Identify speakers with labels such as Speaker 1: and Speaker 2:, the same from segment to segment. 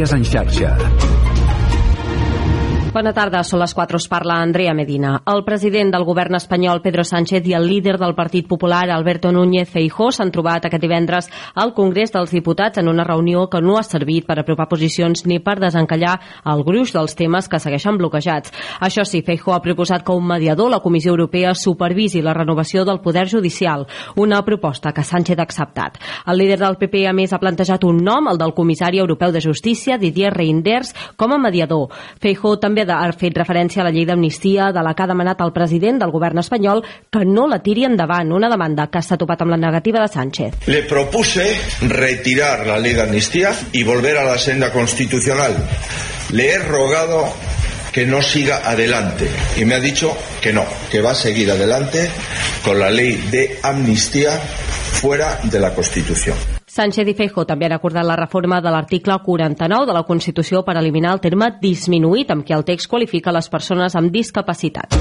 Speaker 1: Notícies en xarxa.
Speaker 2: Bona tarda, són les 4, us parla Andrea Medina. El president del govern espanyol, Pedro Sánchez, i el líder del Partit Popular, Alberto Núñez Feijó, s'han trobat aquest divendres al Congrés dels Diputats en una reunió que no ha servit per apropar posicions ni per desencallar el gruix dels temes que segueixen bloquejats. Això sí, Feijó ha proposat que un mediador, la Comissió Europea, supervisi la renovació del poder judicial, una proposta que Sánchez ha acceptat. El líder del PP, a més, ha plantejat un nom, el del comissari europeu de justícia, Didier Reinders, com a mediador. Feijó també ha fet referència a la llei d'amnistia de la que ha demanat el president del govern espanyol que no la tiri endavant, una demanda que s'ha topat amb la negativa de Sánchez.
Speaker 3: Le propuse retirar la ley de amnistía y volver a la senda constitucional. Le he rogado que no siga adelante y me ha dicho que no, que va a seguir adelante con la ley de amnistía fuera de la Constitución.
Speaker 2: Sánchez i Feijóo també han acordat la reforma de l'article 49 de la Constitució per eliminar el terme disminuït amb què el text qualifica les persones amb discapacitat.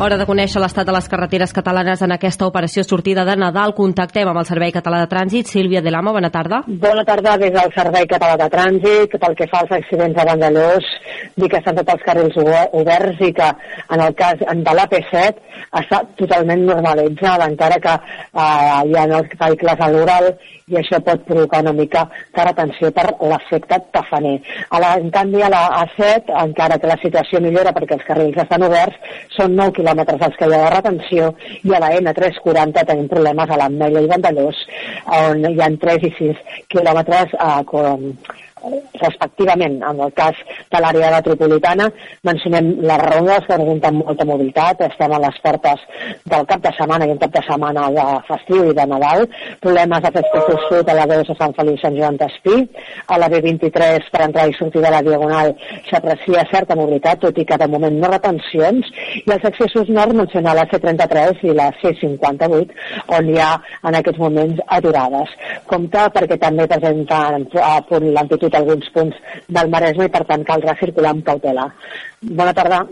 Speaker 2: Hora de conèixer l'estat de les carreteres catalanes en aquesta operació sortida de Nadal. Contactem amb el Servei Català de Trànsit. Sílvia de l'Amo, bona tarda.
Speaker 4: Bona tarda des del Servei Català de Trànsit. Pel que fa als accidents a Vandellós, dir que estan tots els carrils oberts i que en el cas de l'AP7 està totalment normalitzada, encara que eh, hi ha els vehicles a l'oral i això pot provocar una mica de retenció per l'efecte tafaner. A la, en canvi, a la A7, encara que la situació millora perquè els carrils estan oberts, són 9 quilòmetres els que hi ha de retenció i a la N340 tenim problemes a l'Ametlla i Vandellós, on hi ha 3 i 6 quilòmetres eh, com, respectivament. En el cas de l'àrea metropolitana mencionem les rondes que presenten molta mobilitat, estem a les portes del cap de setmana i un cap de setmana de festiu i de Nadal, problemes de Festa Sud a la 2 a Sant Feliu Sant Joan d'Espí, a la B23 per entrar i sortir de la Diagonal s'aprecia certa mobilitat, tot i que de moment no retencions, i els accessos nord mencionar la C33 i la C58, on hi ha en aquests moments aturades. Compte perquè també presenten a punt alguns punts del Maresme i per tant caldrà circular amb cautela. Bona tarda.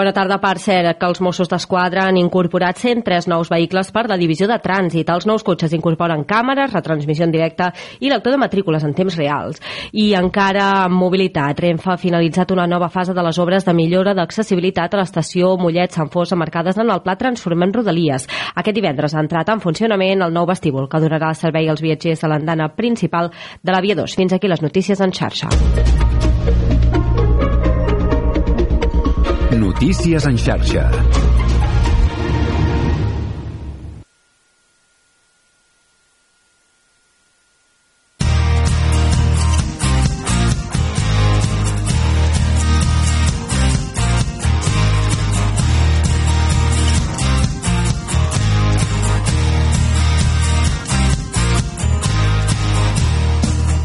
Speaker 2: Bona tarda, per cert, que els Mossos d'Esquadra han incorporat 103 nous vehicles per la divisió de trànsit. Els nous cotxes incorporen càmeres, retransmissió en directe i lector de matrícules en temps reals. I encara amb mobilitat, Renfe ha finalitzat una nova fase de les obres de millora d'accessibilitat a l'estació Mollet-Sant Fos marcades en el Pla Transformant Rodalies. Aquest divendres ha entrat en funcionament el nou vestíbul que donarà servei als viatgers a l'andana principal de la Via 2. Fins aquí les notícies en xarxa.
Speaker 1: Notícies en xarxa.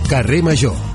Speaker 5: Carrer Major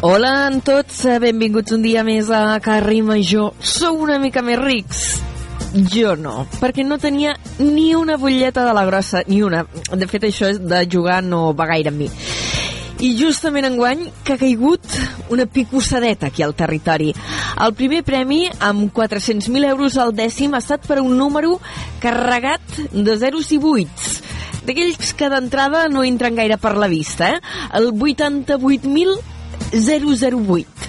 Speaker 6: Hola a tots, benvinguts un dia més a Carri Major. Sou una mica més rics? Jo no, perquè no tenia ni una butlleta de la grossa, ni una. De fet, això és de jugar no va gaire amb mi. I justament enguany que ha caigut una picossadeta aquí al territori. El primer premi, amb 400.000 euros al dècim, ha estat per un número carregat de zeros i buits d'aquells que d'entrada no entren gaire per la vista, eh? El 88.000 008.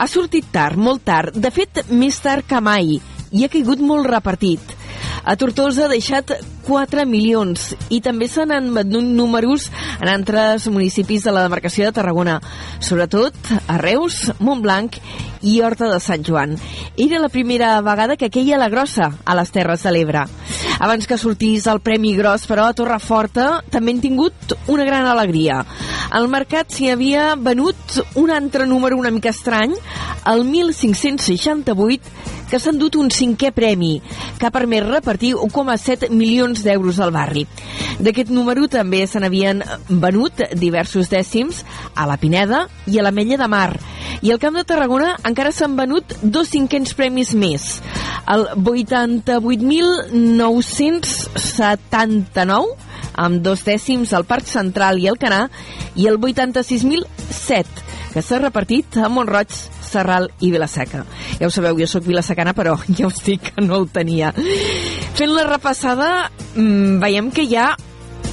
Speaker 6: Ha sortit tard, molt tard, de fet, més tard que mai, i ha caigut molt repartit. A Tortosa ha deixat 4 milions i també se n'han venut números en altres municipis de la demarcació de Tarragona, sobretot a Reus, Montblanc i Horta de Sant Joan. Era la primera vegada que queia la grossa a les Terres de l'Ebre. Abans que sortís el Premi Gros, però, a Torreforta també han tingut una gran alegria. Al mercat s'hi havia venut un altre número una mica estrany, el 1568, que s'ha endut un cinquè premi, que ha permès repartir 1,7 milions d'euros al barri. D'aquest número també se n'havien venut diversos dècims a la Pineda i a la Mella de Mar. I al Camp de Tarragona encara s'han venut dos cinquens premis més. El 88.979 amb dos dècims al Parc Central i el Canà i el 86.007 que s'ha repartit a Montroig, Serral i Vilaseca. Ja ho sabeu, jo sóc vilasecana, però ja us dic que no el tenia. Fent la repassada, mmm, veiem que hi ha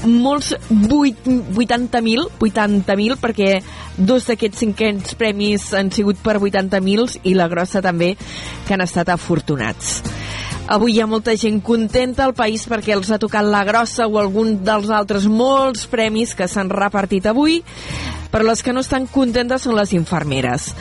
Speaker 6: molts 80.000 80.000 perquè dos d'aquests cinquens premis han sigut per 80.000 i la grossa també que han estat afortunats. Avui hi ha molta gent contenta al país perquè els ha tocat la grossa o algun dels altres molts premis que s'han repartit avui però les que no estan contentes són les infermeres.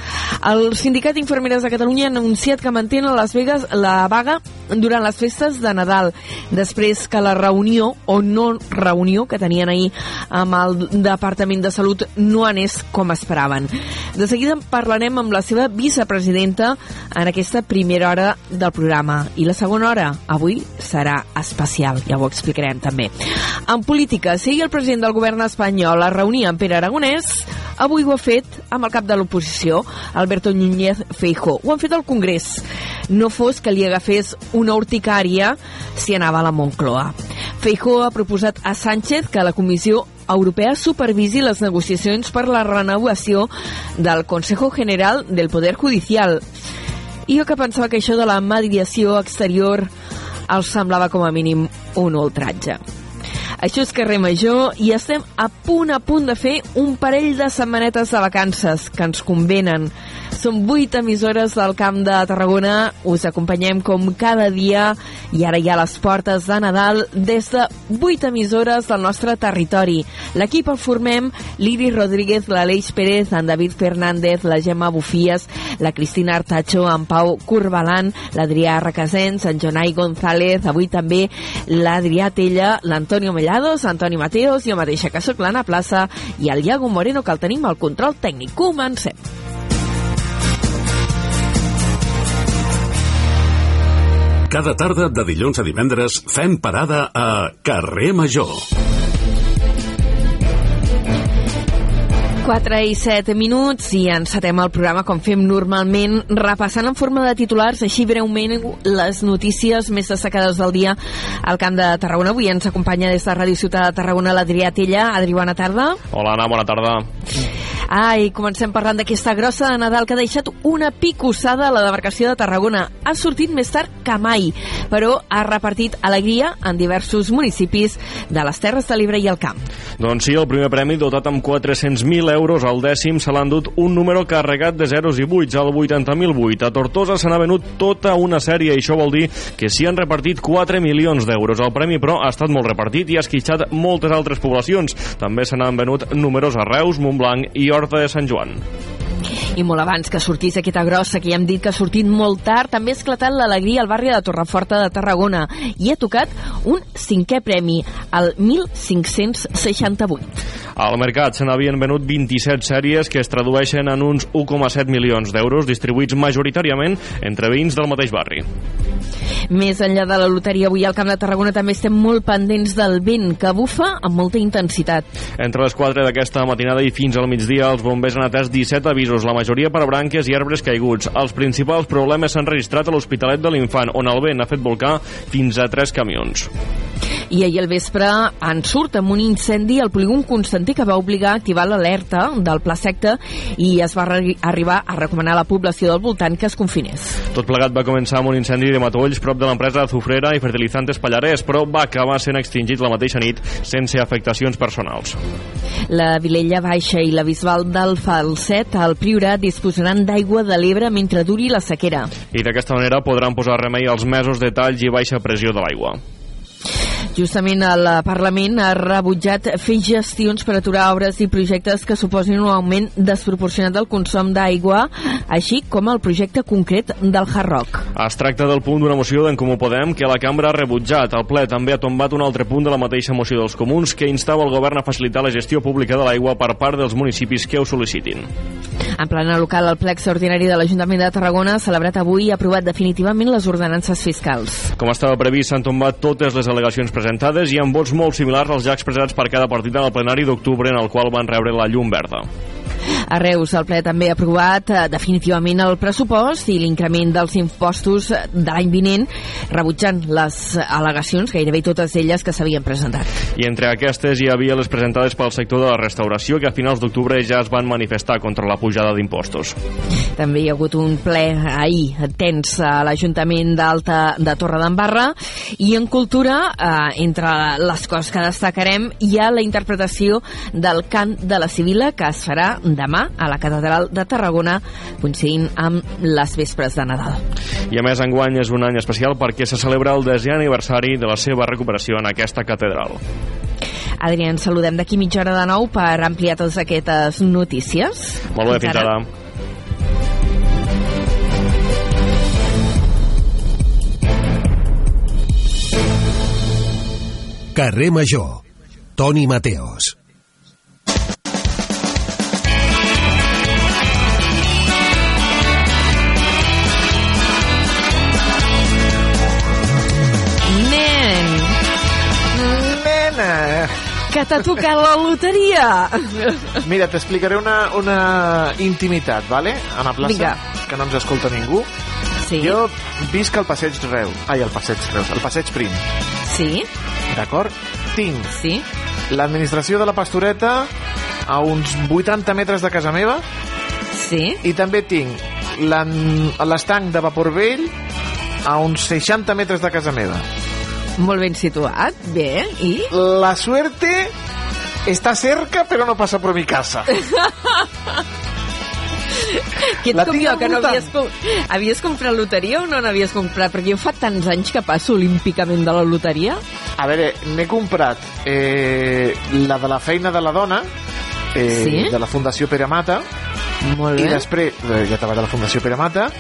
Speaker 6: El Sindicat d'Infermeres de Catalunya ha anunciat que mantenen a Las Vegas la vaga durant les festes de Nadal, després que la reunió o no reunió que tenien ahir amb el Departament de Salut no anés com esperaven. De seguida parlarem amb la seva vicepresidenta en aquesta primera hora del programa. I la segona hora, avui, serà especial, ja ho explicarem també. En política, si el president del govern espanyol es reunia amb Pere Aragonès, avui ho ha fet amb el cap de l'oposició, Alberto Núñez Feijo. Ho han fet al Congrés. No fos que li agafés una urticària si anava a la Moncloa. Feijo ha proposat a Sánchez que la Comissió Europea supervisi les negociacions per la renovació del Consejo General del Poder Judicial. I jo que pensava que això de la mediació exterior els semblava com a mínim un ultratge. Això és carrer Major i estem a punt a punt de fer un parell de setmanetes de vacances que ens convenen. Són vuit emissores del Camp de Tarragona. Us acompanyem com cada dia i ara hi ha les portes de Nadal des de vuit emissores del nostre territori. L'equip el formem l'Iris Rodríguez, l'Aleix Pérez, en David Fernández, la Gemma Bufies, la Cristina Artacho, en Pau Corbalan, l'Adrià Requesens, en Jonai González, avui també l'Adrià Tella, l'Antonio Mellados, Antoni Mateos, jo mateixa que sóc l'Anna Plaça i el Iago Moreno que el tenim al control tècnic. Comencem.
Speaker 7: Cada tarda de dilluns a divendres fem parada a Carrer Major.
Speaker 6: 4 i 7 minuts i encetem el programa com fem normalment, repassant en forma de titulars, així breument, les notícies més destacades del dia al Camp de Tarragona. Avui ens acompanya des de Ràdio Ciutat de Tarragona l'Adrià Tella. Adri, bona tarda.
Speaker 8: Hola, Anna, bona tarda.
Speaker 6: Ai, comencem parlant d'aquesta grossa de Nadal que ha deixat una picossada a la demarcació de Tarragona. Ha sortit més tard que mai, però ha repartit alegria en diversos municipis de les Terres de l'Ebre i el Camp.
Speaker 8: Doncs sí, el primer premi, dotat amb 400.000 euros al dècim, se l'ha endut un número carregat de zeros i buits, al 80.008. A Tortosa se n'ha venut tota una sèrie, i això vol dir que s'hi han repartit 4 milions d'euros. El premi, però, ha estat molt repartit i ha esquitxat moltes altres poblacions. També se n'han venut números a Reus, Montblanc i Horta de Sant Joan.
Speaker 6: I molt abans que sortís aquesta grossa, que ja hem dit que ha sortit molt tard, també ha esclatat l'alegria al barri de Torreforta de Tarragona i ha tocat un cinquè premi, el 1568.
Speaker 8: Al mercat se n'havien venut 27 sèries que es tradueixen en uns 1,7 milions d'euros distribuïts majoritàriament entre veïns del mateix barri.
Speaker 6: Més enllà de la loteria, avui al Camp de Tarragona també estem molt pendents del vent, que bufa amb molta intensitat.
Speaker 8: Entre les 4 d'aquesta matinada i fins al migdia, els bombers han atès 17 avisos, la majoria per branques i arbres caiguts. Els principals problemes s'han registrat a l'Hospitalet de l'Infant, on el vent ha fet volcar fins a 3 camions.
Speaker 6: I ahir al vespre en surt amb un incendi al polígon Constantí que va obligar a activar l'alerta del pla secta i es va arribar a recomanar a la població del voltant que es confinés.
Speaker 8: Tot plegat va començar amb un incendi de matolls prop de l'empresa Azufrera i Fertilizantes Pallarès, però va acabar sent extingit la mateixa nit sense afectacions personals.
Speaker 6: La Vilella Baixa i la Bisbal del Falset al Priorat disposaran d'aigua de l'Ebre mentre duri la sequera.
Speaker 8: I d'aquesta manera podran posar remei als mesos de talls i baixa pressió de l'aigua.
Speaker 6: Justament el Parlament ha rebutjat fer gestions per aturar obres i projectes que suposin un augment desproporcionat del consum d'aigua, així com el projecte concret del Hard Rock.
Speaker 8: Es tracta del punt d'una moció d'en Comú Podem que la cambra ha rebutjat. El ple també ha tombat un altre punt de la mateixa moció dels comuns que instava el govern a facilitar la gestió pública de l'aigua per part dels municipis que ho sol·licitin.
Speaker 6: En plana local, el ple extraordinari de l'Ajuntament de Tarragona celebrat avui ha aprovat definitivament les ordenances fiscals.
Speaker 8: Com estava previst, s'han tombat totes les al·legacions presentades i amb vots molt similars als ja expressats per cada partit en el plenari d'octubre en el qual van rebre la llum verda.
Speaker 6: A Reus, el ple també ha aprovat eh, definitivament el pressupost i l'increment dels impostos de l'any vinent, rebutjant les al·legacions, gairebé totes elles que s'havien presentat.
Speaker 8: I entre aquestes hi havia les presentades pel sector de la restauració que a finals d'octubre ja es van manifestar contra la pujada d'impostos.
Speaker 6: També hi ha hagut un ple ahir tens a l'Ajuntament d'Alta de Torredembarra i en cultura, eh, entre les coses que destacarem, hi ha la interpretació del cant de la Sibila que es farà demà a la Catedral de Tarragona coincidint amb les vespres de Nadal.
Speaker 8: I a més, enguany és un any especial perquè se celebra el desè aniversari de la seva recuperació en aquesta catedral.
Speaker 6: Adrià, ens saludem d'aquí mitja hora de nou per ampliar totes aquestes notícies.
Speaker 8: Molt bé, fins ara.
Speaker 5: Carrer Major. Toni Mateos.
Speaker 6: Que t'ha tocat la loteria!
Speaker 9: Mira, t'explicaré una, una intimitat, vale? A la plaça,
Speaker 6: Vinga.
Speaker 9: que no ens escolta ningú.
Speaker 6: Sí,
Speaker 9: Jo visc al passeig Reus. Ai, al passeig Reus, al passeig Prim.
Speaker 6: sí,
Speaker 9: D'acord? Tinc
Speaker 6: sí.
Speaker 9: l'administració de la Pastoreta a uns 80 metres de casa meva
Speaker 6: Sí,
Speaker 9: i també tinc l'estanc de vapor vell a uns 60 metres de casa meva.
Speaker 6: Molt ben situat, bé, i?
Speaker 9: La suerte está cerca, pero no pasa por mi casa.
Speaker 6: Que ets
Speaker 9: La
Speaker 6: com jo, que no havies, com... havies comprat loteria o no n'havies comprat? Perquè jo fa tants anys que passo olímpicament de la loteria.
Speaker 9: A veure, n'he comprat eh, la de la feina de la dona, eh,
Speaker 6: Sí?
Speaker 9: de la Fundació Pere Mata,
Speaker 6: Molt
Speaker 9: i
Speaker 6: bé.
Speaker 9: després, eh, ja a la Fundació Pere Mata,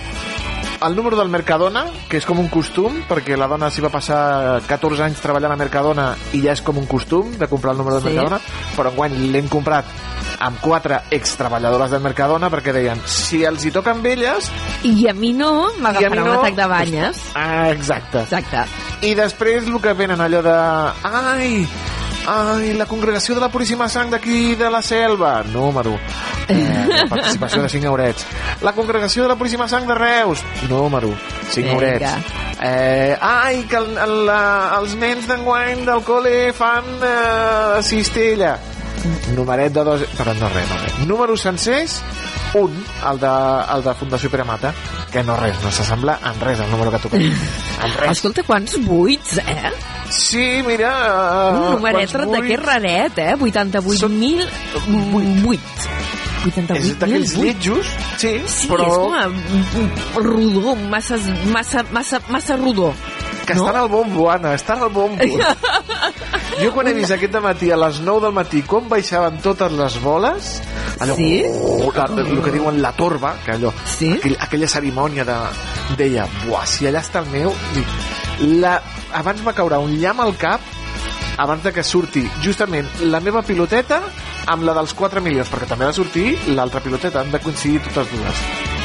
Speaker 9: el número del Mercadona, que és com un costum, perquè la dona s'hi va passar 14 anys treballant a Mercadona i ja és com un costum de comprar el número del
Speaker 6: Sí.
Speaker 9: Mercadona, però enguany l'hem comprat amb quatre extreballadores del Mercadona perquè deien, si els hi toquen velles...
Speaker 6: I a mi no, m'agafarà
Speaker 9: mi
Speaker 6: un
Speaker 9: no,
Speaker 6: atac de banyes.
Speaker 9: Ah, exacte.
Speaker 6: Exacte.
Speaker 9: I després el que venen allò de... Ai, ai, la congregació de la Puríssima Sang d'aquí de la Selva. Número. Eh, participació de 5 eurets. La congregació de la Puríssima Sang de Reus. Número. 5
Speaker 6: Vinga.
Speaker 9: eurets. Eh, ai, que el, el, la, els nens d'enguany del col·le fan eh, cistella. Numeret de dos... Però no res, no res. Números sencers, un, el de, el de Fundació Pere Mata, que no res, no s'assembla en res el número que toca. En res.
Speaker 6: Escolta, quants buits, eh?
Speaker 9: Sí, mira... Uh,
Speaker 6: Un numeret d'aquest raret, eh? 88.008. 88.008
Speaker 9: És d'aquells lletjos, sí,
Speaker 6: Sí,
Speaker 9: però
Speaker 6: és com a rodó, massa, massa, massa, massa rodó.
Speaker 9: que
Speaker 6: no?
Speaker 9: estan al bombo, Anna, estan al bombo. jo quan he vist aquest matí a les 9 del matí com baixaven totes les boles, allò,
Speaker 6: Sí?
Speaker 9: oh, la, el que diuen la torba, que allò,
Speaker 6: Sí?
Speaker 9: aquell, aquella cerimònia de, deia, buah, si allà està el meu... Dic, la, abans va caure un llamp al cap abans de que surti justament la meva piloteta amb la dels 4 milions, perquè també ha de sortir l'altra piloteta, han de coincidir totes dues.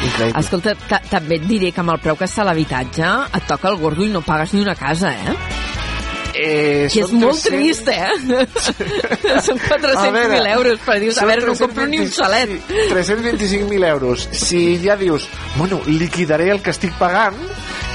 Speaker 9: Increïble.
Speaker 6: Escolta, ta- també et diré que amb el preu que està l'habitatge et toca el gordo i no pagues ni una casa, eh?
Speaker 9: Eh,
Speaker 6: Que és molt
Speaker 9: 300
Speaker 6: trist, eh? Són 400.000 euros, però dius, a veure, no compro ni un
Speaker 9: 320
Speaker 6: solet.
Speaker 9: sí, 325.000 euros. Si ja dius, bueno, liquidaré el que estic pagant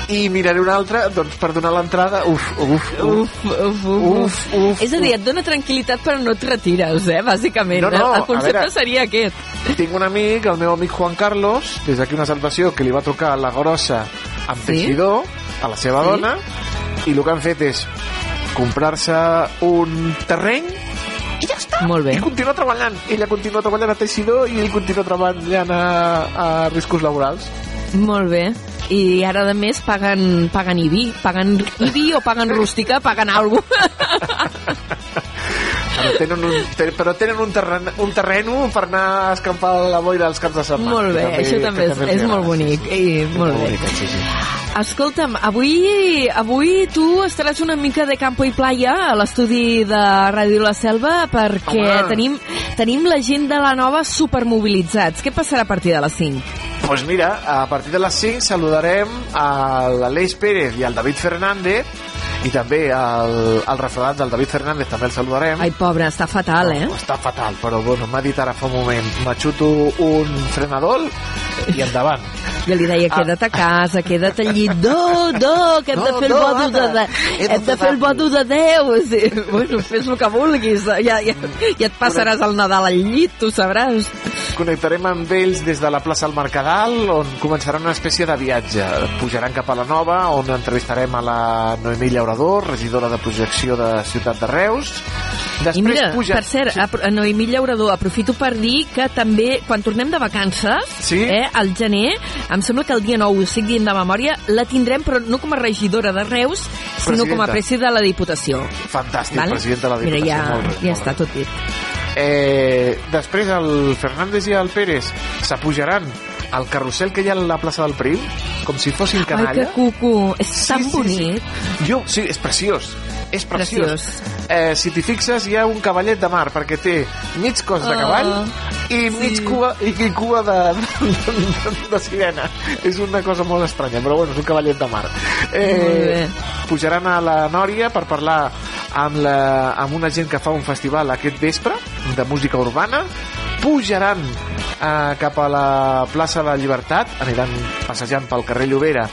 Speaker 9: i miraré un altre, doncs per donar l'entrada, uf, uf, uf.
Speaker 6: Uf, uf, uf,
Speaker 9: Uf, uf,
Speaker 6: És a dir, et dona tranquil·litat però no et retires, eh, bàsicament.
Speaker 9: No, no,
Speaker 6: el concepte
Speaker 9: veure.
Speaker 6: seria aquest.
Speaker 9: Tinc un amic, el meu amic Juan Carlos, des d'aquí una salvació, que li va trucar a la grossa amb
Speaker 6: Sí?
Speaker 9: teixidor, a la seva
Speaker 6: Sí?
Speaker 9: dona, i el que han fet és comprar-se un terreny i ja està.
Speaker 6: Molt bé.
Speaker 9: I continua treballant. Ella continua treballant a teixidor i ell continua treballant a, a riscos laborals.
Speaker 6: Molt bé. i ara de més paguen, paguen IBI. Paguen IBI o paguen rústica, paguen alguna
Speaker 9: Però tenen un, ten, però tenen un, terren, un terreno per anar a escampar la boira els caps de setmana.
Speaker 6: Molt bé,
Speaker 9: que
Speaker 6: això també és,
Speaker 9: els
Speaker 6: és molt
Speaker 9: agrada,
Speaker 6: bonic.
Speaker 9: Sí, sí.
Speaker 6: I, molt bé.
Speaker 9: bonic, sí, sí.
Speaker 6: Escolta'm, avui, avui tu estaràs una mica de campo i playa a l'estudi de Ràdio La Selva perquè
Speaker 9: Home.
Speaker 6: tenim, tenim la gent de la nova supermobilitzats. Què passarà a partir de les 5?
Speaker 9: Doncs pues mira, a partir de les 5 saludarem a l'Aleix Pérez i al David Fernández i també al, al refredat del David Fernández també el saludarem.
Speaker 6: Ai, pobre, està fatal, eh?
Speaker 9: Està fatal, però bueno, m'ha dit ara fa un moment m'aixuto un frenador i endavant.
Speaker 6: Jo li deia, queda't a casa, queda't al llit. No, no, que hem de
Speaker 9: No,
Speaker 6: fer el
Speaker 9: no,
Speaker 6: bodo de, de,
Speaker 9: he de
Speaker 6: hem de
Speaker 9: fer
Speaker 6: fer el bodo de Déu. Sí, bueno, fes el que vulguis. Ja, ja, ja et passaràs el Nadal al llit, tu sabràs.
Speaker 9: Connectarem amb ells des de la plaça del Mercadal, on començarà una espècie de viatge. Pujaran cap a la Nova, on entrevistarem a la Noemí Llaurador, regidora de projecció de Ciutat de Reus. Després
Speaker 6: I mira,
Speaker 9: puja...
Speaker 6: per cert,
Speaker 9: Sí.
Speaker 6: a Noemí Llaurador, aprofito per dir que també, quan tornem de vacances,
Speaker 9: Sí?
Speaker 6: eh, al gener, em sembla que el dia 9, ho estic dient de memòria, la tindrem, però no com a regidora de Reus, sinó com a
Speaker 9: Presidenta.
Speaker 6: presi de la Diputació.
Speaker 9: Fantàstic,
Speaker 6: Vale?
Speaker 9: president de la Diputació.
Speaker 6: Mira, ja,
Speaker 9: molt bé,
Speaker 6: ja
Speaker 9: molt
Speaker 6: està tot dit.
Speaker 9: Eh, després el Fernández i el Pérez s'apujaran al carrusel que hi ha a la plaça del Prim, com si fossin
Speaker 6: Ai,
Speaker 9: canalla.
Speaker 6: que cuco, és
Speaker 9: Sí,
Speaker 6: tan
Speaker 9: sí, sí.
Speaker 6: bonic.
Speaker 9: Jo, sí, és preciós. És preciós.
Speaker 6: Preciós.
Speaker 9: Eh, si t'hi fixes, hi ha un cavallet de mar, perquè té mig cos de
Speaker 6: Ah,
Speaker 9: cavall i mig
Speaker 6: sí.
Speaker 9: cua, i, i cua de, de, de, de sirena. És una cosa molt estranya, però bueno, és un cavallet de mar. Eh, pujaran a la Nòria per parlar amb, la, amb una gent que fa un festival aquest vespre de música urbana pujaran eh, cap a la plaça de la Llibertat aniran passejant pel carrer Llobera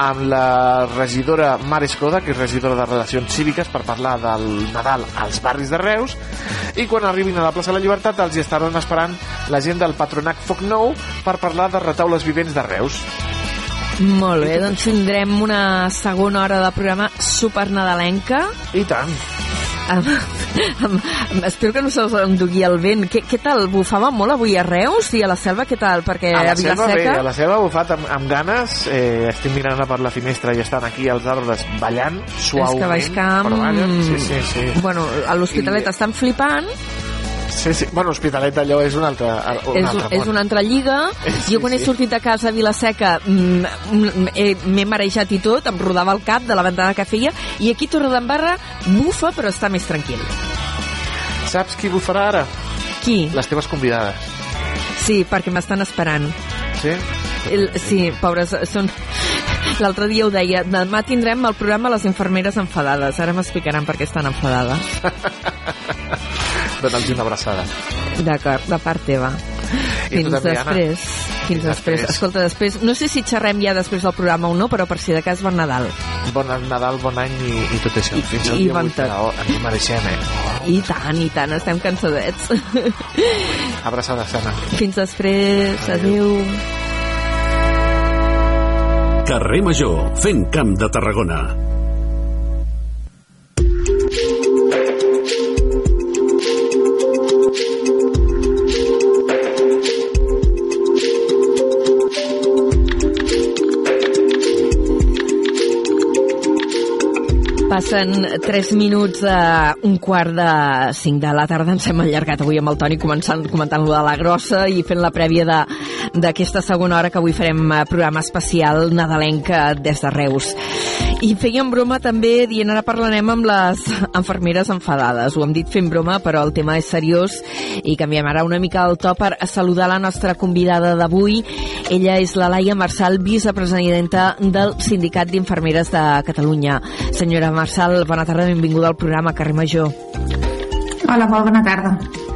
Speaker 9: amb la regidora Mar Escoda, que és regidora de Relacions Cíviques, per parlar del Nadal als barris de Reus, i quan arribin a la plaça de la Llibertat els hi estaran esperant la gent del Patronat Foc Nou per parlar de retaules vivents de Reus.
Speaker 6: Molt bé, doncs tindrem una segona hora de programa supernadalenca.
Speaker 9: I tant.
Speaker 6: Amb, amb, amb, espero que no se'ls endugui el vent. Què, què tal? Bufava molt avui a Reus i a la selva? Què tal? Perquè
Speaker 9: A la
Speaker 6: a
Speaker 9: selva bé, a la selva bufat amb, amb ganes eh, estic mirant per la finestra i estan aquí els arbres ballant suaument
Speaker 6: és que Baix Camp...
Speaker 9: però ballen, sí, sí, sí.
Speaker 6: Bueno, a l'Hospitalet
Speaker 9: I-
Speaker 6: estan flipant,
Speaker 9: sí, sí. bueno, Hospitalet allò és un altre, un
Speaker 6: és,
Speaker 9: altre
Speaker 6: és una altra lliga.
Speaker 9: Sí,
Speaker 6: jo quan he
Speaker 9: sí.
Speaker 6: sortit de casa a Vilaseca mm, mm, he- m'he marejat i tot, em rodava el cap de la ventada que feia, i aquí Torredembarra bufa, però està més tranquil.
Speaker 9: saps qui bufarà ara?
Speaker 6: Qui?
Speaker 9: les teves convidades
Speaker 6: Sí, perquè m'estan esperant.
Speaker 9: sí?
Speaker 6: El, sí, pobres, són... L'altre dia ho deia, demà tindrem el programa Les infermeres enfadades. Ara m'explicaran per què estan enfadades.
Speaker 9: dona'ls una abraçada
Speaker 6: D'acord, de part teva.
Speaker 9: I tu
Speaker 6: Fins
Speaker 9: també, Anna.
Speaker 6: després. Fins després.
Speaker 9: després.
Speaker 6: Escolta, després, no sé si xerrem ja després del programa o no, però per si de cas bon Nadal.
Speaker 9: bon Nadal, bon any i, i tot això
Speaker 6: I-
Speaker 9: fins al
Speaker 6: i
Speaker 9: dia
Speaker 6: bon
Speaker 9: 8 de la- ens ho mereixem eh?
Speaker 6: I tant, i tant, estem cansadets.
Speaker 9: abraçada sana
Speaker 6: Fins després, adeu.
Speaker 1: Carrer Major, fent camp de Tarragona.
Speaker 6: Passen 3 minuts a un quart de 5 de la tarda. Ens hem allargat avui amb el Toni començant, comentant lo de la grossa i fent la prèvia d'aquesta segona hora que avui farem eh, programa especial nadalenca des de Reus. I fèiem broma també dient ara parlarem amb les enfermeres enfadades. Ho hem dit fent broma, però el tema és seriós i canviem ara una mica el to per saludar la nostra convidada d'avui. Ella és la Laia Marçal, vicepresidenta del Sindicat d'Infermeres de Catalunya. Senyora Marçal, bona tarda, benvinguda al programa Carrer Major.
Speaker 10: Hola, molt bona tarda.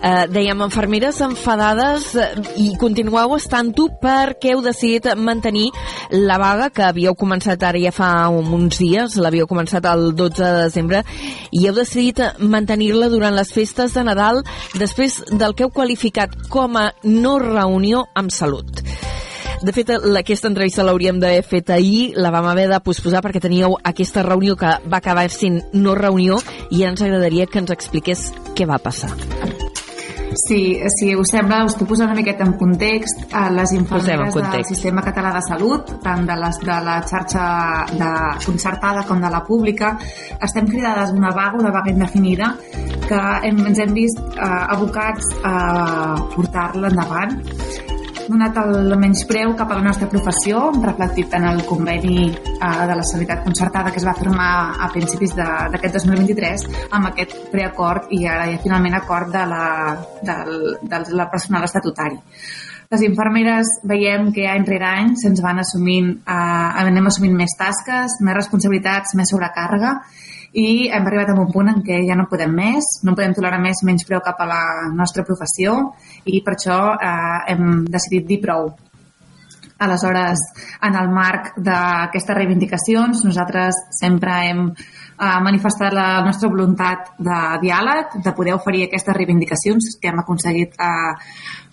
Speaker 6: Eh, dèiem, enfermeres enfadades eh, i continueu estant-ho perquè heu decidit mantenir la vaga que havíeu començat ara ja fa un- uns dies, l'havíeu començat el 12 de desembre i heu decidit mantenir-la durant les festes de Nadal després del que heu qualificat com a no reunió amb salut. De fet, aquesta entrevista l'hauríem d'haver fet ahir, la vam haver de posposar perquè teníeu aquesta reunió que va acabar sent no reunió i ens agradaria que ens expliqués què va passar.
Speaker 10: Sí, si us sembla, us puc posar una miqueta en context. A les
Speaker 6: Posem en
Speaker 10: infermeres del. Sistema Català de Salut, tant de, les, de la xarxa de concertada com de la pública, estem cridades una vaga, una vaga indefinida, que hem, ens hem vist eh, abocats a portar-la endavant donat el menyspreu cap a la nostra professió, reflectit en el conveni eh, de la sanitat concertada que es va firmar a principis de- d'aquest 2023 amb aquest preacord i ara ja finalment acord de la, del, del, la personal estatutari. Les infermeres veiem que any rere any se'ns van assumint, eh, anem assumint més tasques, més responsabilitats, més sobrecàrrega i hem arribat a un punt en què ja no podem més, no podem tolerar més menys preu cap a la nostra professió i per això eh, hem decidit dir prou. Aleshores, en el marc d'aquestes reivindicacions, nosaltres sempre hem eh, manifestat la nostra voluntat de diàleg, de poder oferir aquestes reivindicacions, que hem aconseguit eh,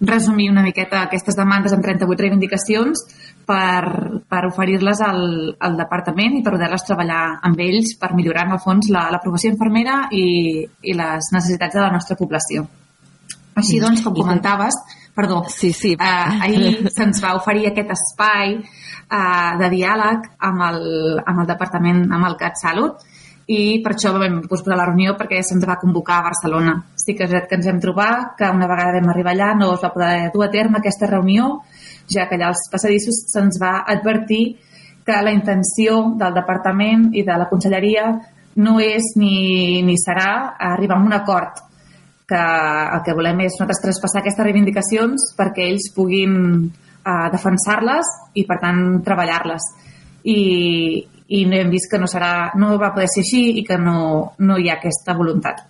Speaker 10: resumir una miqueta aquestes demandes en 38 reivindicacions per, per oferir-les al, al departament i per poder-les treballar amb ells per millorar, en el fons, la, la infermera i, i les necessitats de la nostra població. Així doncs, com comentaves, perdó,
Speaker 6: sí, sí.
Speaker 10: Eh, ahir se'ns va oferir aquest espai eh, de diàleg amb el, amb el departament, amb el CatSalut, i per això vam posposar la reunió perquè se'ns va convocar a Barcelona. Sí que és veritat que ens vam trobar que una vegada vam arribar allà no es va poder dur a terme aquesta reunió, ja que allà als passadissos se'ns va advertir que la intenció del departament i de la conselleria no és ni, ni serà arribar a un acord que el que volem és nosaltres traspassar aquestes reivindicacions perquè ells puguin eh, defensar-les i per tant treballar-les i, i hem vist que no, serà, no va poder ser així i que no, no hi ha aquesta voluntat.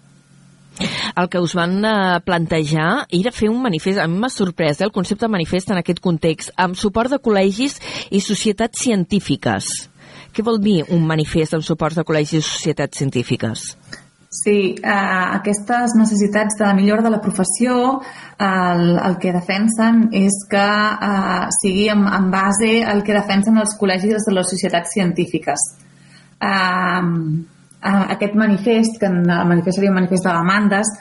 Speaker 6: El que us van eh, plantejar era fer un manifest, a mi m'ha sorprès eh, el concepte manifest en aquest context, amb suport de col·legis i societats científiques. Què vol dir un manifest amb suport de col·legis i societats científiques?
Speaker 10: Sí, eh, aquestes necessitats de millora de la professió el, el que defensen és que eh, sigui en, en base al que defensen els col·legis de les societats científiques. Eh, eh, aquest manifest, que en el manifest seria un manifest de demandes,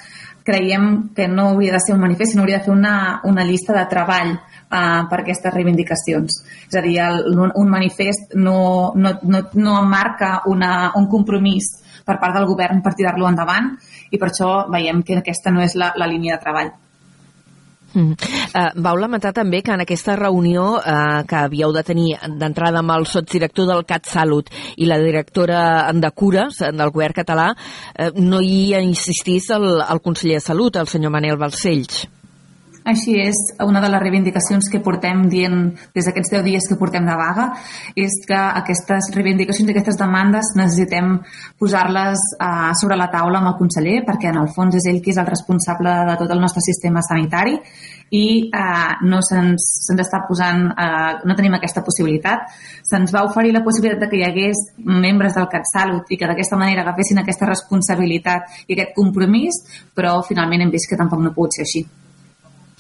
Speaker 10: creiem que no hauria de ser un manifest, sinó hauria de fer una, una llista de treball eh, per aquestes reivindicacions. És a dir, el, un, manifest no, no, no, no marca una, un compromís per part del govern per tirar-lo endavant i per això veiem que aquesta no és la, la línia de treball.
Speaker 6: Mm. Uh, vau lamentar també que en aquesta reunió uh, que havíeu de tenir d'entrada amb el sotsdirector del CatSalut i la directora de Cures del govern català uh, no hi insistís el, el conseller de Salut, el senyor Manel Balcells.
Speaker 10: Així és, una de les reivindicacions que portem dient des d'aquests 10 dies que portem de vaga és que aquestes reivindicacions aquestes demandes necessitem posar-les uh, sobre la taula amb el conseller perquè en el fons és ell qui és el responsable de tot el nostre sistema sanitari i uh, no se'ns se està posant, uh, no tenim aquesta possibilitat. Se'ns va oferir la possibilitat de que hi hagués membres del CatSalut i que d'aquesta manera agafessin aquesta responsabilitat i aquest compromís, però finalment hem vist que tampoc no ha pogut ser així.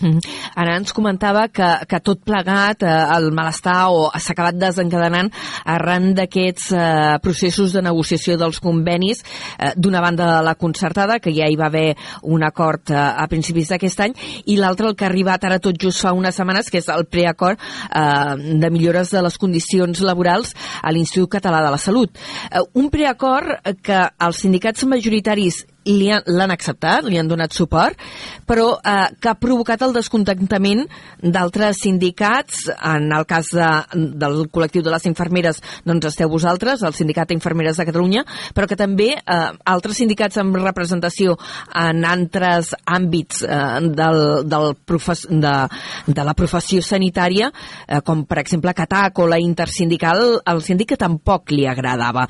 Speaker 6: Mm. Ara ens comentava que, que tot plegat, eh, el malestar o s'ha acabat desencadenant arran d'aquests eh, processos de negociació dels convenis eh, d'una banda la concertada, que ja hi va haver un acord eh, a principis d'aquest any, i l'altre el que ha arribat ara tot just fa unes setmanes, que és el preacord eh, de millores de les condicions laborals a l'Institut Català de la Salut. Eh, un preacord que els sindicats majoritaris l'han acceptat, li han donat suport, però eh, que ha provocat el descontentament d'altres sindicats, en el cas de, del col·lectiu de les infermeres, doncs esteu vosaltres, el Sindicat d'Infermeres de Catalunya, però que també eh, altres sindicats amb representació en altres àmbits eh, del, del profes, de, de la professió sanitària, eh, com per exemple CATAC o la intersindical, el síndic que tampoc li agradava.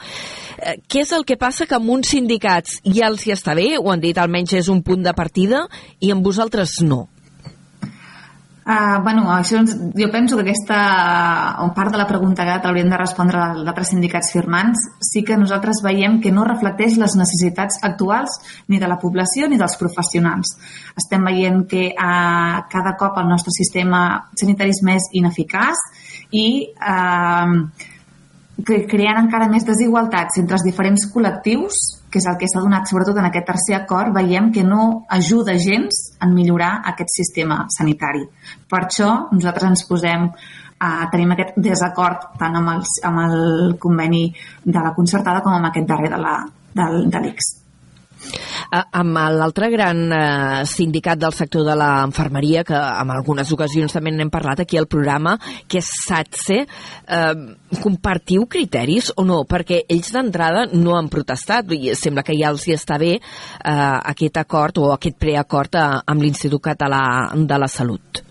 Speaker 6: Eh, què és el que passa que amb uns sindicats ja els hi està bé, ho han dit almenys és un punt de partida, i amb vosaltres no?
Speaker 10: Uh, bueno, això ens, jo penso que aquesta uh, part de la pregunta que l'haurien de respondre els altres sindicats firmants sí que nosaltres veiem que no reflecteix les necessitats actuals ni de la població ni dels professionals. Estem veient que uh, cada cop el nostre sistema sanitari és més ineficaç i uh, que creant encara més desigualtats entre els diferents col·lectius que és el que s'ha donat sobretot en aquest tercer acord, veiem que no ajuda gens en millorar aquest sistema sanitari. Per això nosaltres ens posem eh, tenim aquest desacord tant amb, els, amb el conveni de la concertada com amb aquest darrer de la, del, de l'ICS.
Speaker 6: Amb l'altre gran eh, sindicat del sector de l'enfermeria, que en algunes ocasions també n'hem parlat aquí al programa, que és SATSE, eh, compartiu criteris o no? Perquè ells d'entrada no han protestat i sembla que ja els hi està bé eh, aquest acord o aquest preacord eh, amb l'Institut Català de la Salut.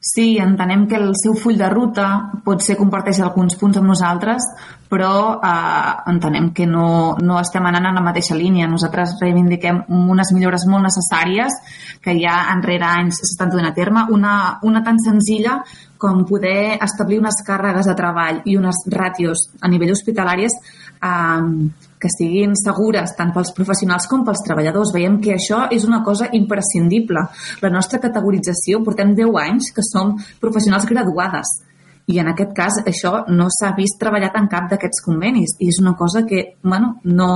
Speaker 10: Sí, entenem que el seu full de ruta potser comparteix alguns punts amb nosaltres, però eh, entenem que no, no estem anant en la mateixa línia. Nosaltres reivindiquem unes millores molt necessàries que ja enrere anys s'estan donant a terme. Una, una tan senzilla com poder establir unes càrregues de treball i unes ràtios a nivell hospitalàries eh, que siguin segures tant pels professionals com pels treballadors. Veiem que això és una cosa imprescindible. La nostra categorització, portem 10 anys que som professionals graduades i en aquest cas això no s'ha vist treballat en cap d'aquests convenis i és una cosa que, bueno, no,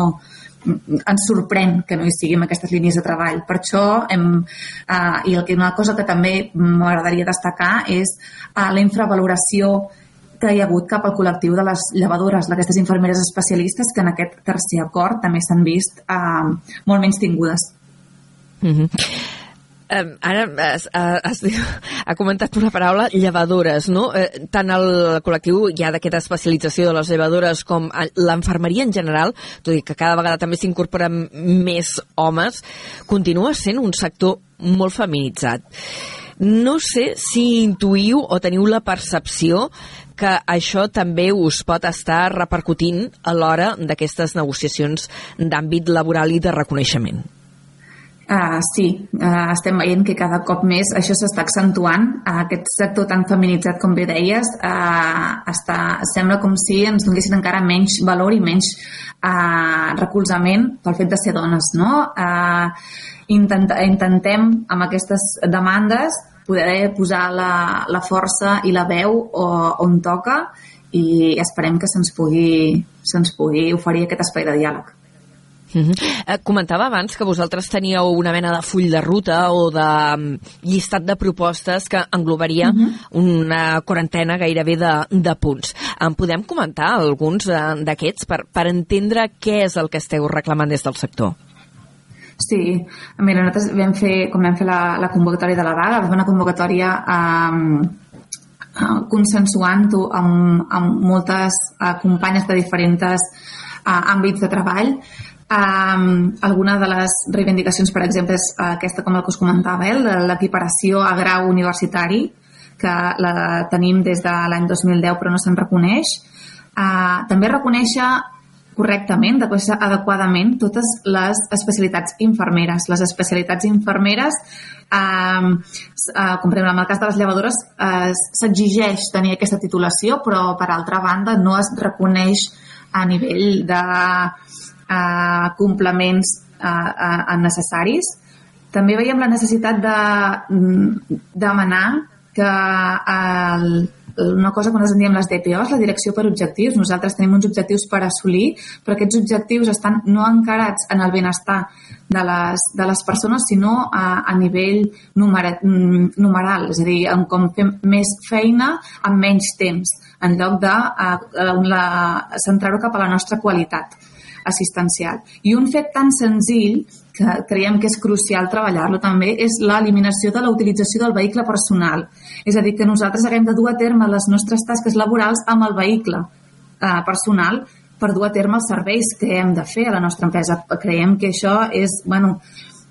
Speaker 10: ens sorprèn que no hi siguin aquestes línies de treball. Per això, hem, eh, i el que una cosa que també m'agradaria destacar és eh, la infravaloració que hi ha hagut cap al col·lectiu de les llevadores, d'aquestes infermeres especialistes que en aquest tercer acord també s'han vist eh, molt menys tingudes.
Speaker 6: Mm -hmm. Eh, ara has, has, ha comentat una paraula, llevadores, no? Eh, tant el col·lectiu ja d'aquesta especialització de les llevadores com l'enfermeria en general, tot i que cada vegada també s'incorporen més homes, continua sent un sector molt feminitzat. No sé si intuïu o teniu la percepció que això també us pot estar repercutint a l'hora d'aquestes negociacions d'àmbit laboral i de reconeixement.
Speaker 10: Uh, sí, uh, estem veient que cada cop més això s'està accentuant. Uh, aquest sector tan feminitzat, com bé deies, uh, està, sembla com si ens donessin encara menys valor i menys uh, recolzament pel fet de ser dones. No? Uh, intent, intentem, amb aquestes demandes, poder posar la, la força i la veu on toca i esperem que se'ns pugui, se pugui oferir aquest espai de diàleg.
Speaker 6: Uh -huh. eh, comentava abans que vosaltres teníeu una mena de full de ruta o de um, llistat de propostes que englobaria uh -huh. una quarantena gairebé de, de punts. En podem comentar alguns uh, d'aquests per, per entendre què és el que esteu reclamant des del sector?
Speaker 10: Sí, mira, nosaltres vam fer, com vam fer la, la convocatòria de la vaga, vam fer una convocatòria um, consensuant-ho amb, amb moltes uh, companyes de diferents uh, àmbits de treball. Um, alguna de les reivindicacions, per exemple, és aquesta, com el que us comentava, eh, l'equiparació a grau universitari, que la tenim des de l'any 2010 però no se'n reconeix. Uh, també reconèixer correctament, adequadament totes les especialitats infermeres. Les especialitats infermeres, eh, eh, com per exemple en el cas de les llevadores, eh, s'exigeix tenir aquesta titulació, però per altra banda no es reconeix a nivell de eh, complements eh, eh, necessaris. També veiem la necessitat de mm, demanar que el una cosa que nosaltres en diem les DPOs, la direcció per objectius. Nosaltres tenim uns objectius per assolir, però aquests objectius estan no encarats en el benestar de les, de les persones, sinó a, a nivell numer, mm, numeral, és a dir, en com fem més feina en menys temps, en lloc de centrar-ho cap a la nostra qualitat assistencial. I un fet tan senzill que creiem que és crucial treballar-lo també és l'eliminació de la utilització del vehicle personal. És a dir, que nosaltres haguem de dur a terme les nostres tasques laborals amb el vehicle eh, personal per dur a terme els serveis que hem de fer a la nostra empresa. Creiem que això és, bueno,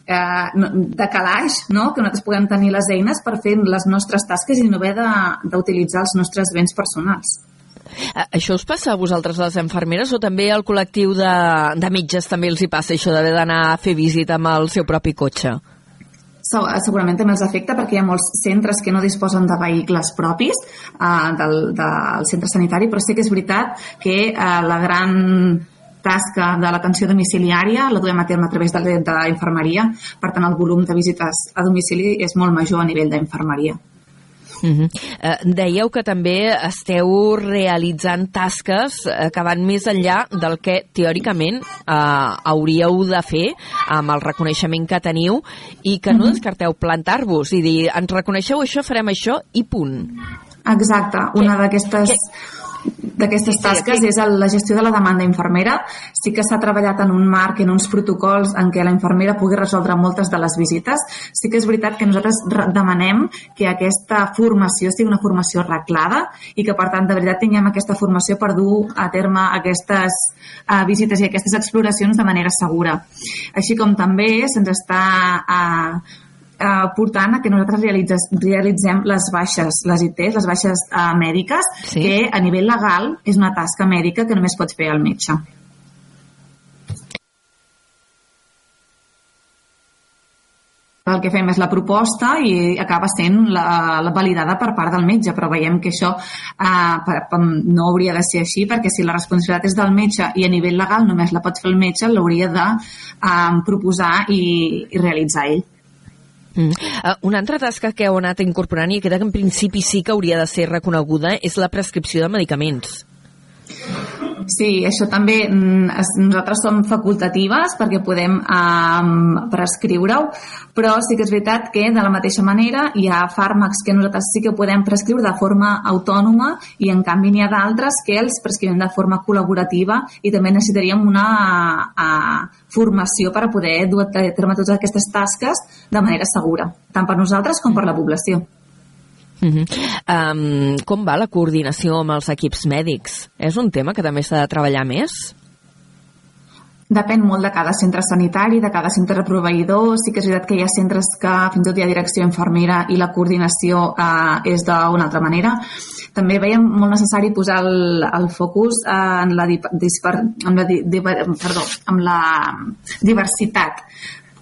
Speaker 10: eh, de calaix, no? que nosaltres puguem tenir les eines per fer les nostres tasques i no haver d'utilitzar els nostres béns personals.
Speaker 6: Eh, això us passa a vosaltres, les enfermeres, o també al col·lectiu de, de metges també els hi passa això d'haver d'anar a fer visita amb el seu propi cotxe?
Speaker 10: segurament també els afecta perquè hi ha molts centres que no disposen de vehicles propis eh, del, del centre sanitari, però sí que és veritat que eh, la gran tasca de l'atenció domiciliària la duem a terme a través de l'infermeria, per tant el volum de visites a domicili és molt major a nivell d'infermeria.
Speaker 6: Uh -huh. uh, dèieu que també esteu realitzant tasques uh, que van més enllà del que teòricament uh, hauríeu de fer amb el reconeixement que teniu i que no descarteu plantar-vos i dir, ens reconeixeu això, farem això i punt.
Speaker 10: Exacte, una d'aquestes d'aquestes tasques sí, és el, la gestió de la demanda infermera. Sí que s'ha treballat en un marc, en uns protocols en què la infermera pugui resoldre moltes de les visites. Sí que és veritat que nosaltres demanem que aquesta formació sigui una formació reglada i que, per tant, de veritat tinguem aquesta formació per dur a terme aquestes uh, visites i aquestes exploracions de manera segura. Així com també se'ns està uh, eh, portant a que nosaltres realitzes, realitzem les baixes, les ITs, les baixes eh, mèdiques, sí. que a nivell legal és una tasca mèdica que només pot fer el metge. el que fem és la proposta i acaba sent la, la validada per part del metge, però veiem que això eh, per, per, no hauria de ser així perquè si la responsabilitat és del metge i a nivell legal només la pot fer el metge, l'hauria de eh, proposar i, i realitzar ell.
Speaker 6: Mm. Uh, una altra tasca que heu anat incorporant i que en principi sí que hauria de ser reconeguda és la prescripció de medicaments.
Speaker 10: Sí, això també mm, nosaltres som facultatives perquè podem um, prescriure-ho, però sí que és veritat que de la mateixa manera hi ha fàrmacs que nosaltres sí que podem prescriure de forma autònoma i en canvi n'hi ha d'altres que els prescrivem de forma col·laborativa i també necessitaríem una uh, formació per a poder dur a terme totes aquestes tasques de manera segura, tant per nosaltres com per la població.
Speaker 6: Uh -huh. um, com va la coordinació amb els equips mèdics? És un tema que també s'ha de treballar més?
Speaker 10: Depèn molt de cada centre sanitari, de cada centre proveïdor. Sí que és veritat que hi ha centres que fins i tot hi ha direcció infermera i la coordinació eh, és d'una altra manera. També veiem molt necessari posar el, el focus en la, disper, en la, di, perdó, en la diversitat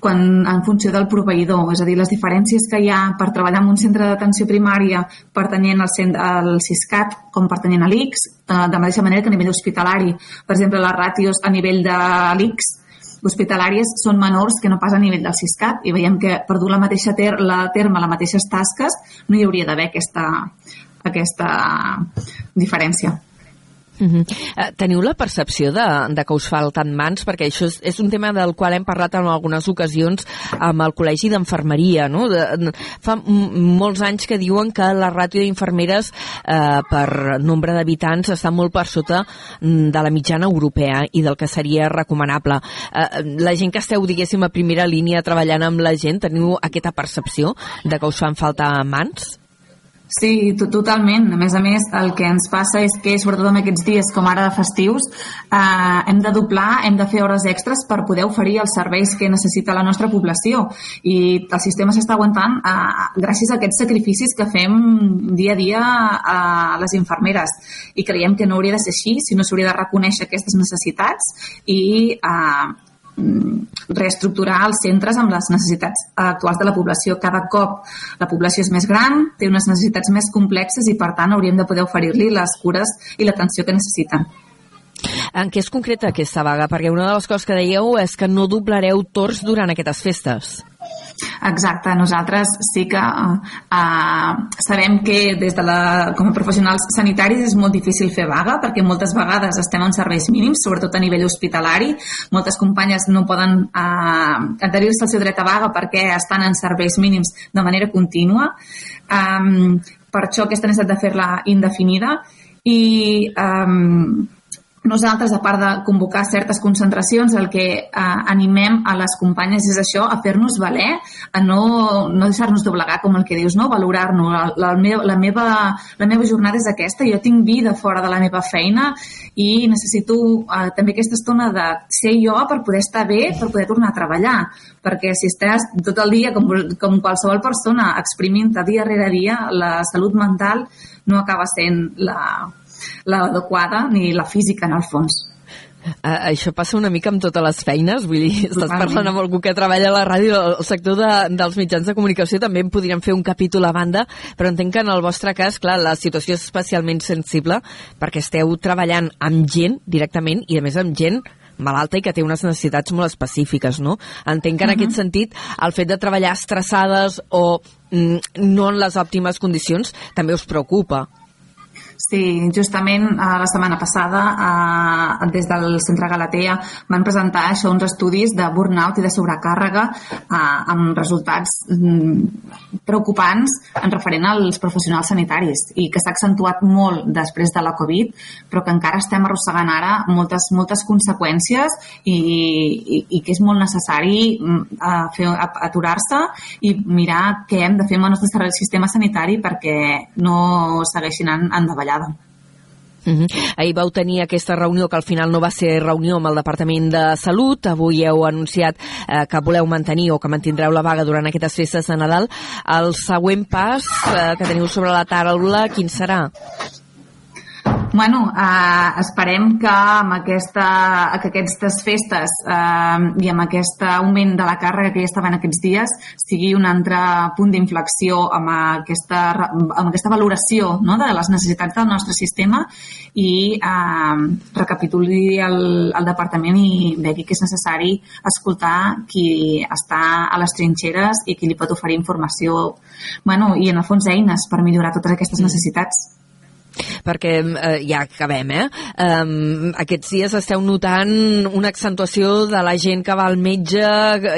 Speaker 10: quan, en funció del proveïdor, és a dir, les diferències que hi ha per treballar en un centre d'atenció primària pertanyent al, centre, al CISCAT com pertanyent a l'ICS, eh, de la mateixa manera que a nivell hospitalari. Per exemple, les ràtios a nivell de l'ICS hospitalàries són menors que no pas a nivell del CISCAT i veiem que per dur la mateixa ter la terme, les mateixes tasques, no hi hauria d'haver aquesta, aquesta diferència.
Speaker 6: Uh -huh. uh, teniu la percepció de, de que us falten mans? Perquè això és, és un tema del qual hem parlat en algunes ocasions amb el Col·legi d'Enfermeria. No? De, fa molts anys que diuen que la ràtio d'infermeres uh, per nombre d'habitants està molt per sota mm, de la mitjana europea i del que seria recomanable. Uh, la gent que esteu, diguéssim, a primera línia treballant amb la gent, teniu aquesta percepció de que us fan falta mans?
Speaker 10: Sí, totalment. A més a més, el que ens passa és que, sobretot en aquests dies com ara de festius, eh, hem de doblar, hem de fer hores extres per poder oferir els serveis que necessita la nostra població. I el sistema s'està aguantant eh, gràcies a aquests sacrificis que fem dia a dia a les infermeres. I creiem que no hauria de ser així, sinó s'hauria de reconèixer aquestes necessitats i eh, reestructurar els centres amb les necessitats actuals de la població. Cada cop la població és més gran, té unes necessitats més complexes i, per tant, hauríem de poder oferir-li les cures i l'atenció que necessiten.
Speaker 6: En què és concreta aquesta vaga? Perquè una de les coses que dèieu és que no doblareu torns durant aquestes festes.
Speaker 10: Exacte, nosaltres sí que uh, sabem que des de la, com a professionals sanitaris és molt difícil fer vaga perquè moltes vegades estem en serveis mínims, sobretot a nivell hospitalari. Moltes companyes no poden uh, adherir-se al seu dret a vaga perquè estan en serveis mínims de manera contínua. Um, per això aquesta necessitat de fer-la indefinida i um, nosaltres, a part de convocar certes concentracions, el que eh, animem a les companyes és això, a fer-nos valer, a no, no deixar-nos doblegar, com el que dius, no? valorar-nos. La, la, meva, la, meva, la meva jornada és aquesta, jo tinc vida fora de la meva feina i necessito eh, també aquesta estona de ser jo per poder estar bé, per poder tornar a treballar. Perquè si estàs tot el dia, com, com qualsevol persona, exprimint dia rere dia, la salut mental no acaba sent la, l'adequada ni la física, en el fons.
Speaker 6: Uh, això passa una mica amb totes les feines, vull dir, estàs parlant amb algú que treballa a la ràdio, el sector de, dels mitjans de comunicació també en podríem fer un capítol a banda, però entenc que en el vostre cas, clar, la situació és especialment sensible perquè esteu treballant amb gent directament i a més amb gent malalta i que té unes necessitats molt específiques, no? Entenc que en uh -huh. aquest sentit el fet de treballar estressades o mm, no en les òptimes condicions també us preocupa.
Speaker 10: Sí, justament eh, la setmana passada eh, des del Centre Galatea van presentar això uns estudis de burnout i de sobrecàrrega eh, amb resultats mm, preocupants en referent als professionals sanitaris i que s'ha accentuat molt després de la Covid però que encara estem arrossegant ara moltes, moltes conseqüències i, i, i que és molt necessari uh, fer aturar-se i mirar què hem de fer amb el nostre sistema sanitari perquè no segueixin en, en detallada.
Speaker 6: Uh -huh. Ahir vau tenir aquesta reunió que al final no va ser reunió amb el Departament de Salut. Avui heu anunciat eh, que voleu mantenir o que mantindreu la vaga durant aquestes festes de Nadal. El següent pas eh, que teniu sobre la taula, quin serà?
Speaker 10: Bueno, eh, esperem que amb aquesta, que aquestes festes eh, i amb aquest augment de la càrrega que ja estava en aquests dies sigui un altre punt d'inflexió amb, aquesta, amb aquesta valoració no, de les necessitats del nostre sistema i eh, recapituli el, el departament i vegi que és necessari escoltar qui està a les trinxeres i qui li pot oferir informació bueno, i en el fons eines per millorar totes aquestes necessitats
Speaker 6: perquè eh, ja acabem, eh? Um, aquests dies esteu notant una accentuació de la gent que va al metge,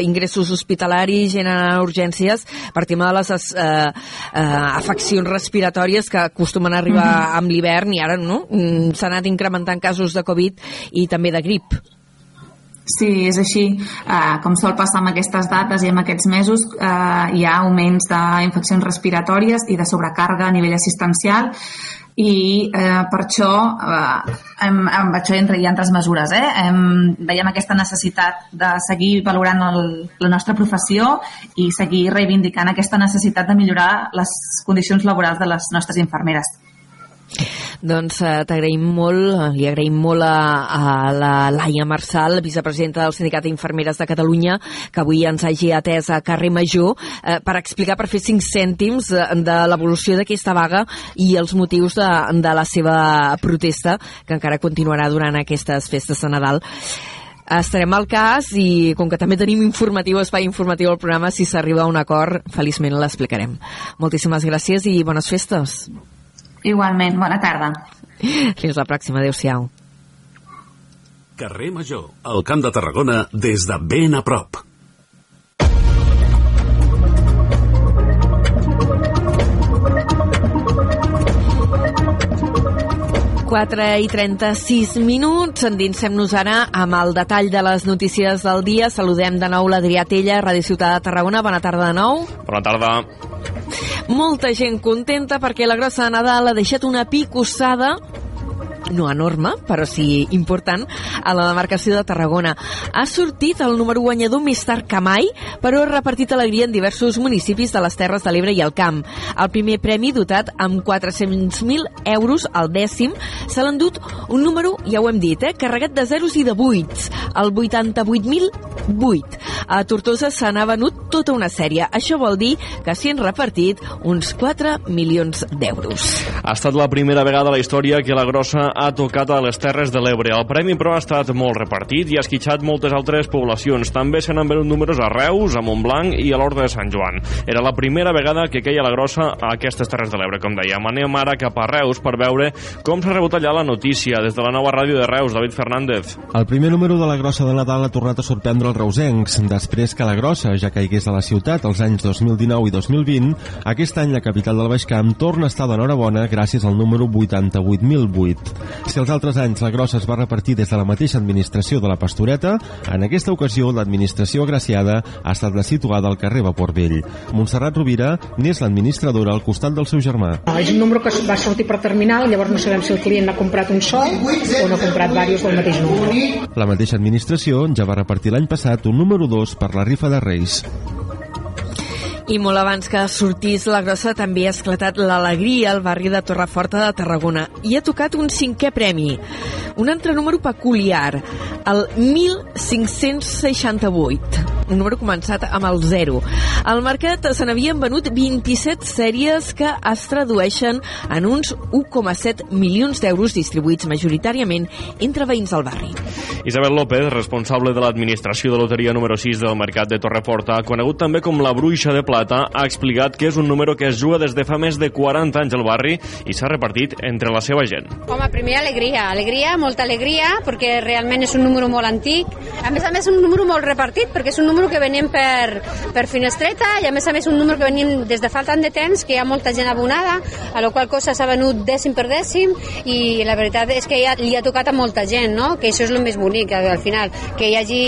Speaker 6: ingressos hospitalaris, gent a urgències, per tema de les uh, uh, afeccions respiratòries que acostumen a arribar mm -hmm. amb l'hivern i ara no? Mm, s'ha anat incrementant casos de Covid i també de grip.
Speaker 10: Sí, és així. Uh, com sol passar amb aquestes dates i amb aquests mesos, uh, hi ha augments d'infeccions respiratòries i de sobrecàrrega a nivell assistencial i eh, per això eh, amb, amb això entra hi ha altres mesures eh? Hem, veiem aquesta necessitat de seguir valorant el, la nostra professió i seguir reivindicant aquesta necessitat de millorar les condicions laborals de les nostres infermeres
Speaker 6: doncs eh, t'agraïm molt, eh, li agraïm molt a, a la Laia Marçal, vicepresidenta del Sindicat d'Infermeres de Catalunya, que avui ens hagi atès a carrer Major eh, per explicar, per fer cinc cèntims de, de l'evolució d'aquesta vaga i els motius de, de la seva protesta, que encara continuarà durant aquestes festes de Nadal estarem al cas i com que també tenim informatiu, espai informatiu al programa, si s'arriba a un acord, feliçment l'explicarem. Moltíssimes gràcies i bones festes.
Speaker 10: Igualment, bona tarda.
Speaker 6: Fins la pròxima, adeu-siau.
Speaker 7: Carrer Major, al Camp de Tarragona, des de ben a prop.
Speaker 6: Quatre i 36 minuts. Endinsem-nos ara amb el detall de les notícies del dia. Saludem de nou l'Adrià Tella, Ràdio Ciutat de Tarragona. Bona tarda de nou.
Speaker 8: Bona tarda.
Speaker 6: Molta gent contenta perquè la grossa de Nadal ha deixat una picossada no enorme, però sí important, a la demarcació de Tarragona. Ha sortit el número guanyador més tard que mai, però ha repartit alegria en diversos municipis de les Terres de l'Ebre i el Camp. El primer premi, dotat amb 400.000 euros, al dècim, se l'ha endut un número, ja ho hem dit, eh, carregat de zeros i de buits, el 88.008. A Tortosa se n'ha venut tota una sèrie. Això vol dir que s'hi han repartit uns 4 milions d'euros.
Speaker 8: Ha estat la primera vegada a la història que la grossa ha tocat a les Terres de l'Ebre. El premi, però, ha estat molt repartit i ha esquitxat moltes altres poblacions. També se n'han venut números a Reus, a Montblanc i a l'Horta de Sant Joan. Era la primera vegada que queia la grossa a aquestes Terres de l'Ebre, com dèiem. Anem ara cap a Reus per veure com s'ha rebut allà la notícia. Des de la nova ràdio de Reus, David Fernández.
Speaker 11: El primer número de la grossa de Nadal ha tornat a sorprendre els reusencs. Després que la grossa ja caigués a la ciutat els anys 2019 i 2020, aquest any la capital del Baix Camp torna a estar d'enhorabona gràcies al número 88.008. Si els altres anys la grossa es va repartir des de la mateixa administració de la Pastoreta, en aquesta ocasió l'administració agraciada ha estat la situada al carrer Vapor Vell. Montserrat Rovira n'és l'administradora al costat del seu germà.
Speaker 12: És un número que va sortir per terminal, llavors no sabem si el client ha comprat un sol o no ha comprat diversos del mateix número.
Speaker 11: La mateixa administració ja va repartir l'any passat un número 2 per la rifa de Reis.
Speaker 6: I molt abans que sortís la grossa també ha esclatat l'alegria al barri de Torreforta de Tarragona i ha tocat un cinquè premi, un altre número peculiar, el 1568. un número començat amb el 0. Al mercat se n'havien venut 27 sèries que es tradueixen en uns 1,7 milions d'euros distribuïts majoritàriament entre veïns del barri.
Speaker 8: Isabel López, responsable de l'administració de loteria número 6 del mercat de Torreforta, conegut també com la Bruixa de Plata, ha explicat que és un número que es juga des de fa més de 40 anys al barri i s'ha repartit entre la seva gent.
Speaker 13: Home, primer alegria, alegria, molta alegria, perquè realment és un número molt antic. A més a més, un número molt repartit, perquè és un número que venim per, per finestreta i a més a més un número que venim des de fa tant de temps que hi ha molta gent abonada, a la qual cosa s'ha venut dècim per dècim i la veritat és que ja li ha tocat a molta gent, no? que això és el més bonic al final, que hi hagi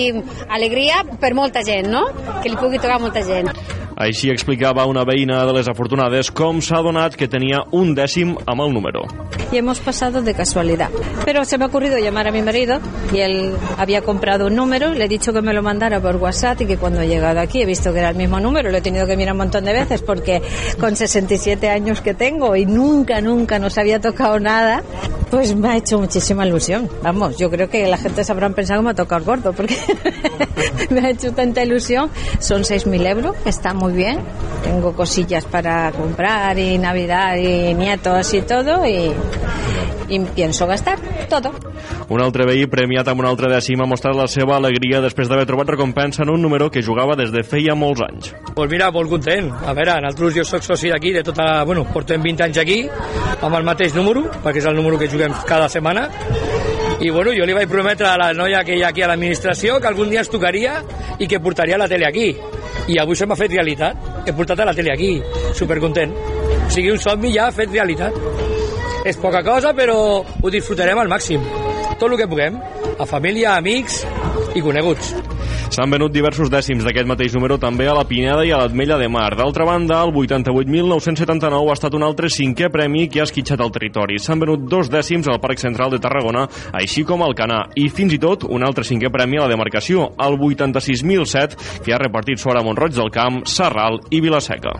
Speaker 13: alegria per molta gent, no? que li pugui tocar molta gent.
Speaker 8: Així explicava una veïna de les afortunades com s'ha donat que tenia un dècim amb el número.
Speaker 14: Y hemos pasado de casualidad. Pero se me ha ocurrido llamar a mi marido y él había comprado un número, le he dicho que me lo mandara por WhatsApp y que cuando he llegado aquí he visto que era el mismo número, lo he tenido que mirar un montón de veces porque con 67 años que tengo y nunca, nunca nos había tocado nada, pues me ha hecho muchísima ilusión. Vamos, yo creo que la gente se habrán pensado que me ha tocado el gordo porque me ha hecho tanta ilusión. Son 6.000 euros, está muy bien. Tengo cosillas para comprar y Navidad y nietos y todo y, y pienso gastar todo.
Speaker 8: Un altre veí premiat amb un altre dècim ha mostrat la seva alegria després d'haver trobat recompensa en un número que jugava des de feia molts anys.
Speaker 15: Pues mira, molt content. A veure, nosaltres jo soc soci d'aquí, de tota... Bueno, portem 20 anys aquí, amb el mateix número, perquè és el número que juguem cada setmana, i bueno, jo li vaig prometre a la noia que hi ha aquí a l'administració que algun dia es tocaria i que portaria la tele aquí. I avui se m'ha fet realitat. He portat a la tele aquí, supercontent. O sigui, un somni ja fet realitat. És poca cosa, però ho disfrutarem al màxim. Tot el que puguem. A família, amics i coneguts.
Speaker 8: S'han venut diversos dècims d'aquest mateix número també a la Pineda i a l'Atmella de Mar. D'altra banda, el 88.979 ha estat un altre cinquè premi que ha esquitxat el territori. S'han venut dos dècims al Parc Central de Tarragona, així com al Canà, i fins i tot un altre cinquè premi a la demarcació, el 86.007, que ha repartit fora Montroig del Camp, Sarral i Vilaseca.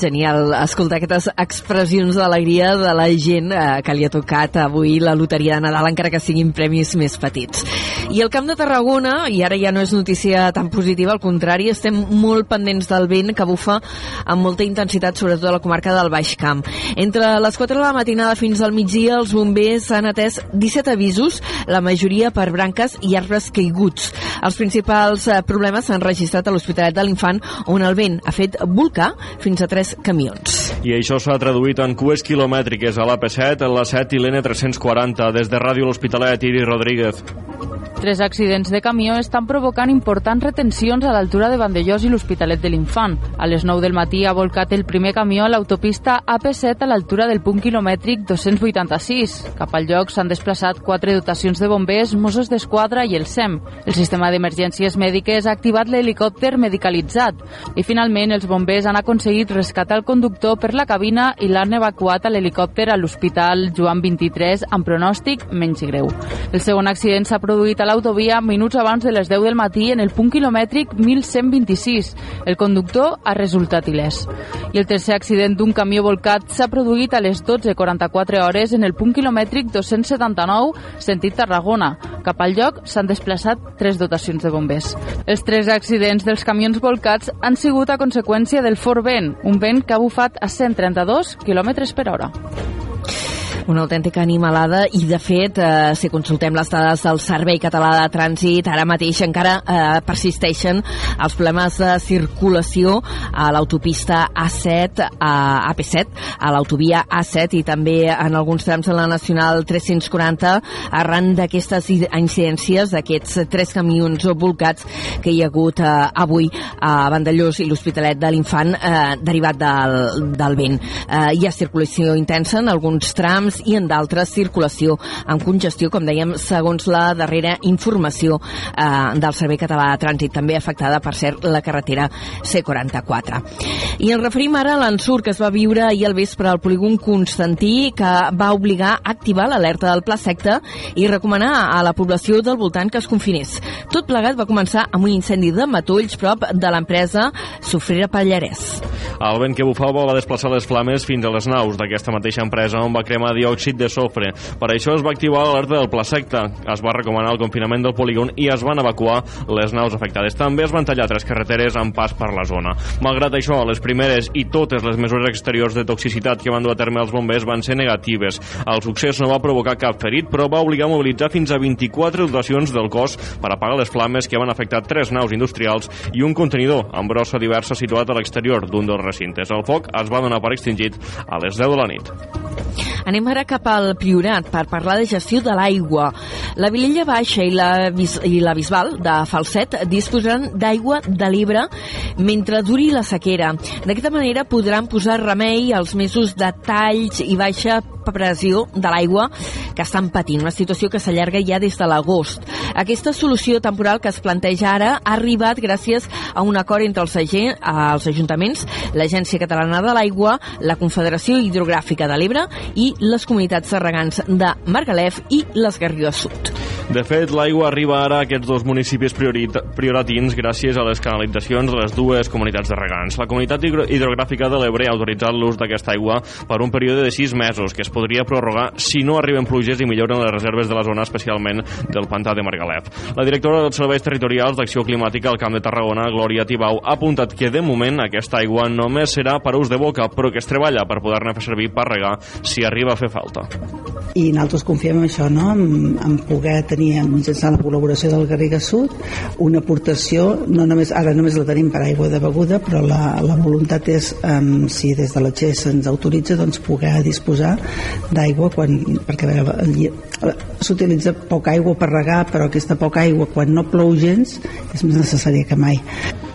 Speaker 6: Genial escoltar aquestes expressions d'alegria de la gent eh, que li ha tocat avui la loteria de Nadal, encara que siguin premis més petits. I el Camp de Tarragona, i ara ja no és notícia tan positiva, al contrari, estem molt pendents del vent que bufa amb molta intensitat, sobretot a la comarca del Baix Camp. Entre les 4 de la matinada fins al migdia, els bombers han atès 17 avisos, la majoria per branques i arbres caiguts. Els principals eh, problemes s'han registrat a l'Hospitalet de l'Infant, on el vent ha fet volcar fins a 3 camions.
Speaker 8: I això s'ha traduït en cues quilomètriques a l'AP7, l'A7 i l'N340. Des de Ràdio L'Hospitalet, Iri Rodríguez.
Speaker 16: Tres accidents de camió estan provocant importants retencions a l'altura de Vandellós i l'Hospitalet de l'Infant. A les 9 del matí ha volcat el primer camió a l'autopista AP7 a l'altura del punt quilomètric 286. Cap al lloc s'han desplaçat quatre dotacions de bombers, Mossos d'Esquadra i el SEM. El sistema d'emergències mèdiques ha activat l'helicòpter medicalitzat i finalment els bombers han aconseguit rescatar el conductor per la cabina i l'han evacuat a l'helicòpter a l'Hospital Joan 23 amb pronòstic menys greu. El segon accident s'ha produït a l'autovia minuts abans de les 10 del matí en el punt quilomètric 1126. El conductor ha resultat il·lès. I el tercer accident d'un camió volcat s'ha produït a les 12.44 hores en el punt quilomètric 279, sentit Tarragona. Cap al lloc s'han desplaçat tres dotacions de bombers. Els tres accidents dels camions volcats han sigut a conseqüència del fort vent, un vent que ha bufat a 132 km per hora
Speaker 6: una autèntica animalada i de fet eh, si consultem les dades del Servei Català de Trànsit ara mateix encara eh, persisteixen els problemes de circulació a l'autopista A7 a AP7, a l'autovia A7 i també en alguns trams de la Nacional 340 arran d'aquestes incidències d'aquests tres camions volcats que hi ha hagut eh, avui a Vandellós i l'Hospitalet de l'Infant eh, derivat del, del vent. Eh, hi ha circulació intensa en alguns trams i en d'altres circulació amb congestió, com dèiem, segons la darrera informació eh, del Servei Català de Trànsit, també afectada, per cert, la carretera C44. I ens referim ara a l'ensurt que es va viure ahir al vespre al polígon Constantí, que va obligar a activar l'alerta del Pla Secta i recomanar a la població del voltant que es confinés. Tot plegat va començar amb un incendi de matolls prop de l'empresa Sofrera Pallarès.
Speaker 8: El vent que bufava va desplaçar les flames fins a les naus d'aquesta mateixa empresa on va cremar diòxid de sofre. Per això es va activar l'alerta del pla secta, es va recomanar el confinament del polígon i es van evacuar les naus afectades. També es van tallar tres carreteres amb pas per la zona. Malgrat això, les primeres i totes les mesures exteriors de toxicitat que van dur a terme els bombers van ser negatives. El succés no va provocar cap ferit, però va obligar a mobilitzar fins a 24 dotacions del cos per apagar les flames que van afectar tres naus industrials i un contenidor amb brossa diversa situat a l'exterior d'un dels recintes. El foc es va donar per extingit a les 10 de la nit.
Speaker 6: Anem ara cap al Priorat per parlar de gestió de l'aigua. La Vilella Baixa i la, i la Bisbal de Falset disposaran d'aigua de l'Ebre mentre duri la sequera. D'aquesta manera podran posar remei als mesos de talls i baixa pressió de l'aigua que estan patint, una situació que s'allarga ja des de l'agost. Aquesta solució temporal que es planteja ara ha arribat gràcies a un acord entre els, agent, els ajuntaments, l'Agència Catalana de l'Aigua, la Confederació Hidrogràfica de l'Ebre i les comunitats de regants de Margalef i les Garrigues Sud.
Speaker 8: De fet, l'aigua arriba ara a aquests dos municipis prioratins gràcies a les canalitzacions de les dues comunitats de regants. La comunitat hidrogràfica de l'Ebre ha autoritzat l'ús d'aquesta aigua per un període de sis mesos, que es podria prorrogar si no arriben pluges i milloren les reserves de la zona, especialment del pantà de Margalef. La directora dels Serveis Territorials d'Acció Climàtica al Camp de Tarragona, Glòria Tibau, ha apuntat que de moment aquesta aigua només serà per ús de boca, però que es treballa per poder-ne fer servir per regar si arriba a fer falta.
Speaker 17: I nosaltres confiem en això, no? en, en poder tenir mitjançant la col·laboració del Garriga Sud una aportació, no només, ara només la tenim per aigua de beguda, però la, la voluntat és, um, si des de la XE se'ns autoritza, doncs poder disposar d'aigua quan, perquè s'utilitza poca aigua per regar, però aquesta poca aigua quan no plou gens és més necessària que mai.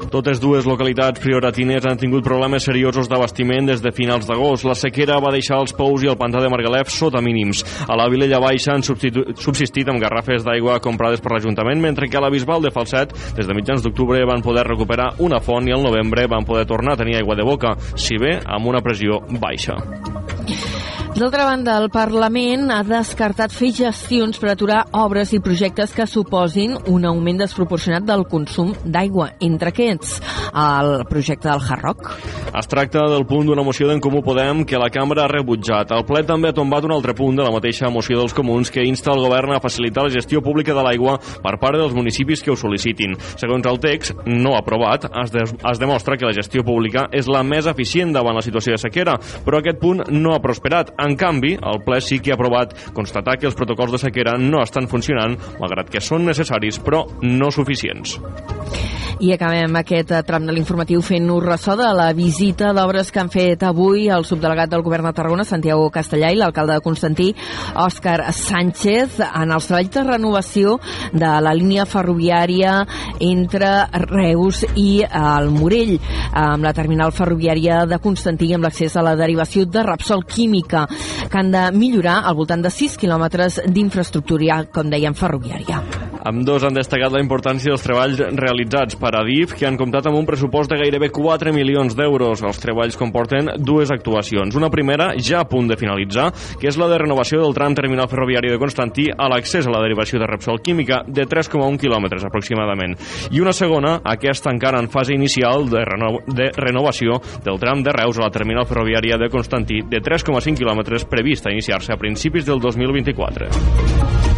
Speaker 8: Totes dues localitats prioratines han tingut problemes seriosos d'abastiment des de finals d'agost. La sequera va deixar els pous i el pantà de Margalef sota mínims. A la Vilella Baixa han subsistit amb garrafes d'aigua comprades per l'Ajuntament, mentre que a la Bisbal de Falset, des de mitjans d'octubre, van poder recuperar una font i al novembre van poder tornar a tenir aigua de boca, si bé amb una pressió baixa.
Speaker 6: D'altra banda, el Parlament ha descartat fer gestions per aturar obres i projectes que suposin un augment desproporcionat del consum d'aigua. Entre aquests, el projecte del Hard Rock.
Speaker 8: Es tracta del punt d'una moció d'en Comú Podem que la cambra ha rebutjat. El ple també ha tombat un altre punt de la mateixa moció dels comuns que insta el govern a facilitar la gestió pública de l'aigua per part dels municipis que ho sol·licitin. Segons el text, no aprovat, es, de es demostra que la gestió pública és la més eficient davant la situació de sequera, però aquest punt no ha prosperat. En canvi, el ple sí que ha aprovat constatar que els protocols de sequera no estan funcionant, malgrat que són necessaris, però no suficients.
Speaker 6: I acabem aquest eh, tram de l'informatiu fent-nos ressò de la visita d'obres que han fet avui el subdelegat del govern de Tarragona, Santiago Castellà, i l'alcalde de Constantí, Òscar Sánchez, en els treballs de renovació de la línia ferroviària entre Reus i el Morell, amb la terminal ferroviària de Constantí amb l'accés a la derivació de Repsol Química, que han de millorar al voltant de 6 quilòmetres d'infraestructura, com dèiem, ferroviària.
Speaker 8: Amb dos han destacat la importància dels treballs realitzats per Adif, que han comptat amb un pressupost de gairebé 4 milions d'euros. Els treballs comporten dues actuacions. Una primera, ja a punt de finalitzar, que és la de renovació del tram terminal ferroviari de Constantí a l'accés a la derivació de Repsol Química de 3,1 quilòmetres aproximadament. I una segona, aquesta encara en fase inicial de, reno de renovació del tram de Reus a la terminal ferroviària de Constantí de 3,5 quilòmetres prevista a iniciar-se a principis del 2024.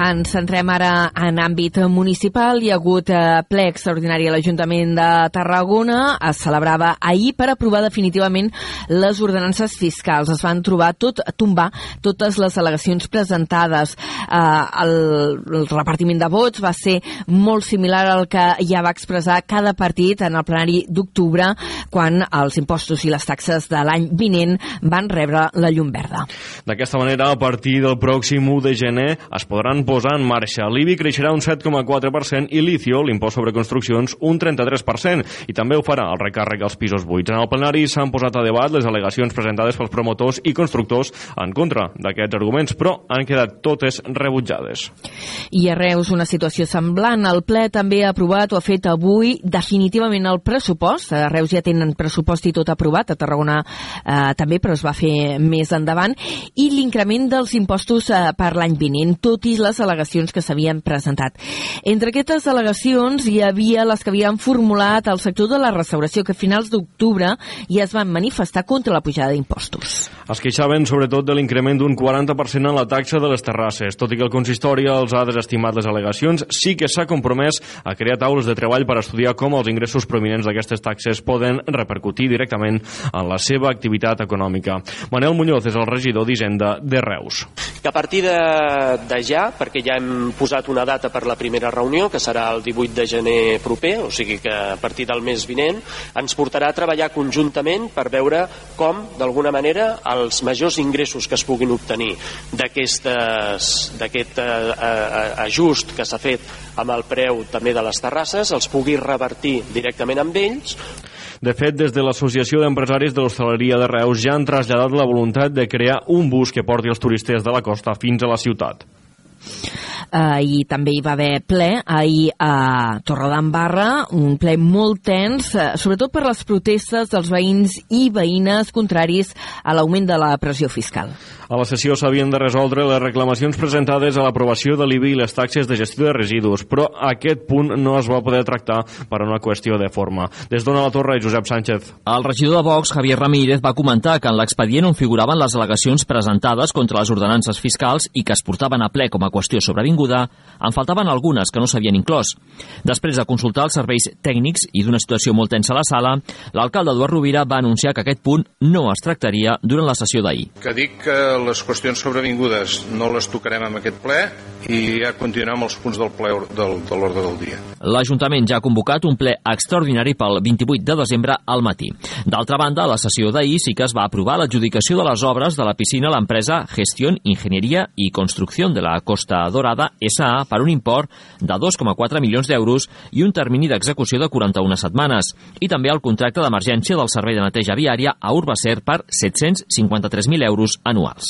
Speaker 6: Ens centrem ara en àmbit municipal. Hi ha hagut eh, ple extraordinari a l'Ajuntament de Tarragona. Es celebrava ahir per aprovar definitivament les ordenances fiscals. Es van trobar tot, tombar totes les al·legacions presentades. Eh, el, el repartiment de vots va ser molt similar al que ja va expressar cada partit en el plenari d'octubre quan els impostos i les taxes de l'any vinent van rebre la llum verda.
Speaker 8: D'aquesta manera, a partir del pròxim 1 de gener es podran posar en marxa. L'IBI creixerà un 7,4% i l'ICIO, l'impost sobre construccions, un 33%, i també ho farà el recàrrec als pisos buits. En el plenari s'han posat a debat les al·legacions presentades pels promotors i constructors en contra d'aquests arguments, però han quedat totes rebutjades.
Speaker 6: I a Reus una situació semblant. El ple també ha aprovat o ha fet avui definitivament el pressupost. A Reus ja tenen pressupost i tot aprovat, a Tarragona eh, també, però es va fer més endavant, i l'increment dels impostos eh, per l'any vinent, tot i les al·legacions que s'havien presentat. Entre aquestes al·legacions hi havia les que havien formulat el sector de la restauració, que a finals d'octubre ja es van manifestar contra la pujada d'impostos.
Speaker 8: Es queixaven sobretot de l'increment d'un 40% en la taxa de les terrasses. Tot i que el consistori els ha desestimat les al·legacions, sí que s'ha compromès a crear taules de treball per estudiar com els ingressos prominents d'aquestes taxes poden repercutir directament en la seva activitat econòmica. Manel Muñoz és el regidor d'Hisenda de Reus.
Speaker 18: Que a partir de, de ja, perquè ja hem posat una data per la primera reunió, que serà el 18 de gener proper, o sigui que a partir del mes vinent, ens portarà a treballar conjuntament per veure com, d'alguna manera, els majors ingressos que es puguin obtenir d'aquest eh, eh, ajust que s'ha fet amb el preu també de les terrasses els pugui revertir directament amb ells.
Speaker 8: De fet, des de l'Associació d'Empresaris de l'Hostaleria de Reus ja han traslladat la voluntat de crear un bus que porti els turistes de la costa fins a la ciutat
Speaker 6: ahir també hi va haver ple, ahir a Torredembarra, un ple molt tens, eh, sobretot per les protestes dels veïns i veïnes contraris a l'augment de la pressió fiscal.
Speaker 8: A la sessió s'havien de resoldre les reclamacions presentades a l'aprovació de l'IBI i les taxes de gestió de residus, però aquest punt no es va poder tractar per una qüestió de forma. Des d'Ona la Torre, Josep Sánchez.
Speaker 19: El regidor de Vox, Javier Ramírez, va comentar que en l'expedient on figuraven les al·legacions presentades contra les ordenances fiscals i que es portaven a ple com a qüestió sobrevinguda en faltaven algunes que no s'havien inclòs. Després de consultar els serveis tècnics i d'una situació molt tensa a la sala, l'alcalde Eduard Rovira va anunciar que aquest punt no es tractaria durant la sessió d'ahir.
Speaker 20: Que dic que les qüestions sobrevingudes no les tocarem amb aquest ple i ja continuem els punts del ple del, de l'ordre del dia.
Speaker 19: L'Ajuntament ja ha convocat un ple extraordinari pel 28 de desembre al matí. D'altra banda, a la sessió d'ahir sí que es va aprovar l'adjudicació de les obres de la piscina a l'empresa Gestión, Ingeniería y Construcción de la Costa Dorada SA per un import de 2,4 milions d'euros i un termini d'execució de 41 setmanes, i també el contracte d'emergència del servei de neteja viària a Urbacer per 753.000 euros anuals.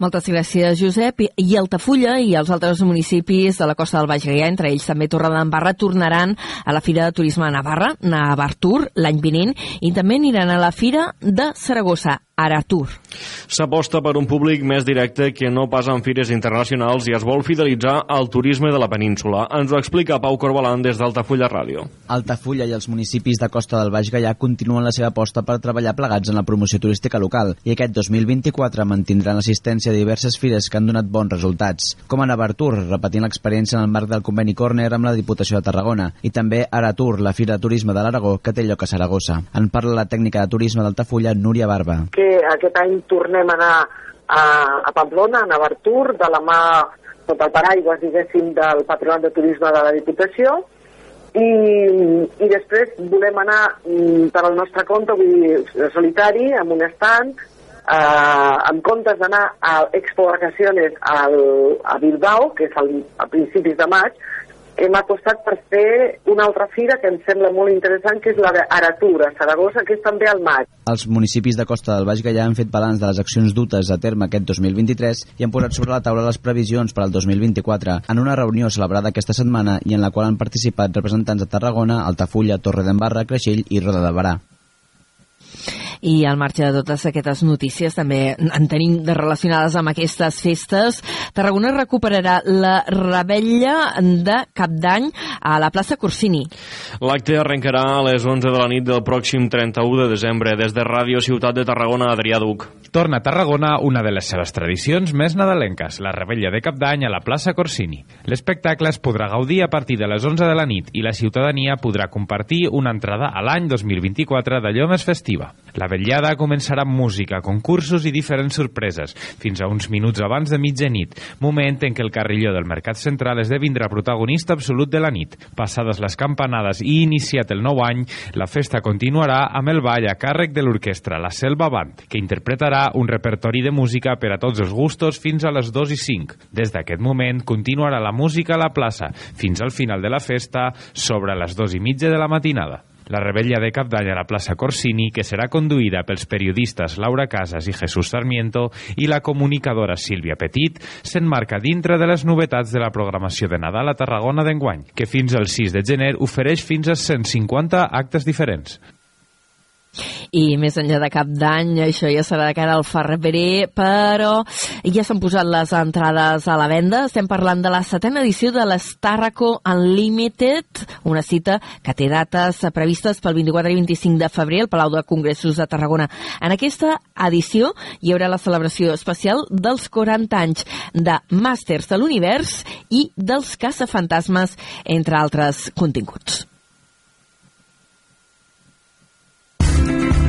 Speaker 6: Moltes gràcies, Josep. I Altafulla i els altres municipis de la costa del Baix Gaià, entre ells també Torredembarra, tornaran a la Fira de Turisme a Navarra, Navartur, l'any vinent, i també aniran a la Fira de Saragossa, Aratur.
Speaker 8: S'aposta per un públic més directe que no pas en fires internacionals i es vol fidelitzar al turisme de la península. Ens ho explica Pau Corbalan des d'Altafulla Ràdio.
Speaker 21: Altafulla i els municipis de Costa del Baix Gaià continuen la seva aposta per treballar plegats en la promoció turística local i aquest 2024 mantindran assistència a diverses fires que han donat bons resultats, com a Navartur, repetint l'experiència en el marc del conveni Corner amb la Diputació de Tarragona, i també Aratur, la Fira de Turisme de l'Aragó, que té lloc a Saragossa. En parla la tècnica de turisme d'Altafulla, Núria Barba.
Speaker 4: Que aquest any tornem a anar a, a Pamplona, a Navartur, de la mà sota el paraigües, diguéssim, del Patronat de Turisme de la Diputació, i, i després volem anar mm, per al nostre compte, vull dir, solitari, amb un stand, eh, en comptes d'anar a Expo Vacaciones al, a Bilbao, que és al, a principis de maig, hem apostat per fer una altra fira que em sembla molt interessant, que és la d'Aratura, Saragossa, que és també al maig.
Speaker 21: Els municipis de Costa del Baix Gaià han fet balanç de les accions dutes a terme aquest 2023 i han posat sobre la taula les previsions per al 2024 en una reunió celebrada aquesta setmana i en la qual han participat representants de Tarragona, Altafulla, Torre d'Embarra, Creixell i Roda de Barà.
Speaker 6: I al marge de totes aquestes notícies també en tenim de relacionades amb aquestes festes. Tarragona recuperarà la rebella de Cap d'Any a la plaça Corsini.
Speaker 8: L'acte arrencarà a les 11 de la nit del pròxim 31 de desembre des de Ràdio Ciutat de Tarragona, Adrià Duc.
Speaker 22: Torna a Tarragona una de les seves tradicions més nadalenques, la rebella de Cap d'Any a la plaça Corsini. L'espectacle es podrà gaudir a partir de les 11 de la nit i la ciutadania podrà compartir una entrada a l'any 2024 d'allò més festiva. La vetllada començarà amb música, concursos i diferents sorpreses, fins a uns minuts abans de mitjanit, moment en què el carrilló del Mercat Central esdevindrà protagonista absolut de la nit. Passades les campanades i iniciat el nou any, la festa continuarà amb el ball a càrrec de l'orquestra La Selva Band, que interpretarà un repertori de música per a tots els gustos fins a les 2 i 5. Des d'aquest moment continuarà la música a la plaça, fins al final de la festa, sobre les 2 i mitja de la matinada. La rebella de Cap d'Any a la plaça Corsini, que serà conduïda pels periodistes Laura Casas i Jesús Sarmiento i la comunicadora Sílvia Petit, s'enmarca dintre de les novetats de la programació de Nadal a Tarragona d'enguany, que fins al 6 de gener ofereix fins a 150 actes diferents.
Speaker 6: I més enllà de cap d'any, això ja serà de cara al Ferrer, però ja s'han posat les entrades a la venda. Estem parlant de la setena edició de l'Estàrraco Unlimited, una cita que té dates previstes pel 24 i 25 de febrer al Palau de Congressos de Tarragona. En aquesta edició hi haurà la celebració especial dels 40 anys de Màsters de l'Univers i dels caçafantasmes, entre altres continguts. Bye.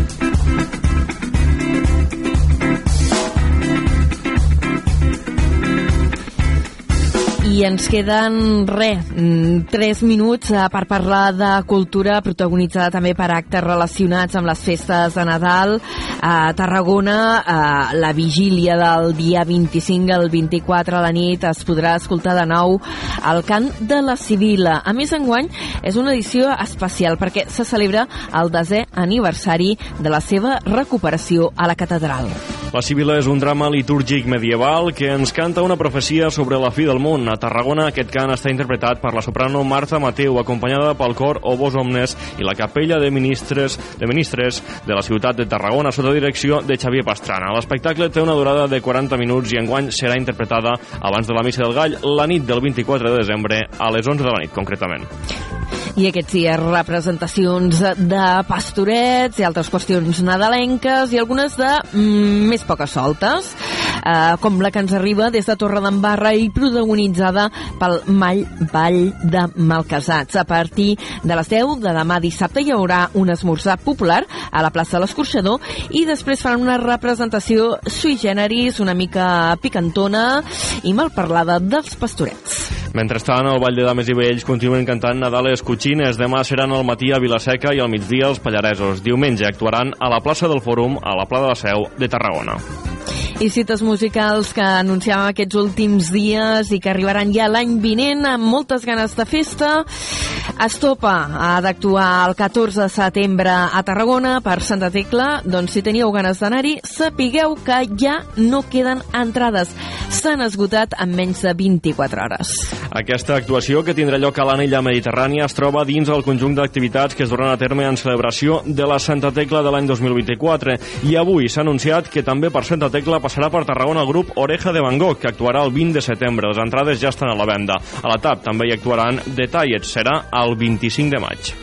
Speaker 6: I ens queden, res, 3 minuts eh, per parlar de cultura protagonitzada també per actes relacionats amb les festes de Nadal. A Tarragona, a la vigília del dia 25 al 24 a la nit es podrà escoltar de nou el cant de la Sibila. A més, enguany és una edició especial perquè se celebra el desè aniversari de la seva recuperació a la catedral.
Speaker 8: La Sibila és un drama litúrgic medieval que ens canta una profecia sobre la fi del món. A Tarragona aquest cant està interpretat per la soprano Marta Mateu, acompanyada pel cor Obos Omnes i la capella de ministres de ministres de la ciutat de Tarragona sota direcció de Xavier Pastrana. L'espectacle té una durada de 40 minuts i enguany serà interpretada abans de la missa del gall la nit del 24 de desembre a les 11 de la nit, concretament.
Speaker 6: I aquests dies representacions de pastorets i altres qüestions nadalenques i algunes de mm, més poques soltes, eh, com la que ens arriba des de Torredembarra i protagonitzada pel Mall Vall de Malcasats. A partir de les 10 de demà dissabte hi haurà un esmorzar popular a la plaça de l'Escorxador i després faran una representació sui generis, una mica picantona i mal parlada dels pastorets.
Speaker 8: Mentrestant, el Vall de Dames i Vells continuen cantant Nadales Cuchines. Demà seran al matí a Vilaseca i al migdia als Pallaresos. Diumenge actuaran a la plaça del Fòrum, a la Pla de la Seu de Tarragona.
Speaker 6: I cites musicals que anunciàvem aquests últims dies i que arribaran ja l'any vinent amb moltes ganes de festa. Estopa ha d'actuar el 14 de setembre a Tarragona per Santa Tecla. Doncs si teníeu ganes d'anar-hi, sapigueu que ja no queden entrades. S'han esgotat en menys de 24 hores.
Speaker 8: Aquesta actuació, que tindrà lloc a l'Anella Mediterrània, es troba dins el conjunt d'activitats que es duran a terme en celebració de la Santa Tecla de l'any 2024. I avui s'ha anunciat que també per Santa Tecla passarà per Tarragona el grup Oreja de Van Gogh, que actuarà el 20 de setembre. Les entrades ja estan a la venda. A la TAP també hi actuaran Detallets, serà el 25 de maig.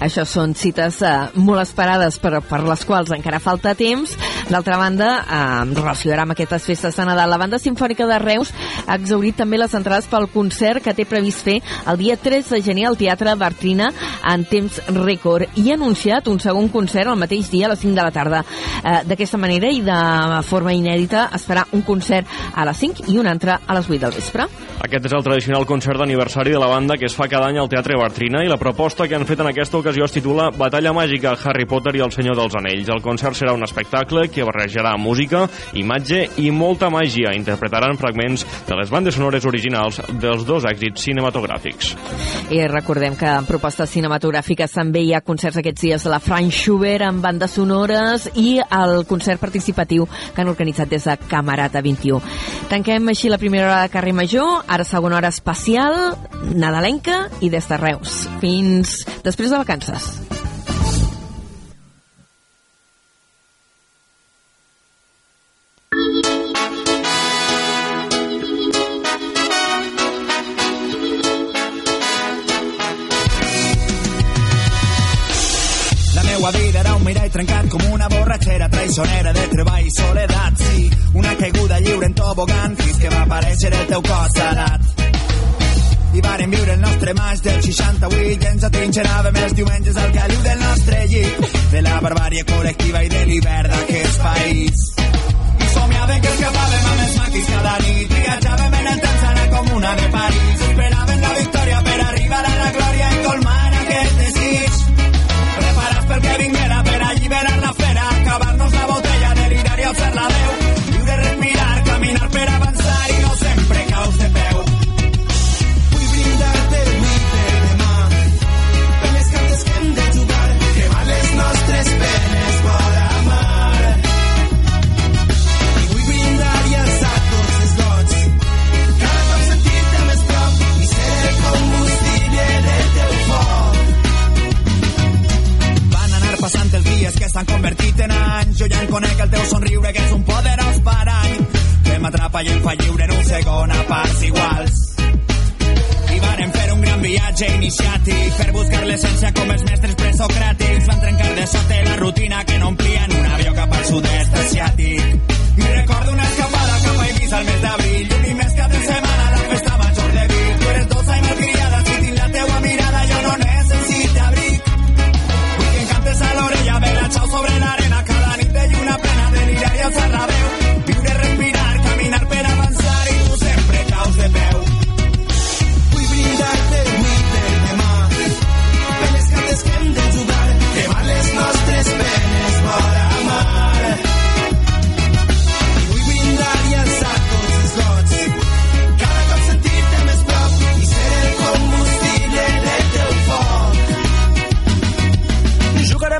Speaker 6: Això són cites eh, molt esperades per, per les quals encara falta temps. D'altra banda, eh, relació amb aquestes festes de Nadal, la Banda Simfònica de Reus ha exaurit també les entrades pel concert que té previst fer el dia 3 de gener al Teatre Bartrina en temps rècord i ha anunciat un segon concert el mateix dia a les 5 de la tarda. Eh, D'aquesta manera i de forma inèdita es farà un concert a les 5 i un altre a les 8 del vespre.
Speaker 8: Aquest és el tradicional concert d'aniversari de la banda que es fa cada any al Teatre Bartrina i la proposta que han fet en aquesta ocasió es titula Batalla Màgica, Harry Potter i el Senyor dels Anells. El concert serà un espectacle que barrejarà música, imatge i molta màgia. Interpretaran fragments de les bandes sonores originals dels dos èxits cinematogràfics.
Speaker 6: I recordem que en propostes cinematogràfiques també hi ha concerts aquests dies de la Frank Schubert amb bandes sonores i el concert participatiu que han organitzat des de Camarata 21. Tanquem així la primera hora de carrer Major, ara segona hora especial, nadalenca i des de Reus. Fins després de.
Speaker 23: La meua vida era un mirall trencat com una borratxera traïsonera de treball i soledat. Sí, una caiguda lliure en tobogan fins que va aparèixer el teu cos salat. I vàrem viure el nostre maig del 68 i ens atrinxeràvem els diumenges al caliu del nostre llit de la barbàrie col·lectiva i de l'hivern d'aquest país. I somiàvem que escapàvem amb els maquis cada nit viatjàvem en el temps anar com una de París esperàvem s'han convertit en anys. Jo ja en conec el teu somriure, que és un poderós parany, que m'atrapa i em fa lliure en un segon a parts iguals. I varen fer un gran viatge iniciàtic per buscar l'essència com els mestres presocràtics. Van trencar de sota la rutina que no omplien un avió cap al sud-est asiàtic. I recordo una escapada cap a Eivissa al mes d'abril i un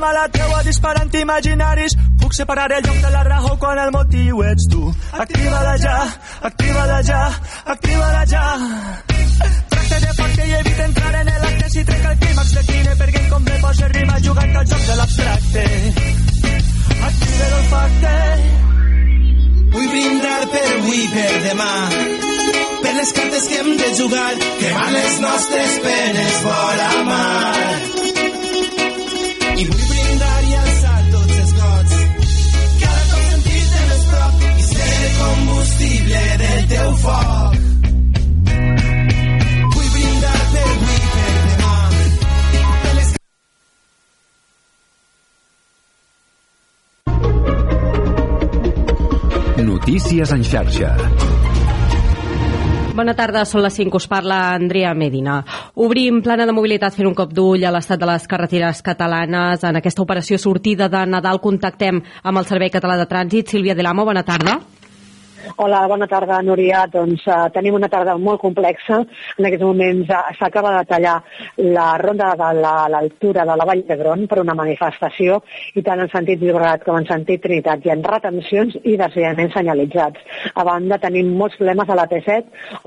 Speaker 24: Jugarem a la teua disparant imaginaris Puc separar el lloc de la raó quan el motiu ets tu. Activa-la ja, activa-la ja, activa-la ja. Tracte de pacte i evita entrar en l'acte si trenca el clímax de quine perquè com me posa rima jugant al joc de l'abstracte. Activa l'olfacte
Speaker 23: Vull brindar per avui per demà per les cartes que hem de jugar que van les nostres penes vora mar i vull brindar i alçar tots els gots cada cop sentir-te més prop i ser el combustible del teu foc vull brindar per avui i per demà per les
Speaker 1: Notícies en xarxa.
Speaker 2: Bona tarda, són les 5, us parla Andrea Medina. Obrim plana de mobilitat fent un cop d'ull a l'estat de les carreteres catalanes. En aquesta operació sortida de Nadal contactem amb el Servei Català de Trànsit. Sílvia Delamo, bona tarda.
Speaker 4: Hola, bona tarda, Núria. Doncs uh, tenim una tarda molt complexa. En aquests moments uh, s'acaba de tallar la ronda de la- l'altura de la Vall d'Hebron per una manifestació i tant en sentit Llobregat com en sentit Trinitat hi ha retencions i desviaments senyalitzats. A banda, tenim molts problemes a la T7,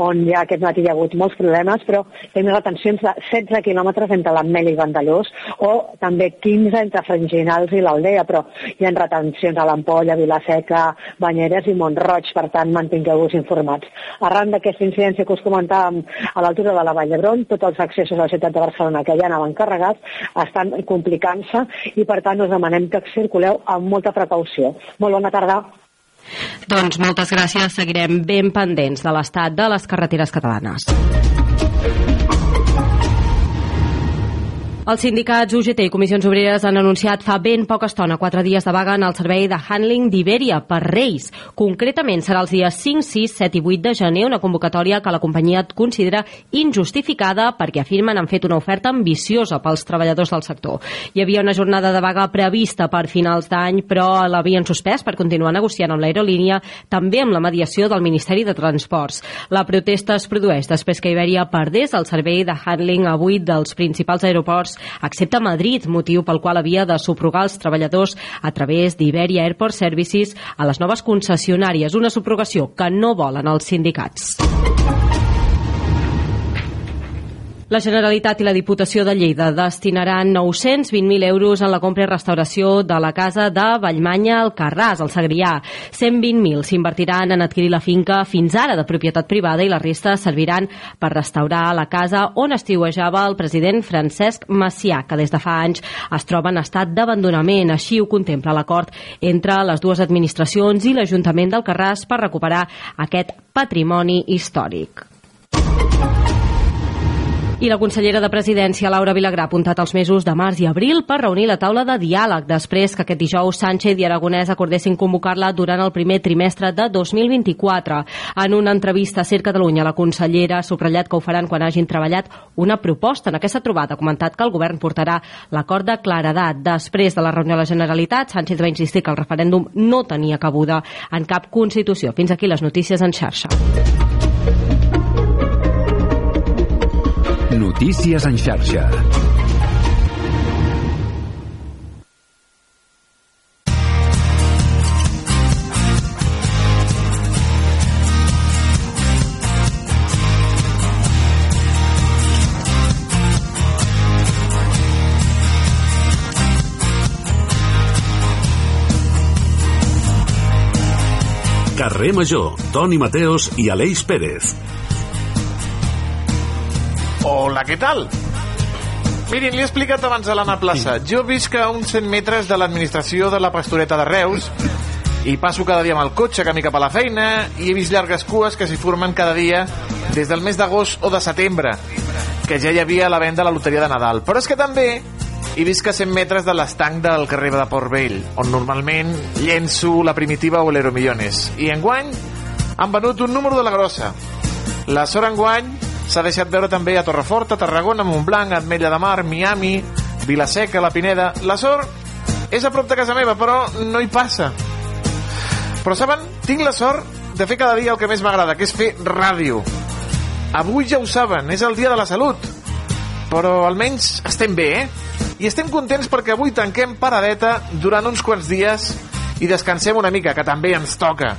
Speaker 4: on ja aquest matí hi ha hagut molts problemes, però tenim retencions de 16 quilòmetres entre l'Ametlla i Vandellós o també 15 entre Franginals i l'Aldea, però hi ha retencions a l'Ampolla, Vilaseca, Banyeres i Montroig, per tant, mantingueu-vos informats. Arran d'aquesta incidència que us comentàvem a l'altura de la Vall d'Hebron, tots els accessos a la ciutat de Barcelona que ja anaven carregats estan complicant-se i, per tant, us demanem que circuleu amb molta precaució. Molt bona tarda.
Speaker 2: Doncs moltes gràcies, seguirem ben pendents de l'estat de les carreteres catalanes. Els sindicats UGT i Comissions Obreres han anunciat fa ben poca estona quatre dies de vaga en el servei de handling d'Iberia per Reis. Concretament serà els dies 5, 6, 7 i 8 de gener una convocatòria que la companyia considera injustificada perquè afirmen han fet una oferta ambiciosa pels treballadors del sector. Hi havia una jornada de vaga prevista per finals d'any, però l'havien suspès per continuar negociant amb l'aerolínia, també amb la mediació del Ministeri de Transports. La protesta es produeix després que Iberia perdés el servei de handling a 8 dels principals aeroports excepte Madrid, motiu pel qual havia de subrogar els treballadors a través d'Iberia Airport Services a les noves concessionàries, una subrogació que no volen els sindicats. La Generalitat i la Diputació de Lleida destinaran 920.000 euros en la compra i restauració de la casa de Vallmanya al Carràs, al Segrià. 120.000 s'invertiran en adquirir la finca fins ara de propietat privada i la resta serviran per restaurar la casa on estiuejava el president Francesc Macià, que des de fa anys es troba en estat d'abandonament. Així ho contempla l'acord entre les dues administracions i l'Ajuntament del Carràs per recuperar aquest patrimoni històric. I la consellera de Presidència, Laura Vilagrà, ha apuntat els mesos de març i abril per reunir la taula de diàleg després que aquest dijous Sánchez i Aragonès acordessin convocar-la durant el primer trimestre de 2024. En una entrevista a Ser Catalunya, la consellera ha subratllat que ho faran quan hagin treballat una proposta. En aquesta trobada ha comentat que el govern portarà l'acord de claredat. Després de la reunió a la Generalitat, Sánchez va insistir que el referèndum no tenia cabuda en cap Constitució. Fins aquí les notícies en xarxa.
Speaker 1: Notícies en xarxa.
Speaker 7: Carrer Major, Toni Mateos i Aleix Pérez.
Speaker 9: Hola, què tal? Mirin, li he explicat abans a l'Anna Plaça. Jo visc a uns 100 metres de l'administració de la Pastoreta de Reus i passo cada dia amb el cotxe camí cap a la feina i he vist llargues cues que s'hi formen cada dia des del mes d'agost o de setembre, que ja hi havia la venda a la loteria de Nadal. Però és que també i visc a 100 metres de l'estanc del carrer de Port Vell, on normalment llenço la primitiva o l'Euromillones. I enguany han venut un número de la grossa. La sort enguany s'ha deixat veure també a Torreforta, Tarragona, Montblanc, Ametlla de Mar, Miami, Vilaseca, La Pineda... La sort és a prop de casa meva, però no hi passa. Però saben, tinc la sort de fer cada dia el que més m'agrada, que és fer ràdio. Avui ja ho saben, és el dia de la salut. Però almenys estem bé, eh? I estem contents perquè avui tanquem paradeta durant uns quants dies i descansem una mica, que també ens toca.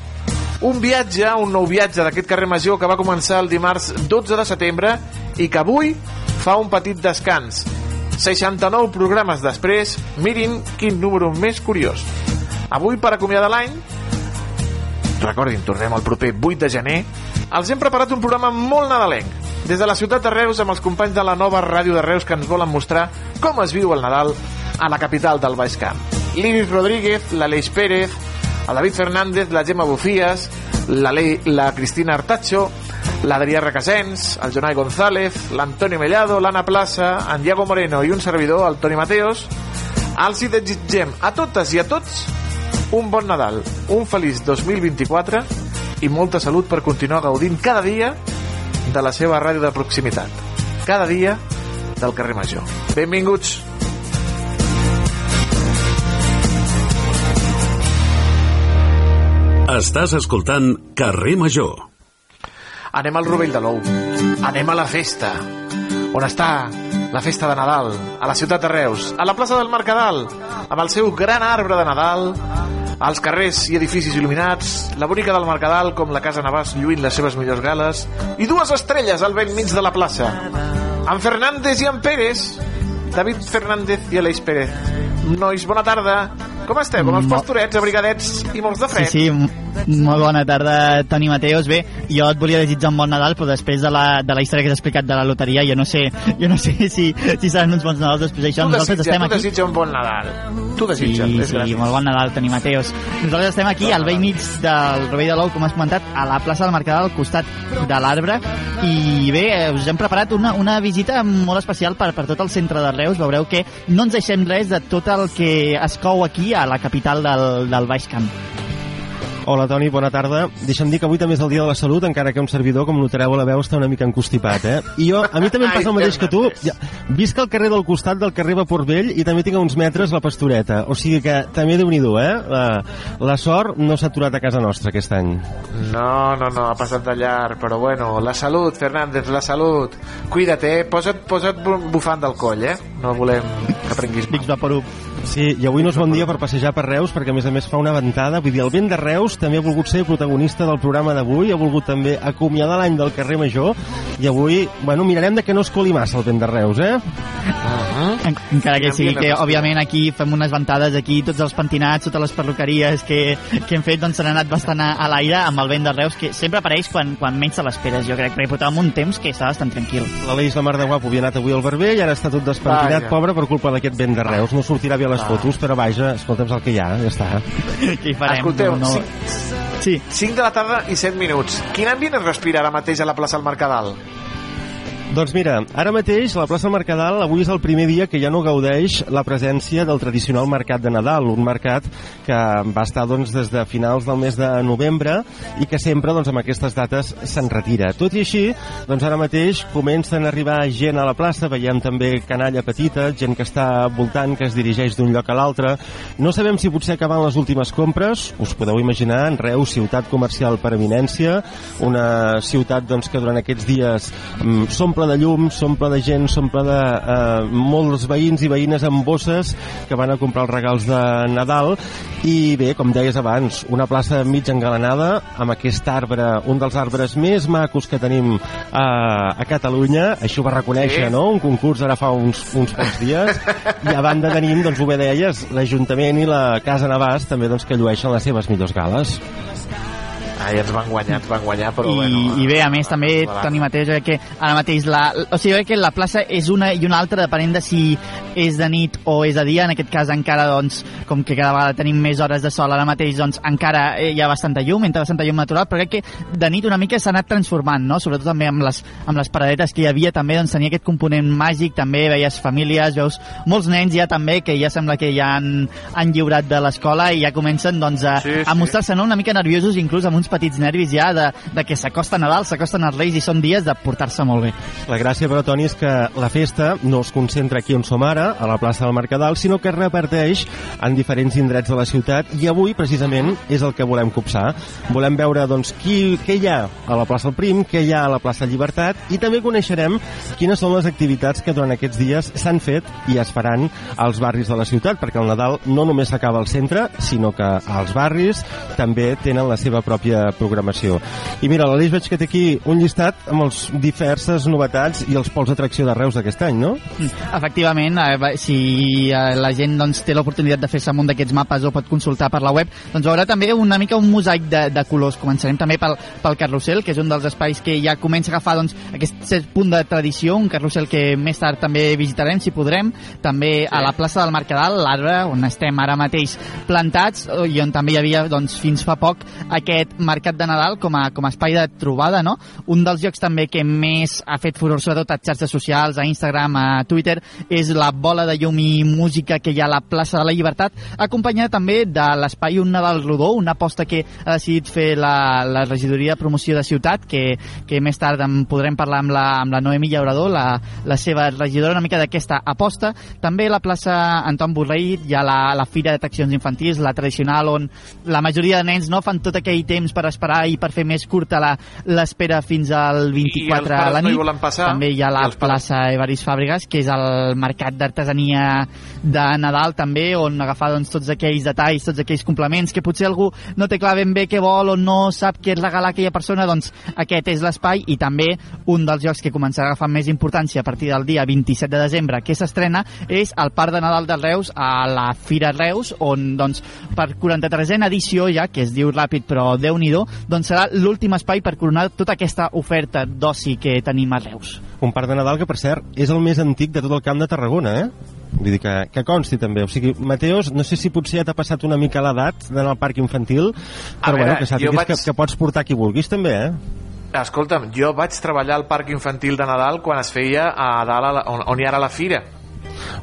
Speaker 9: Un viatge, un nou viatge d'aquest carrer Major que va començar el dimarts 12 de setembre i que avui fa un petit descans. 69 programes després, mirin quin número més curiós. Avui, per acomiadar l'any, recordin, tornem el proper 8 de gener, els hem preparat un programa molt nadalenc. Des de la ciutat de Reus, amb els companys de la nova ràdio de Reus que ens volen mostrar com es viu el Nadal a la capital del Baix Camp. L'Iris Rodríguez, l'Aleix Pérez, el David Fernández, la Gemma Bufías, la, Le la Cristina Artacho, l'Adrià Requesens, el Jonai González, l'Antonio Mellado, l'Anna Plaça, en Diego Moreno i un servidor, el Toni Mateos, els hi desitgem a totes i a tots un bon Nadal, un feliç 2024 i molta salut per continuar gaudint cada dia de la seva ràdio de proximitat. Cada dia del carrer Major. Benvinguts!
Speaker 7: Estàs escoltant Carrer Major.
Speaker 9: Anem al Rovell de l'Ou. Anem a la festa. On està la festa de Nadal? A la ciutat de Reus. A la plaça del Mercadal. Amb el seu gran arbre de Nadal. Els carrers i edificis il·luminats. La bonica del Mercadal, com la Casa Navàs lluint les seves millors gales. I dues estrelles al vell mig de la plaça. En Fernández i en Pérez. David Fernández i Aleix Pérez. Nois, bona tarda. Com esteu? Com els pastorets, abrigadets i molts de fred?
Speaker 25: Sí, sí, molt bona tarda, Toni Mateos. Bé, jo et volia desitjar un bon Nadal, però després de la, de la història que has explicat de la loteria, jo no sé, jo no sé si, si seran uns bons Nadals després d'això.
Speaker 9: Tu
Speaker 25: Nosaltres
Speaker 9: desitja,
Speaker 25: estem
Speaker 9: tu
Speaker 25: aquí...
Speaker 9: desitja un bon Nadal. Tu desitja,
Speaker 25: Sí,
Speaker 9: és
Speaker 25: sí,
Speaker 9: gràcies.
Speaker 25: molt bon Nadal, Toni Mateos. Nosaltres estem aquí al vell mig del Rovell de l'Ou, com has comentat, a la plaça del Mercadal, al costat de l'arbre, i bé, eh, us hem preparat una, una visita molt especial per, per tot el centre de Reus. Veureu que no ens deixem res de tot el que es cou aquí a la capital del, del Baix Camp.
Speaker 11: Hola, Toni, bona tarda. Deixa'm dir que avui també és el dia de la salut, encara que un servidor, com notareu a la veu, està una mica encostipat, eh? I jo, a mi també em passa el mateix que tu. Ja, visc al carrer del costat del carrer Vapor Vell i també tinc a uns metres la pastoreta. O sigui que també déu nhi eh? La, la sort no s'ha aturat a casa nostra aquest any.
Speaker 9: No, no, no, ha passat de llarg, però bueno, la salut, Fernández, la salut. Cuida't, eh? Posa't, posa't bu- bufant del coll, eh? No volem que prenguis mal.
Speaker 25: Vaporub.
Speaker 11: Sí, i avui no és bon dia per passejar per Reus, perquè a més a més fa una ventada. Vull dir, el vent de Reus també ha volgut ser protagonista del programa d'avui, ha volgut també acomiadar l'any del carrer Major, i avui, bueno, mirarem de que no es coli massa el vent de Reus, eh?
Speaker 25: En- Encara que sigui que, òbviament, aquí fem unes ventades, aquí tots els pentinats, totes les perruqueries que, que hem fet, doncs s'han anat bastant a, a l'aire amb el vent de Reus, que sempre apareix quan, quan menys te l'esperes, jo crec, perquè portàvem un temps que estava bastant tranquil.
Speaker 11: L'Aleix, la mar de guapo, havia anat avui al barber i ara està tot despentinat,
Speaker 25: Vaja.
Speaker 11: pobre, per culpa d'aquest vent de Reus. No sortirà bé a les
Speaker 9: Ah.
Speaker 11: fotos, però vaja, escolta'm el que hi ha, ja està.
Speaker 25: Què hi farem?
Speaker 9: Escolteu,
Speaker 25: No, no.
Speaker 9: cinc,
Speaker 25: sí.
Speaker 9: 5 de la tarda i 7 minuts. Quin ambient es respira ara mateix a la plaça del Mercadal?
Speaker 11: Doncs mira, ara mateix la plaça Mercadal avui és el primer dia que ja no gaudeix la presència del tradicional mercat de Nadal, un mercat que va estar doncs, des de finals del mes de novembre i que sempre doncs, amb aquestes dates se'n retira. Tot i així, doncs ara mateix comencen a arribar gent a la plaça, veiem també canalla petita, gent que està voltant, que es dirigeix d'un lloc a l'altre. No sabem si potser acaben les últimes compres, us podeu imaginar, en Reus, ciutat comercial per eminència, una ciutat doncs, que durant aquests dies mm, s'omple de llum, s'omple de gent, s'omple de eh, molts veïns i veïnes amb bosses que van a comprar els regals de Nadal i bé, com deies abans, una plaça mig engalanada amb aquest arbre, un dels arbres més macos que tenim a, a Catalunya, això ho va reconèixer,
Speaker 9: Sí.
Speaker 11: no? Un concurs ara fa uns, uns pocs dies i a banda tenim, doncs ho bé deies, l'Ajuntament i la Casa Navàs també doncs que llueixen les seves millors gales.
Speaker 9: Ai, ens van guanyar, ens van guanyar, però
Speaker 25: I,
Speaker 9: bueno...
Speaker 25: i bé, a més també. Toni Mateu jo crec que ara mateix la, o sigui, jo crec que la plaça és una i una altra depenent de si és de nit o és de dia, en aquest cas encara doncs, com que cada vegada tenim més hores de sol ara mateix doncs encara eh, hi ha bastanta llum entra bastanta llum natural, però crec que de nit una mica s'ha anat transformant, no? sobretot també amb les, amb les paradetes que hi havia també doncs tenia aquest component màgic, també veies famílies veus molts nens ja també que ja sembla que ja han, han lliurat de l'escola i ja comencen doncs a,
Speaker 9: Sí,
Speaker 25: a
Speaker 9: sí.
Speaker 25: mostrar-se no? una mica nerviosos inclús amb uns petits nervis ja de, de que s'acosta Nadal, s'acosten els Reis i són dies de portar-se molt bé.
Speaker 11: La gràcia, però, Toni, és que la festa no es concentra aquí on som ara, a la plaça del Mercadal, sinó que es reparteix en diferents indrets de la ciutat i avui, precisament, és el que volem copsar. Volem veure, doncs, qui, què hi ha a la plaça del Prim, què hi ha a la plaça Llibertat i també coneixerem quines són les activitats que durant aquests dies s'han fet i es faran als barris de la ciutat, perquè el Nadal no només s'acaba al centre, sinó que als barris també tenen la seva pròpia programació. I mira, l'Aleix veig que té aquí un llistat amb els diverses novetats i els pols d'atracció de Reus d'aquest any, no?
Speaker 25: Efectivament, eh, si eh, la gent doncs, té l'oportunitat de fer-se un d'aquests mapes o pot consultar per la web, doncs veurà també una mica un mosaic de, de colors. Començarem també pel, pel carrusel, que és un dels espais que ja comença a agafar doncs, aquest cert punt de tradició, un carrusel que més tard també visitarem, si podrem. També a la plaça del Mercadal, l'arbre, on estem ara mateix plantats, eh, i on també hi havia doncs, fins fa poc aquest mercat de Nadal com a, com a espai de trobada, no? Un dels llocs també que més ha fet furor, sobretot a xarxes socials, a Instagram, a Twitter, és la bola de llum i música que hi ha a la plaça de la Llibertat, acompanyada també de l'espai Un Nadal Rodó, una aposta que ha decidit fer la, la regidoria de promoció de ciutat, que, que més tard en podrem parlar amb la, amb la Noemi Llaurador, la, la seva regidora, una mica d'aquesta aposta. També a la plaça Anton Borrell hi ha la, la Fira d'Atraccions Infantils, la tradicional, on la majoria de nens no fan tot aquell temps per esperar i per fer més curta la- l'espera fins al 24 a la
Speaker 9: no
Speaker 25: nit.
Speaker 9: volen passar,
Speaker 25: També hi ha la plaça Evaris Fàbregas, que és el mercat d'artesania de Nadal també, on agafar doncs, tots aquells detalls, tots aquells complements que potser algú no té clar ben bé què vol o no sap què regalar a aquella persona, doncs aquest és l'espai i també un dels jocs que començarà a agafar més importància a partir del dia 27 de desembre que s'estrena és el Parc de Nadal de Reus a la Fira Reus on doncs per 43a edició ja, que es diu ràpid però déu nhi doncs serà l'últim espai per coronar tota aquesta oferta d'oci que tenim a Reus.
Speaker 11: Un parc de Nadal que, per cert, és el més antic de tot el camp de Tarragona, eh? Vull dir que, que consti també. O sigui, Mateos, no sé si potser ja t'ha passat una mica l'edat d'anar al parc infantil, però
Speaker 9: veure,
Speaker 11: bueno, que sàpigues
Speaker 9: vaig-
Speaker 11: que, que pots portar qui vulguis també, eh?
Speaker 9: Escolta'm, jo vaig treballar al parc infantil de Nadal quan es feia a dalt, a la, on, on hi ara la fira.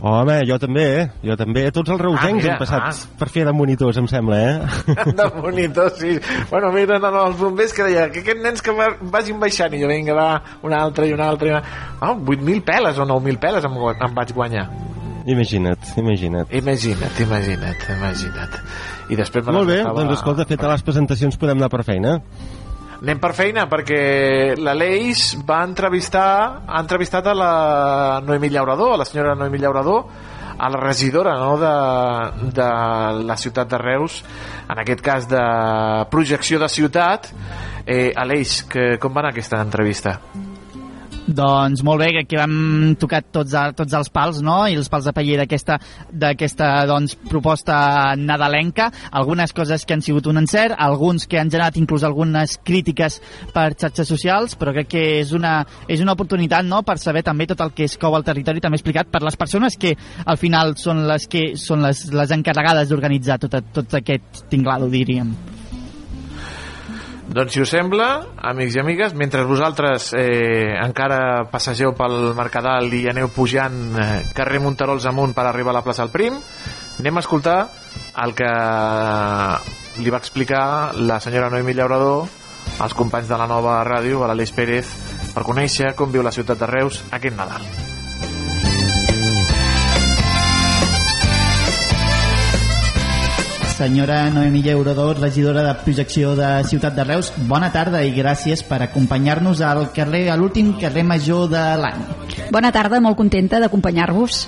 Speaker 11: Home, jo també, eh? Jo també. Tots els reusencs
Speaker 9: Ah, mira,
Speaker 11: han passat
Speaker 9: ah.
Speaker 11: per fer de monitors, em sembla, eh?
Speaker 9: de monitor, sí. Bueno, mira, no, no, els bombers que deia que aquests nens que va- vagin baixant i jo vinga, va, una altra i una altra i una... Oh, 8.000 peles o 9.000 peles em, em vaig guanyar.
Speaker 11: Imagina't, imagina't.
Speaker 9: Imagina't, imagina't, imagina't. I després me
Speaker 11: Molt bé, doncs escolta, feta les presentacions podem anar per feina.
Speaker 9: Anem per feina, perquè l'Aleix va entrevistar, ha entrevistat a la Noemí Llaurador, a la senyora Noemí Llaurador, a la regidora no, de, de la ciutat de Reus, en aquest cas de projecció de ciutat. Eh, Aleix, que, com va anar aquesta entrevista?
Speaker 25: Doncs molt bé, que vam tocar tots, tots els pals, no?, i els pals de paller d'aquesta doncs, proposta nadalenca, algunes coses que han sigut un encert, alguns que han generat inclús algunes crítiques per xarxes socials, però crec que és una, és una oportunitat, no?, per saber també tot el que es cou al territori, també explicat per les persones que al final són les que són les, les encarregades d'organitzar tot, tot aquest tinglado, diríem.
Speaker 9: Doncs si us sembla, amics i amigues, mentre vosaltres eh, encara passegeu pel Mercadal i aneu pujant eh, carrer Monterols amunt per arribar a la plaça del Prim, anem a escoltar el que li va explicar la senyora Noemi Llaurador als companys de la nova ràdio, a l'Aleix Pérez, per conèixer com viu la ciutat de Reus aquest Nadal.
Speaker 25: Senyora Noemí Llaurador, regidora de projecció de Ciutat de Reus, bona tarda i gràcies per acompanyar-nos al carrer, a l'últim carrer major de l'any.
Speaker 26: Bona tarda, molt contenta d'acompanyar-vos.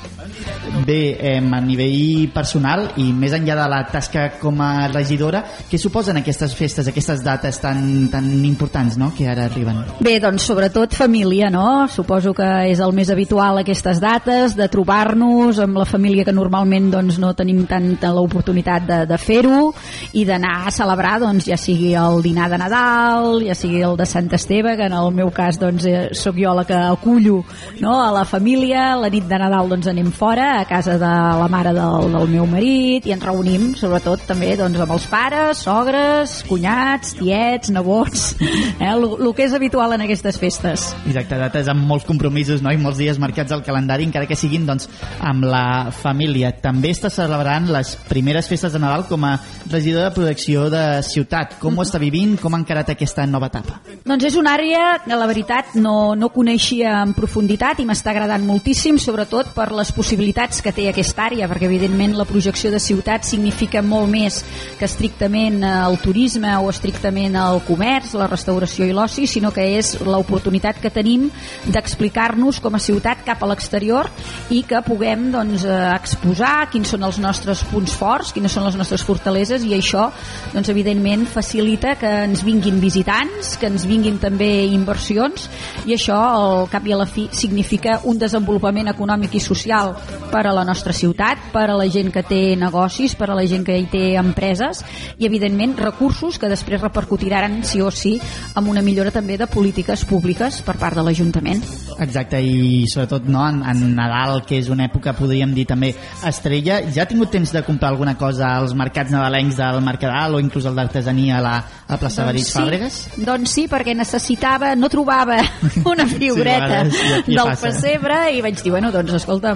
Speaker 25: Bé, eh, a nivell personal i més enllà de la tasca com a regidora, què suposen aquestes festes, aquestes dates tan, tan importants no?, que ara arriben?
Speaker 26: Bé, doncs sobretot família, no? Suposo que és el més habitual aquestes dates, de trobar-nos amb la família que normalment doncs, no tenim tanta l'oportunitat de, de fer-ho i d'anar a celebrar doncs, ja sigui el dinar de Nadal, ja sigui el de Sant Esteve, que en el meu cas doncs, eh, sóc jo la que acullo no? a la família, la nit de Nadal doncs, anem fora, a casa de la mare del, del meu marit, i ens reunim sobretot també doncs, amb els pares, sogres, cunyats, tiets, nebots, eh? el, el que és habitual en aquestes festes.
Speaker 25: Exacte, dates amb molts compromisos no? i molts dies marcats al calendari, encara que siguin doncs, amb la família. També està celebrant les primeres festes de Nadal com a regidor de protecció de ciutat. Com ho està vivint? Com ha encarat aquesta nova etapa?
Speaker 26: Doncs és una àrea que la veritat no, no coneixia en profunditat i m'està agradant moltíssim, sobretot per les possibilitats que té aquesta àrea, perquè evidentment la projecció de ciutat significa molt més que estrictament el turisme o estrictament el comerç, la restauració i l'oci, sinó que és l'oportunitat que tenim d'explicar-nos com a ciutat cap a l'exterior i que puguem doncs, eh, exposar quins són els nostres punts forts, quines són les nostres fortaleses i això doncs, evidentment facilita que ens vinguin visitants, que ens vinguin també inversions i això al cap i a la fi significa un desenvolupament econòmic i social per a la nostra ciutat, per a la gent que té negocis, per a la gent que hi té empreses i evidentment recursos que després repercutiran sí o sí amb una millora també de polítiques públiques per part de l'Ajuntament.
Speaker 25: Exacte, i sobretot no, en, en Nadal, que és una època, podríem dir també estrella, ja ha tingut temps de comprar alguna cosa als mercats nadalencs del Mercadal o inclús el d'artesania a la a plaça doncs Verís
Speaker 26: sí,
Speaker 25: Fàbregas?
Speaker 26: Doncs sí, perquè necessitava, no trobava una figureta
Speaker 25: Sí, vegades, ja- ja
Speaker 26: del
Speaker 25: passa.
Speaker 26: pessebre i vaig dir, bueno, doncs escolta,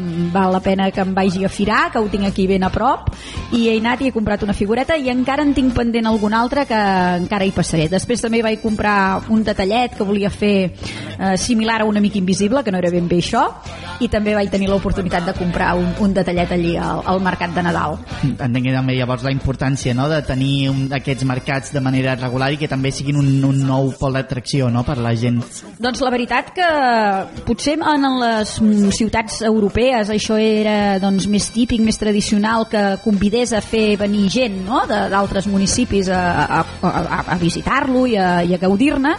Speaker 26: val la pena que em vagi a firar, que ho tinc aquí ben a prop i he anat i he comprat una figureta i encara en tinc pendent algun altre que encara hi passaré. Després també vaig comprar un detallet que volia fer eh, similar a un amic invisible, que no era ben bé això, i també vaig tenir l'oportunitat de comprar un, un detallet allí al, al mercat de Nadal.
Speaker 25: Entenc que també llavors la importància no, de tenir un, aquests mercats de manera regular i que també siguin un, un nou pol d'atracció no, per la gent.
Speaker 26: Doncs la veritat que potser en les ciutats europees això era doncs, més típic, més tradicional que convidés a fer venir gent no? d'altres municipis a, a, a, a visitar-lo i a, i a gaudir-ne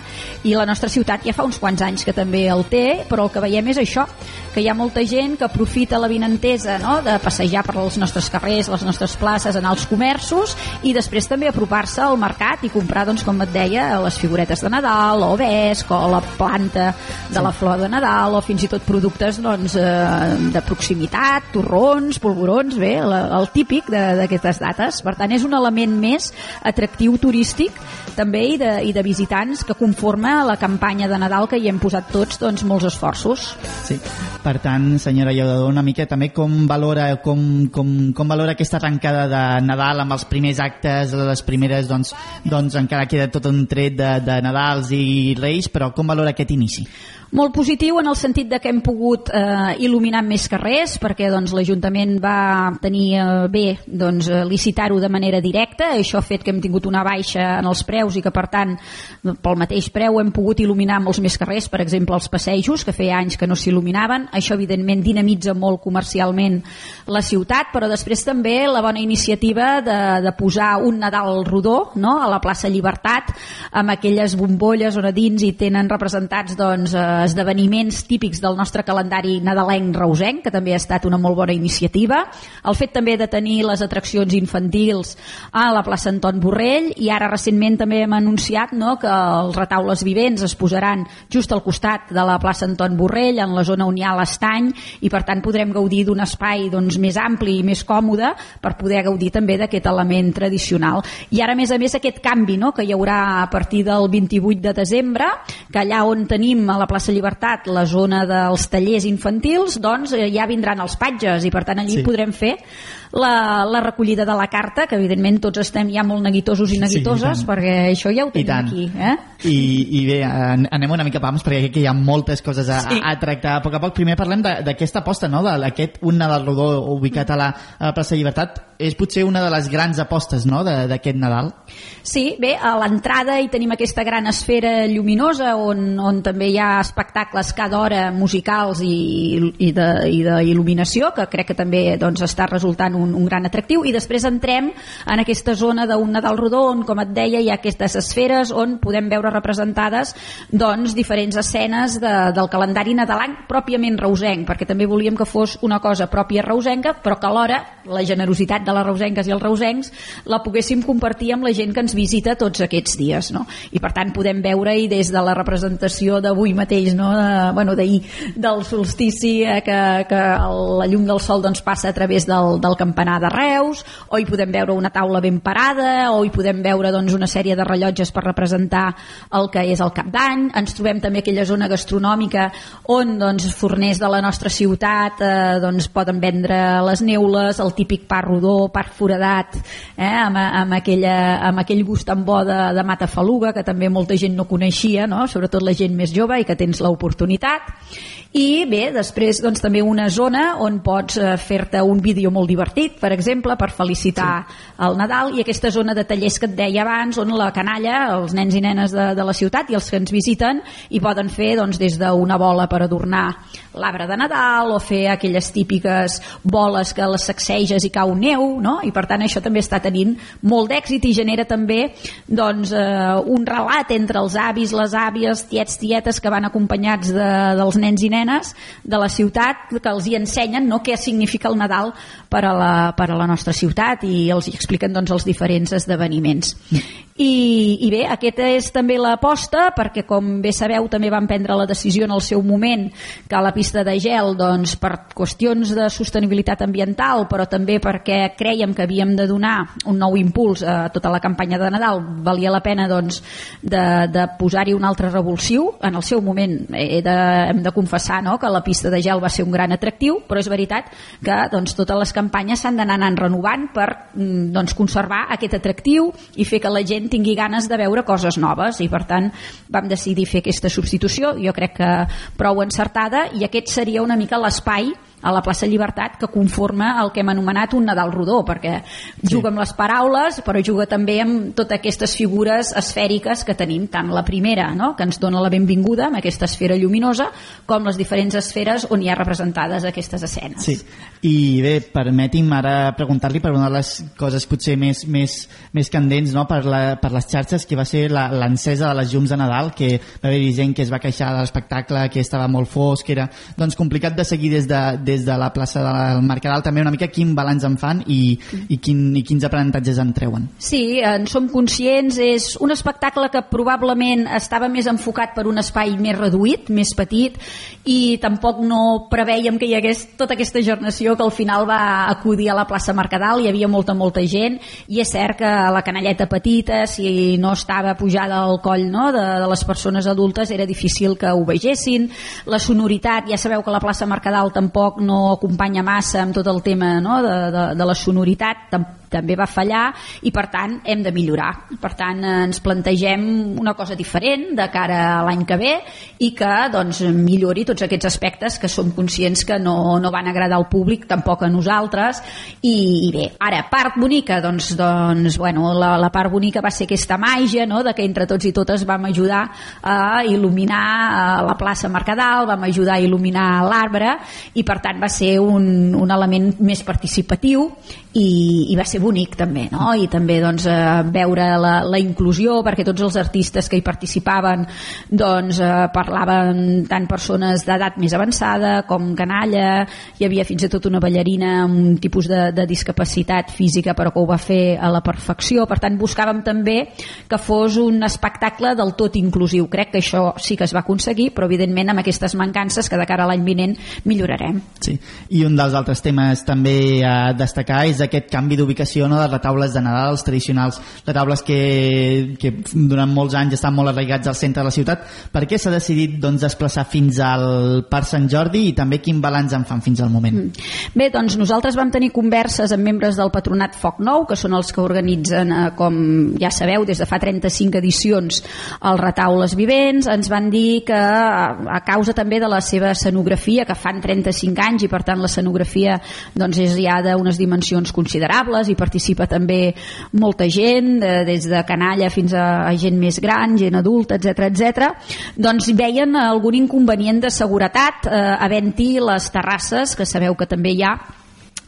Speaker 26: i la nostra ciutat ja fa uns quants anys que també el té, però el que veiem és això que hi ha molta gent que aprofita la vinentesa no? de passejar per els nostres carrers, les nostres places, anar als comerços i després també apropar-se al mercat i comprar, doncs, com et deia, les figuretes de Nadal, o vesc, o la planta de la flor de Nadal, o fins i tot productes doncs, eh, de proximitat, torrons, polvorons, bé, la, el típic d'aquestes dates. Per tant, és un element més atractiu turístic també i de, i de visitants que conforma la campanya de Nadal que hi hem posat tots doncs, molts esforços.
Speaker 25: Sí. Per tant, senyora Llaudador, una mica també com valora, com, com, com valora aquesta arrencada de Nadal amb els primers actes, les primeres, doncs, doncs encara queda tot un tret de, de Nadals i Reis, però com valora aquest inici?
Speaker 26: Molt positiu en el sentit de que hem pogut eh, il·luminar més carrers perquè doncs, l'Ajuntament va tenir eh, bé doncs, eh, licitar-ho de manera directa, això ha fet que hem tingut una baixa en els preus i que per tant pel mateix preu hem pogut il·luminar molts més carrers, per exemple els passejos que feia anys que no s'il·luminaven, això evidentment dinamitza molt comercialment la ciutat, però després també la bona iniciativa de, de posar un Nadal rodó no? a la plaça Llibertat amb aquelles bombolles on a dins hi tenen representats doncs, eh, esdeveniments típics del nostre calendari nadalenc reusenc, que també ha estat una molt bona iniciativa. El fet també de tenir les atraccions infantils a la plaça Anton Borrell i ara recentment també hem anunciat no, que els retaules vivents es posaran just al costat de la plaça Anton Borrell, en la zona on hi ha l'estany, i per tant podrem gaudir d'un espai doncs, més ampli i més còmode per poder gaudir també d'aquest element tradicional. I ara, a més a més, aquest canvi no, que hi haurà a partir del 28 de desembre, que allà on tenim a la plaça Llibertat la zona dels tallers infantils, doncs eh, ja vindran els patges i per tant allí
Speaker 25: sí.
Speaker 26: podrem fer la, la recollida de la carta, que evidentment tots estem ja molt neguitosos i neguitoses,
Speaker 25: tant.
Speaker 26: perquè això ja ho
Speaker 25: I
Speaker 26: tenim
Speaker 25: tant.
Speaker 26: aquí. Eh?
Speaker 25: I, i bé, an- anem una mica pams perquè que hi ha moltes coses a,
Speaker 26: Sí.
Speaker 25: a, tractar a poc a poc. Primer parlem de- d'aquesta aposta, no? d'aquest un Nadal rodó ubicat a la, a la plaça Llibertat. És potser una de les grans apostes no? d'aquest Nadal.
Speaker 26: Sí, bé, a l'entrada hi tenim aquesta gran esfera lluminosa on, on també hi ha espectacles cada hora musicals i, i de- i d'il·luminació, que crec que també doncs, està resultant un, un gran atractiu, i després entrem en aquesta zona d'un Nadal rodó on, com et deia, hi ha aquestes esferes on podem veure representades doncs, diferents escenes de, del calendari nadalenc pròpiament reusenc, perquè també volíem que fos una cosa pròpia reusenca, però que alhora la generositat que les reusenques i els reusencs la poguéssim compartir amb la gent que ens visita tots aquests dies. No? I per tant podem veure-hi des de la representació d'avui mateix, no? de, bueno, d'ahir, del solstici, eh, que, que el, la llum del sol doncs, passa a través del, del campanar de Reus, o hi podem veure una taula ben parada, o hi podem veure doncs, una sèrie de rellotges per representar el que és el cap d'any. Ens trobem també aquella zona gastronòmica on doncs, forners de la nostra ciutat eh, doncs, poden vendre les neules, el típic pa rodó, pa foradat, eh, amb, amb, aquella, amb aquell gust tan bo de, de matafaluga que també molta gent no coneixia, no? sobretot la gent més jove i que tens l'oportunitat i bé, després doncs, també una zona on pots eh, fer-te un vídeo molt divertit, per exemple, per felicitar sí. el Nadal, i aquesta zona de tallers que et deia abans, on la canalla, els nens i nenes de, de la ciutat i els que ens visiten, hi poden fer doncs, des d'una bola per adornar l'arbre de Nadal o fer aquelles típiques boles que les sacseges i cau neu, no? i per tant això també està tenint molt d'èxit i genera també doncs, eh, un relat entre els avis, les àvies, tiets, tietes que van acompanyats de, dels nens i nenes nenes de la ciutat que els hi ensenyen no, què significa el Nadal per a la, per a la nostra ciutat i els hi expliquen doncs, els diferents esdeveniments. I, i bé, aquesta és també l'aposta perquè com bé sabeu també van prendre la decisió en el seu moment que la pista de gel doncs, per qüestions de sostenibilitat ambiental però també perquè creiem que havíem de donar un nou impuls a tota la campanya de Nadal valia la pena doncs, de, de posar-hi un altre revulsiu. En el seu moment he de, hem de confessar no, que la pista de gel va ser un gran atractiu però és veritat que doncs, totes les campanyes s'han d'anar renovant per mm, doncs, conservar aquest atractiu i fer que la gent tingui ganes de veure coses noves i per tant vam decidir fer aquesta substitució. Jo crec que prou encertada i aquest seria una mica l'espai a la plaça Llibertat que conforma el que hem anomenat un Nadal rodó perquè juga amb les paraules però juga també amb totes aquestes figures esfèriques que tenim, tant la primera no? que ens dona la benvinguda amb aquesta esfera lluminosa com les diferents esferes on hi ha representades aquestes escenes
Speaker 25: sí. i bé, permeti'm ara preguntar-li per una de les coses potser més, més, més candents no? per, la, per les xarxes que va ser l'encesa de les llums de Nadal que va haver-hi gent que es va queixar de l'espectacle que estava molt fosc, que era doncs, complicat de seguir des de, des de la plaça del Mercadal també una mica quin balanç en fan i, i, quin, i quins aprenentatges en treuen.
Speaker 26: Sí, en som conscients, és un espectacle que probablement estava més enfocat per un espai més reduït, més petit i tampoc no preveiem que hi hagués tota aquesta gernació que al final va acudir a la plaça Mercadal, hi havia molta, molta gent i és cert que la canalleta petita, si no estava pujada al coll no, de, de les persones adultes, era difícil que ho vegessin, la sonoritat, ja sabeu que la plaça Mercadal tampoc no acompanya massa amb tot el tema no? de, de, de la sonoritat, tampoc també va fallar i per tant hem de millorar per tant ens plantegem una cosa diferent de cara a l'any que ve i que doncs, millori tots aquests aspectes que som conscients que no, no van agradar al públic tampoc a nosaltres i, i bé, ara, part bonica doncs, doncs bueno, la, la part bonica va ser aquesta màgia no? de que entre tots i totes vam ajudar a il·luminar a la plaça Mercadal, vam ajudar a il·luminar l'arbre i per tant va ser un, un element més participatiu i, i va ser bonic també no? i també doncs, eh, veure la, la inclusió perquè tots els artistes que hi participaven doncs, eh, parlaven tant persones d'edat més avançada com canalla, hi havia fins i tot una ballarina amb un tipus de, de discapacitat física però que ho va fer a la perfecció, per tant buscàvem també que fos un espectacle del tot inclusiu, crec que això sí que es va aconseguir, però evidentment amb aquestes mancances que de cara a l'any vinent millorarem
Speaker 25: sí. i un dels altres temes també a destacar és aquest canvi d'ubicació no, de retaules de Nadal, els tradicionals retaules que, que durant molts anys estan molt arraigats al centre de la ciutat. Per què s'ha decidit doncs, desplaçar fins al Parc Sant Jordi i també quin balanç en fan fins al moment? Mm.
Speaker 26: Bé, doncs nosaltres vam tenir converses amb membres del Patronat Foc Nou, que són els que organitzen, eh, com ja sabeu, des de fa 35 edicions els retaules vivents. Ens van dir que a causa també de la seva escenografia, que fan 35 anys i per tant l'escenografia doncs, és ja d'unes dimensions considerables i participa també molta gent, de, des de canalla fins a, a gent més gran, gent adulta, etc etc. doncs veien algun inconvenient de seguretat eh, havent-hi les terrasses, que sabeu que també hi ha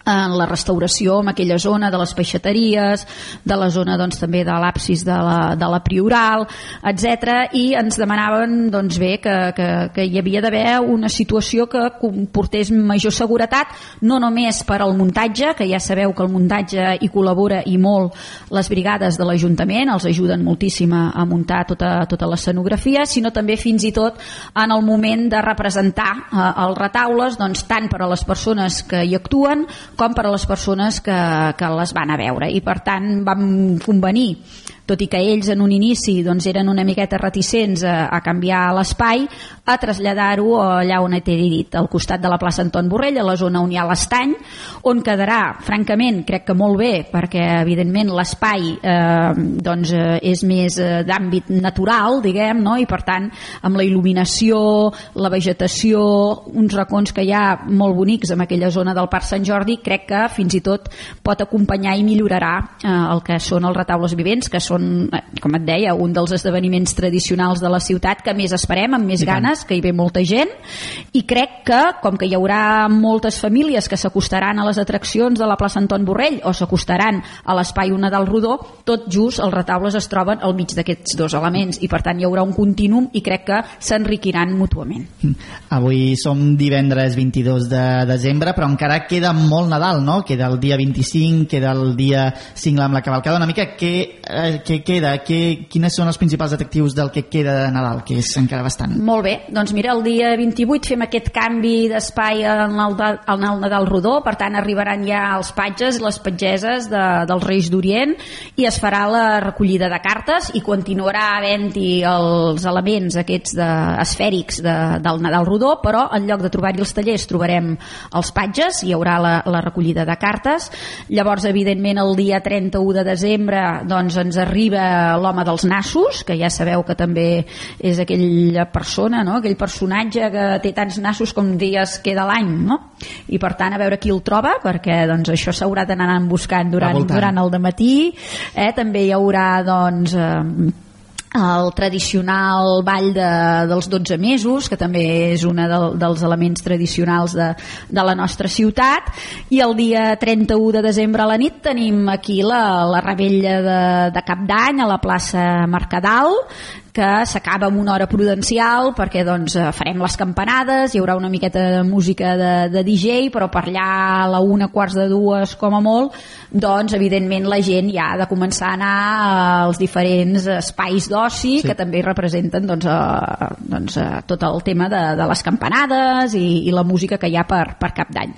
Speaker 26: en la restauració en aquella zona de les peixateries, de la zona doncs, també de l'absis de, la, de la Prioral, etc. i ens demanaven doncs, bé que, que, que hi havia d'haver una situació que comportés major seguretat, no només per al muntatge, que ja sabeu que el muntatge hi col·labora i molt les brigades de l'Ajuntament, els ajuden moltíssim a, muntar tota, tota l'escenografia, sinó també fins i tot en el moment de representar eh, els retaules, doncs, tant per a les persones que hi actuen com per a les persones que, que les van a veure. I per tant vam convenir tot i que ells en un inici doncs, eren una miqueta reticents a, a canviar l'espai, a traslladar-ho allà on he dit, al costat de la plaça Anton Borrell, a la zona on hi ha l'estany, on quedarà, francament, crec que molt bé, perquè evidentment l'espai eh, doncs, eh, és més eh, d'àmbit natural, diguem, no? i per tant, amb la il·luminació, la vegetació, uns racons que hi ha molt bonics en aquella zona del Parc Sant Jordi, crec que fins i tot pot acompanyar i millorarà eh, el que són els retaules vivents, que són eh, com et deia, un dels esdeveniments tradicionals de la ciutat que més esperem, amb més ganes, que hi ve molta gent, i crec que, com que hi haurà moltes famílies que s'acostaran a les atraccions de la plaça Anton Borrell o s'acostaran a l'espai Una del Rodó, tot just els retaules es troben al mig d'aquests dos elements i per tant hi haurà un continuum i crec que s'enriquiran mútuament.
Speaker 25: Avui som divendres 22 de desembre, però encara queda molt Nadal, no? Queda el dia 25, queda el dia 5 amb la cavalcada. Una mica què, eh, què queda? Què, quines són els principals atractius del que queda de Nadal, que és encara bastant?
Speaker 26: Molt bé, doncs mira, el dia 28 fem aquest canvi d'espai en, el, en el Nadal Rodó, per tant arribaran ja els patges, les patgeses de, dels Reis d'Orient i es farà la recollida de cartes i continuarà havent-hi els elements aquests de, esfèrics de, del Nadal Rodó, però en lloc de trobar-hi els tallers trobarem els patges, hi haurà la, la recollida de cartes. Llavors, evidentment, el dia 31 de desembre doncs, ens arriba l'home dels nassos, que ja sabeu que també és aquella persona, no? aquell personatge que té tants nassos com dies queda l'any, no? i per tant a veure qui el troba, perquè doncs, això s'haurà d'anar buscant durant, durant el matí eh? també hi haurà doncs, eh, el tradicional ball de, dels 12 mesos, que també és un de, dels elements tradicionals de, de la nostra ciutat, i el dia 31 de desembre a la nit tenim aquí la, la rebella de, de Cap d'Any a la plaça Mercadal, que s'acaba amb una hora prudencial perquè doncs, eh, farem les campanades, hi haurà una miqueta de música de, de DJ, però per allà a la una, quarts de dues com a molt, doncs evidentment la gent ja ha de començar a anar als diferents espais d'oci sí. que també representen doncs, a, doncs, a tot el tema de, de les campanades i, i la música que hi ha per, per cap d'any.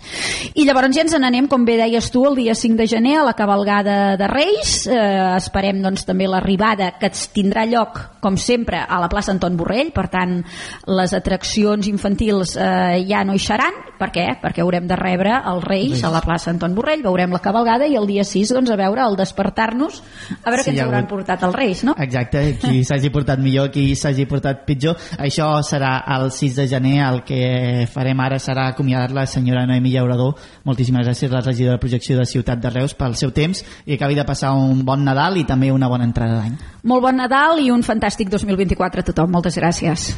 Speaker 26: I llavors ja ens n'anem, com bé deies tu, el dia 5 de gener a la cabalgada de Reis, eh, esperem doncs, també l'arribada que tindrà lloc, com sempre a la plaça Anton Borrell, per tant les atraccions infantils eh, ja no hi seran, per què? Perquè haurem de rebre els Reis a la plaça Anton Borrell, veurem la cabalgada i el dia 6 doncs, a veure, el despertar-nos a veure sí, què ens hauran portat els Reis, no?
Speaker 25: Exacte, qui s'hagi portat millor, qui s'hagi portat pitjor. Això serà el 6 de gener. El que farem ara serà acomiadar la senyora Noemi Llaurador. Moltíssimes gràcies a la regidora de projecció de Ciutat de Reus pel seu temps. I acabi de passar un bon Nadal i també una bona entrada d'any.
Speaker 26: Molt bon Nadal i un fantàstic 2024 a tothom. Moltes gràcies.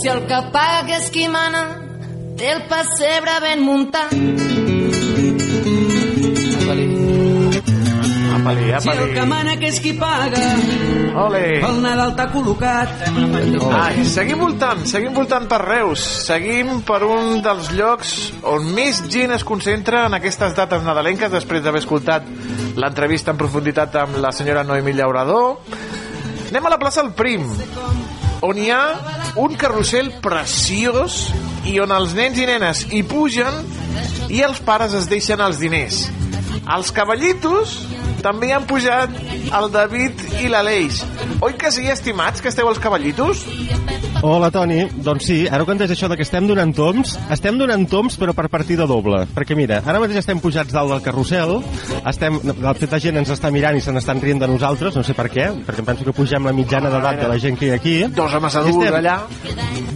Speaker 27: Si el que paga és qui mana, té el pessebre ben muntat.
Speaker 9: Apali, apali.
Speaker 27: Si el que mana que és qui paga,
Speaker 9: Ole.
Speaker 27: el Nadal t'ha col·locat.
Speaker 9: Ai, seguim voltant, seguim voltant per Reus. Seguim per un dels llocs on més gent es concentra en aquestes dates nadalenques després d'haver escoltat l'entrevista en profunditat amb la senyora Noemí Llaurador. Anem a la plaça del Prim, on hi ha un carrusel preciós i on els nens i nenes hi pugen i els pares es deixen els diners. Els cavallitos també han pujat el David i l'Aleix. Oi que sí, estimats, que esteu els cavallitos?
Speaker 11: Hola, Toni. Doncs sí, ara quan això de que estem donant toms, estem donant toms però per partida doble. Perquè mira, ara mateix estem pujats dalt del carrusel, estem, el fet de gent ens està mirant i se n'estan rient de nosaltres, no sé per què, perquè em penso que pugem la mitjana d'edat de la gent que hi ha aquí.
Speaker 9: Dos homes adults allà.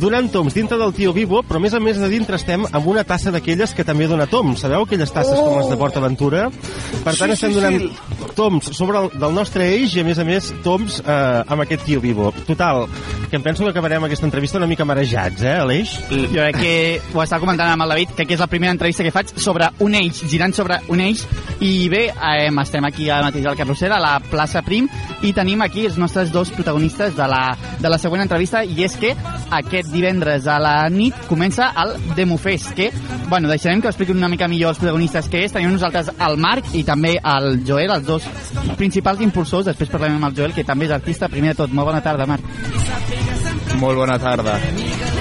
Speaker 11: Donant toms dintre del tio Vivo, però a més a més de dintre estem amb una tassa d'aquelles que també dona toms. Sabeu aquelles tasses oh. com les de Port Aventura? Per tant,
Speaker 9: Sí,
Speaker 11: estem
Speaker 9: sí,
Speaker 11: donant
Speaker 9: sí.
Speaker 11: toms sobre el, del nostre eix i a més a més toms eh, amb aquest tio Vivo. Total, que em penso que acabarem aquesta aquesta entrevista una mica marejats, eh, Aleix?
Speaker 25: Jo crec que ho estava comentant amb el David, crec que és la primera entrevista que faig sobre un eix, girant sobre un eix, i bé, eh, estem aquí ara mateix al carrusel, a la plaça Prim, i tenim aquí els nostres dos protagonistes de la, de la següent entrevista, i és que aquest divendres a la nit comença el Demofest, que, bueno, deixarem que ho expliquin una mica millor els protagonistes que és. Tenim nosaltres el Marc i també el Joel, els dos principals impulsors, després parlem amb el Joel, que també és artista. Primer de tot, molt bona tarda, Marc.
Speaker 28: Molt bona tarda.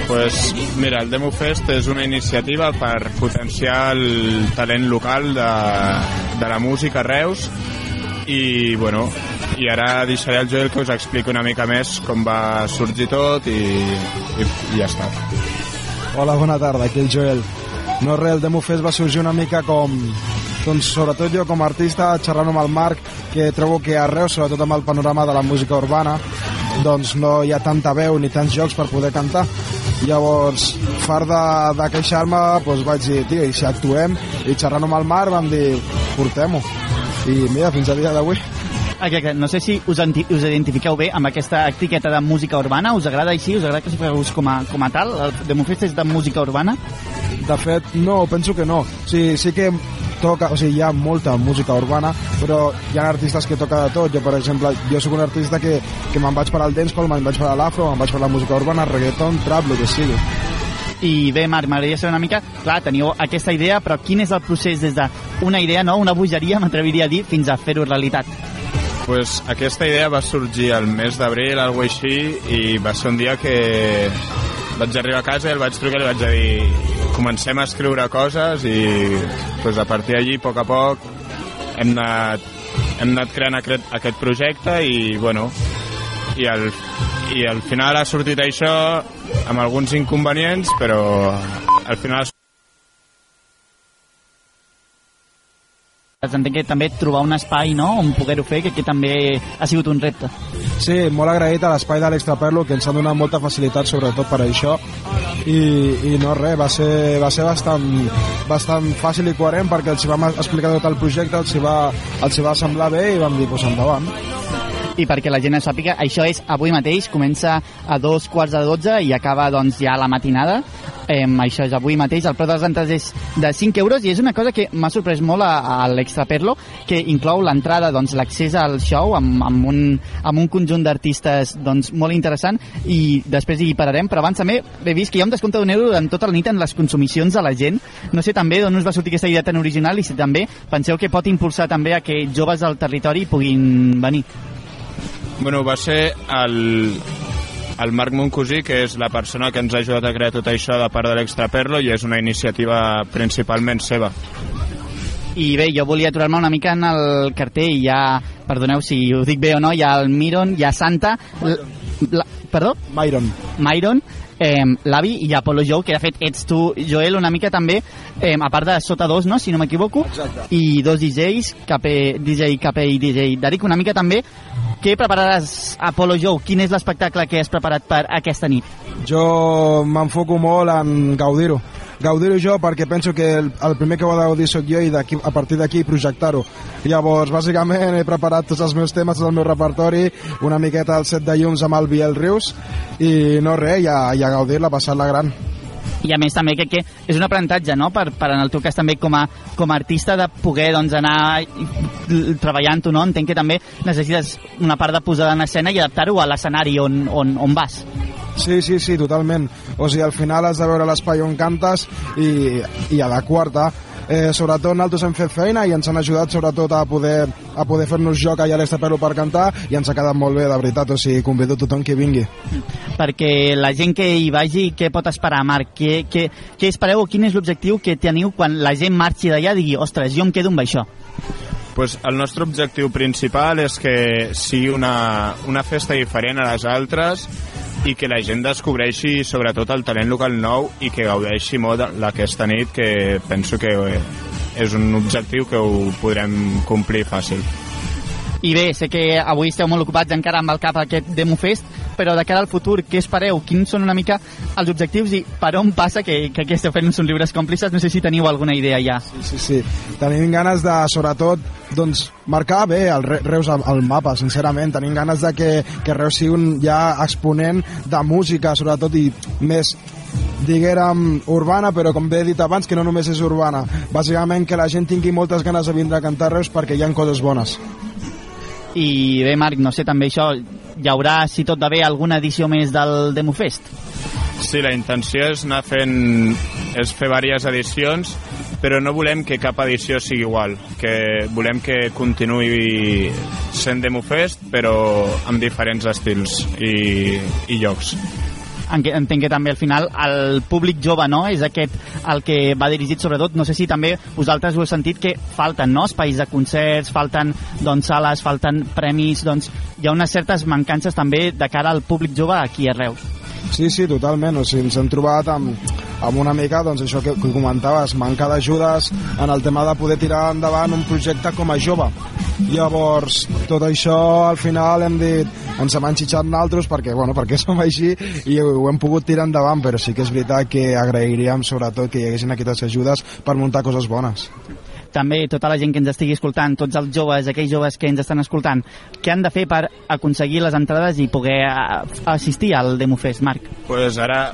Speaker 28: Pues, mira, el Demo Fest és una iniciativa per potenciar el talent local de, de la música a Reus i, bueno, i ara deixaré al Joel que us expliqui una mica més com va sorgir tot i, i, i ja està.
Speaker 29: Hola, bona tarda, aquí el Joel. No res, el Demo Fest va sorgir una mica com, doncs sobretot jo com a artista, xerrant amb el Marc, que trobo que arreu, sobretot amb el panorama de la música urbana, doncs no hi ha tanta veu ni tants jocs per poder cantar. Llavors, far de, de queixar-me, doncs vaig dir, tio, i si actuem? I xerrant amb el Marc vam dir, portem-ho. I mira, fins a dia d'avui.
Speaker 25: Exacte. No sé si us, us identifiqueu bé amb aquesta etiqueta de música urbana. Us agrada així? Us agrada que feu com a, com a tal? El Demofest és de música urbana?
Speaker 29: De fet, no, penso que no. O sigui, sí que toca, o sigui, hi ha molta música urbana, però hi ha artistes que toca de tot. Jo, per exemple, jo sóc un artista que, que me'n vaig per al dancehall, me'n vaig per a l'afro, me'n vaig per la música urbana, reggaeton, trap, el que sigui.
Speaker 25: I bé, Marc, m'agradaria saber una mica, clar, teniu aquesta idea, però quin és el procés des d'una idea, no?, una bogeria, m'atreviria a dir, fins a fer-ho realitat?
Speaker 28: Pues aquesta idea va sorgir el mes d'abril, alguna així, i va ser un dia que vaig arribar a casa i el vaig trucar i li vaig dir comencem a escriure coses i pues, a partir d'allí, a poc a poc, hem anat, hem anat creant aquest, aquest projecte i, bueno, i al, i al final ha sortit això amb alguns inconvenients, però al final ha
Speaker 25: entenc que també trobar un espai no? on poder-ho fer, que, que també ha sigut un repte.
Speaker 29: Sí, molt agraït a l'espai de l'Extraperlo, que ens ha donat molta facilitat sobretot per això i, i no res, va ser, va ser bastant, bastant fàcil i coherent perquè els vam explicar tot el projecte, els va, els va semblar bé i vam dir, pues endavant
Speaker 25: i perquè la gent ho sàpiga, això és avui mateix, comença a dos quarts de dotze i acaba doncs ja la matinada. Eh, això és avui mateix, el preu de les entrades és de 5 euros i és una cosa que m'ha sorprès molt a, a l'Extraperlo, que inclou l'entrada, doncs l'accés al show amb, amb, un, amb un conjunt d'artistes doncs, molt interessant i després hi pararem, però abans també he vist que hi ha un descompte d'un euro en tota la nit en les consumicions de la gent. No sé també d'on us va sortir aquesta idea tan original i si també penseu que pot impulsar també a que joves del territori puguin venir.
Speaker 28: Bueno, va ser el, el Marc Moncosí, que és la persona que ens ha ajudat a crear tot això de part de l'Extraperlo i és una iniciativa principalment seva.
Speaker 25: I bé, jo volia aturar-me una mica en el cartell. Ha, perdoneu si ho dic bé o no, hi ha el Miron, hi ha Santa... La, perdó?
Speaker 29: Myron.
Speaker 25: Myron, eh, l'avi i Apolo Joe, que de fet ets tu, Joel, una mica també, eh, a part de Sota dos, no?, si no m'equivoco, i dos DJs, KP, DJ KP i DJ Darik, una mica també, què prepararàs, Apolo Joe? Quin és l'espectacle que has preparat per aquesta nit?
Speaker 29: Jo m'enfoco molt en gaudir-ho gaudir-ho jo perquè penso que el, el primer que ho ha de gaudir sóc jo i a partir d'aquí projectar-ho. Llavors, bàsicament, he preparat tots els meus temes, tot el meu repertori, una miqueta el set de llums amb el Biel Rius i no res, ja, ja gaudir-la, passar-la gran
Speaker 25: i a més també crec que és un aprenentatge no? per, per en el teu cas també com a, com a artista de poder doncs, anar treballant-ho, no? entenc que també necessites una part de posar en escena i adaptar-ho a l'escenari on, on, on vas
Speaker 29: Sí, sí, sí, totalment. O sigui, al final has de veure l'espai on cantes i, i adequar-te. Eh, sobretot nosaltres hem fet feina i ens han ajudat sobretot a poder, a poder fer-nos joc allà a l'Estapelo per cantar i ens ha quedat molt bé, de veritat, o sigui, convido tothom que vingui.
Speaker 25: Perquè la gent que hi vagi, què pot esperar, Marc? Què, què, què espereu o quin és l'objectiu que teniu quan la gent marxi d'allà i digui, ostres, jo em quedo amb això?
Speaker 28: Pues el nostre objectiu principal és que sigui una, una festa diferent a les altres i que la gent descobreixi sobretot el talent local nou i que gaudeixi molt d'aquesta nit que penso que és un objectiu que ho podrem complir fàcil.
Speaker 25: I bé, sé que avui esteu molt ocupats encara amb el cap aquest Demo Fest, però de cara al futur, què espereu? Quins són una mica els objectius i per on passa que, que què esteu fent uns còmplices? No sé si teniu alguna idea ja.
Speaker 29: Sí, sí, sí. Tenim ganes de, sobretot, doncs, marcar bé el Re- Reus al, mapa, sincerament. Tenim ganes de que, que Reus sigui un ja exponent de música, sobretot, i més diguérem urbana, però com bé he dit abans, que no només és urbana. Bàsicament que la gent tingui moltes ganes de vindre a cantar Reus perquè hi ha coses bones.
Speaker 25: I bé, Marc, no sé, també això, hi haurà, si tot va bé, alguna edició més del Demofest?
Speaker 28: Sí, la intenció és anar fent... és fer diverses edicions, però no volem que cap edició sigui igual, que volem que continuï sent Demofest, però amb diferents estils i, i llocs.
Speaker 25: Entenc que també al final el públic jove no és aquest el que va dirigit sobretot, no sé si també vosaltres ho heu sentit que falten no? espais de concerts, falten doncs, sales, falten premis, doncs hi ha unes certes mancances també de cara al públic jove aquí a Reus.
Speaker 29: Sí, sí, totalment. O sigui, ens hem trobat amb, amb una mica, doncs això que, que comentaves, manca d'ajudes en el tema de poder tirar endavant un projecte com a jove. Llavors, tot això al final hem dit, ens hem enxitxat naltros perquè, bueno, perquè som així i ho, ho hem pogut tirar endavant, però sí que és veritat que agrairíem sobretot que hi haguessin aquestes ajudes per muntar coses bones.
Speaker 25: També tota la gent que ens estigui escoltant, tots els joves, aquells joves que ens estan escoltant, què han de fer per aconseguir les entrades i poder eh, assistir al Demofest, Marc?
Speaker 28: pues ara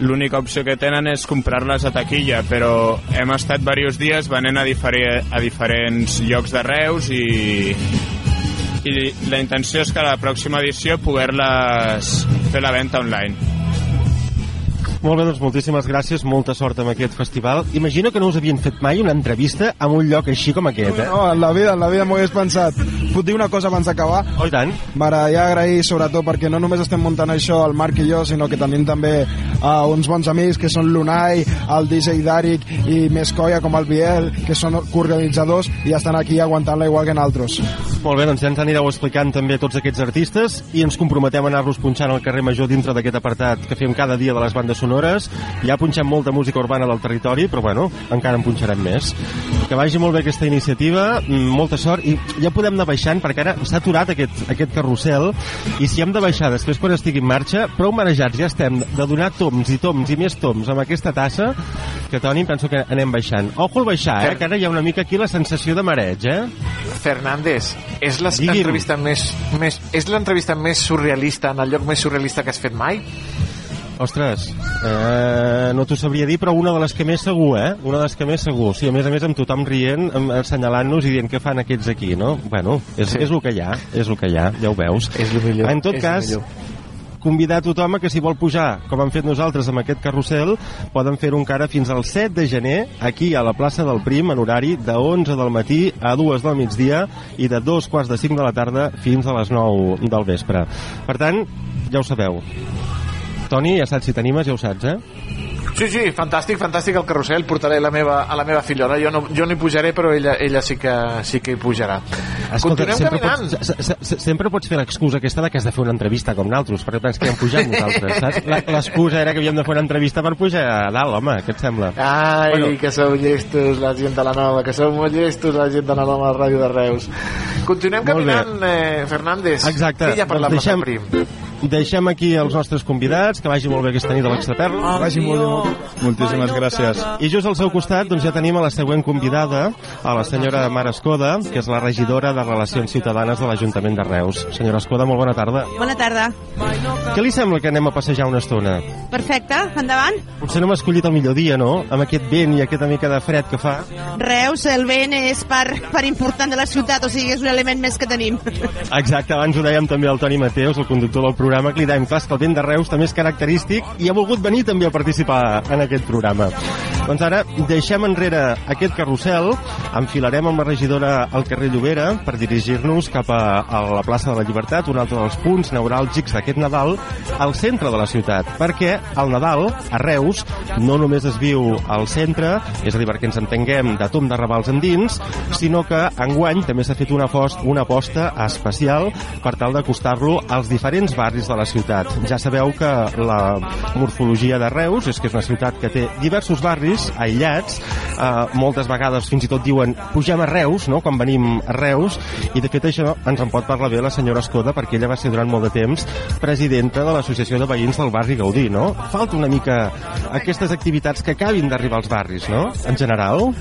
Speaker 28: l'única opció que tenen és comprar-les a taquilla, però hem estat diversos dies venent a, difere, a diferents llocs de Reus i, i la intenció és que a la pròxima edició poder-les fer la venda online.
Speaker 11: Molt bé, doncs moltíssimes gràcies, molta sort amb aquest festival. Imagino que no us havien fet mai una entrevista en un lloc així com aquest, eh?
Speaker 29: No, en la vida, en la vida m'ho hagués pensat. Puc dir una cosa abans d'acabar?
Speaker 11: Oh, tant.
Speaker 29: M'agradaria agrair, sobretot, perquè no només estem muntant això el Marc i jo, sinó que tenim també uh, uns bons amics, que són l'Unai, el DJ Darik i més coia com el Biel, que són coorganitzadors i estan aquí aguantant-la igual que nosaltres.
Speaker 11: Molt bé, doncs ja ens anireu explicant també tots aquests artistes i ens comprometem a anar-los punxant al carrer Major dintre d'aquest apartat que fem cada dia de les bandes sonores. Ja punxem molta música urbana del territori, però bueno, encara en punxarem més. Que vagi molt bé aquesta iniciativa, mm, molta sort, i ja podem anar baixant, perquè ara s'ha aturat aquest, aquest carrusel, i si hem de baixar després quan estigui en marxa, prou marejats ja estem de donar toms i toms i més toms amb aquesta tassa, que Toni, penso que anem baixant. Ojo al baixar, eh, que ara hi ha una mica aquí la sensació de mareig, eh?
Speaker 9: Fernández, és l'entrevista més, més, és l'entrevista més surrealista en el lloc més surrealista que has fet mai?
Speaker 11: Ostres, eh, no t'ho sabria dir, però una de les que més segur, eh? Una de les que més segur. Sí, a més a més amb tothom rient, assenyalant-nos i dient què fan aquests aquí, no? Bueno, és,
Speaker 9: Sí.
Speaker 11: és el que hi ha, és el que hi ha, ja ho veus.
Speaker 9: És el millor.
Speaker 11: En tot
Speaker 9: és
Speaker 11: cas,
Speaker 9: millor.
Speaker 11: Convidar a tothom a que si vol pujar, com hem fet nosaltres amb aquest carrusel, poden fer-ho encara fins al 7 de gener, aquí a la plaça del Prim, en horari de 11 del matí a 2 del migdia i de 2 quarts de 5 de la tarda fins a les 9 del vespre. Per tant, ja ho sabeu. Toni, ja saps si t'animes, ja ho saps, eh?
Speaker 9: Sí, sí, fantàstic, fantàstic el carrusel. Portaré la meva, a la meva fillona. Jo no, jo no hi pujaré, però ella, ella sí, que, sí que hi pujarà. Continuem
Speaker 11: sempre
Speaker 9: caminant.
Speaker 11: pots, se- se- sempre pots fer l'excusa aquesta de que has de fer una entrevista com nosaltres, perquè penses que hem pujat nosaltres, saps? L'excusa era que havíem de fer una entrevista per pujar a dalt, home, què et sembla?
Speaker 9: Ai,
Speaker 11: Bueno.
Speaker 9: que sou llestos, la gent de la nova, que sou molt llestos, la gent de la nova ràdio de Reus. Continuem
Speaker 11: Molt bé.
Speaker 9: caminant, eh, Fernández.
Speaker 11: Exacte.
Speaker 9: Ha per la
Speaker 11: Doncs deixem-
Speaker 9: Prim?
Speaker 11: Deixem aquí els nostres convidats, que vagi molt bé aquesta nit a l'Extraperla.
Speaker 29: Vagi molt bé, molt bé.
Speaker 28: Moltíssimes gràcies.
Speaker 11: I just al seu costat doncs, ja tenim a la següent convidada, a la senyora Mara Escoda, que és la regidora de Relacions Ciutadanes de l'Ajuntament de Reus. Senyora Escoda, molt bona tarda.
Speaker 30: Bona tarda.
Speaker 11: Què li sembla que anem a passejar una estona?
Speaker 30: Perfecte, endavant.
Speaker 11: Potser no hem escollit el millor dia, no? Amb aquest vent i aquesta mica de fred que fa.
Speaker 30: Reus, el vent és part, part important de la ciutat, o sigui, és un element més que tenim.
Speaker 11: Exacte, abans ho dèiem també al Toni Mateus, el conductor del programa, li dèiem, clar, que el vent de Reus també és característic i ha volgut venir també a participar en aquest programa. Doncs ara deixem enrere aquest carrusel, enfilarem amb la regidora al carrer Llobera per dirigir-nos cap a, a la plaça de la Llibertat, un altre dels punts neuràlgics d'aquest Nadal, al centre de la ciutat, perquè el Nadal, a Reus, no només es viu al centre, és a dir, perquè ens entenguem de tom de ravals endins, sinó que enguany també s'ha fet una, apost, una aposta especial per tal d'acostar-lo als diferents barris de la ciutat. Ja sabeu que la morfologia de Reus és que és una ciutat que té diversos barris aïllats eh, moltes vegades fins i tot diuen pugem a Reus, no?, quan venim a Reus, i de fet això ens en pot parlar bé la senyora Escoda, perquè ella va ser durant molt de temps presidenta de l'Associació de Veïns del barri Gaudí, no? Falta una mica aquestes activitats que acabin d'arribar als barris, no?, en general.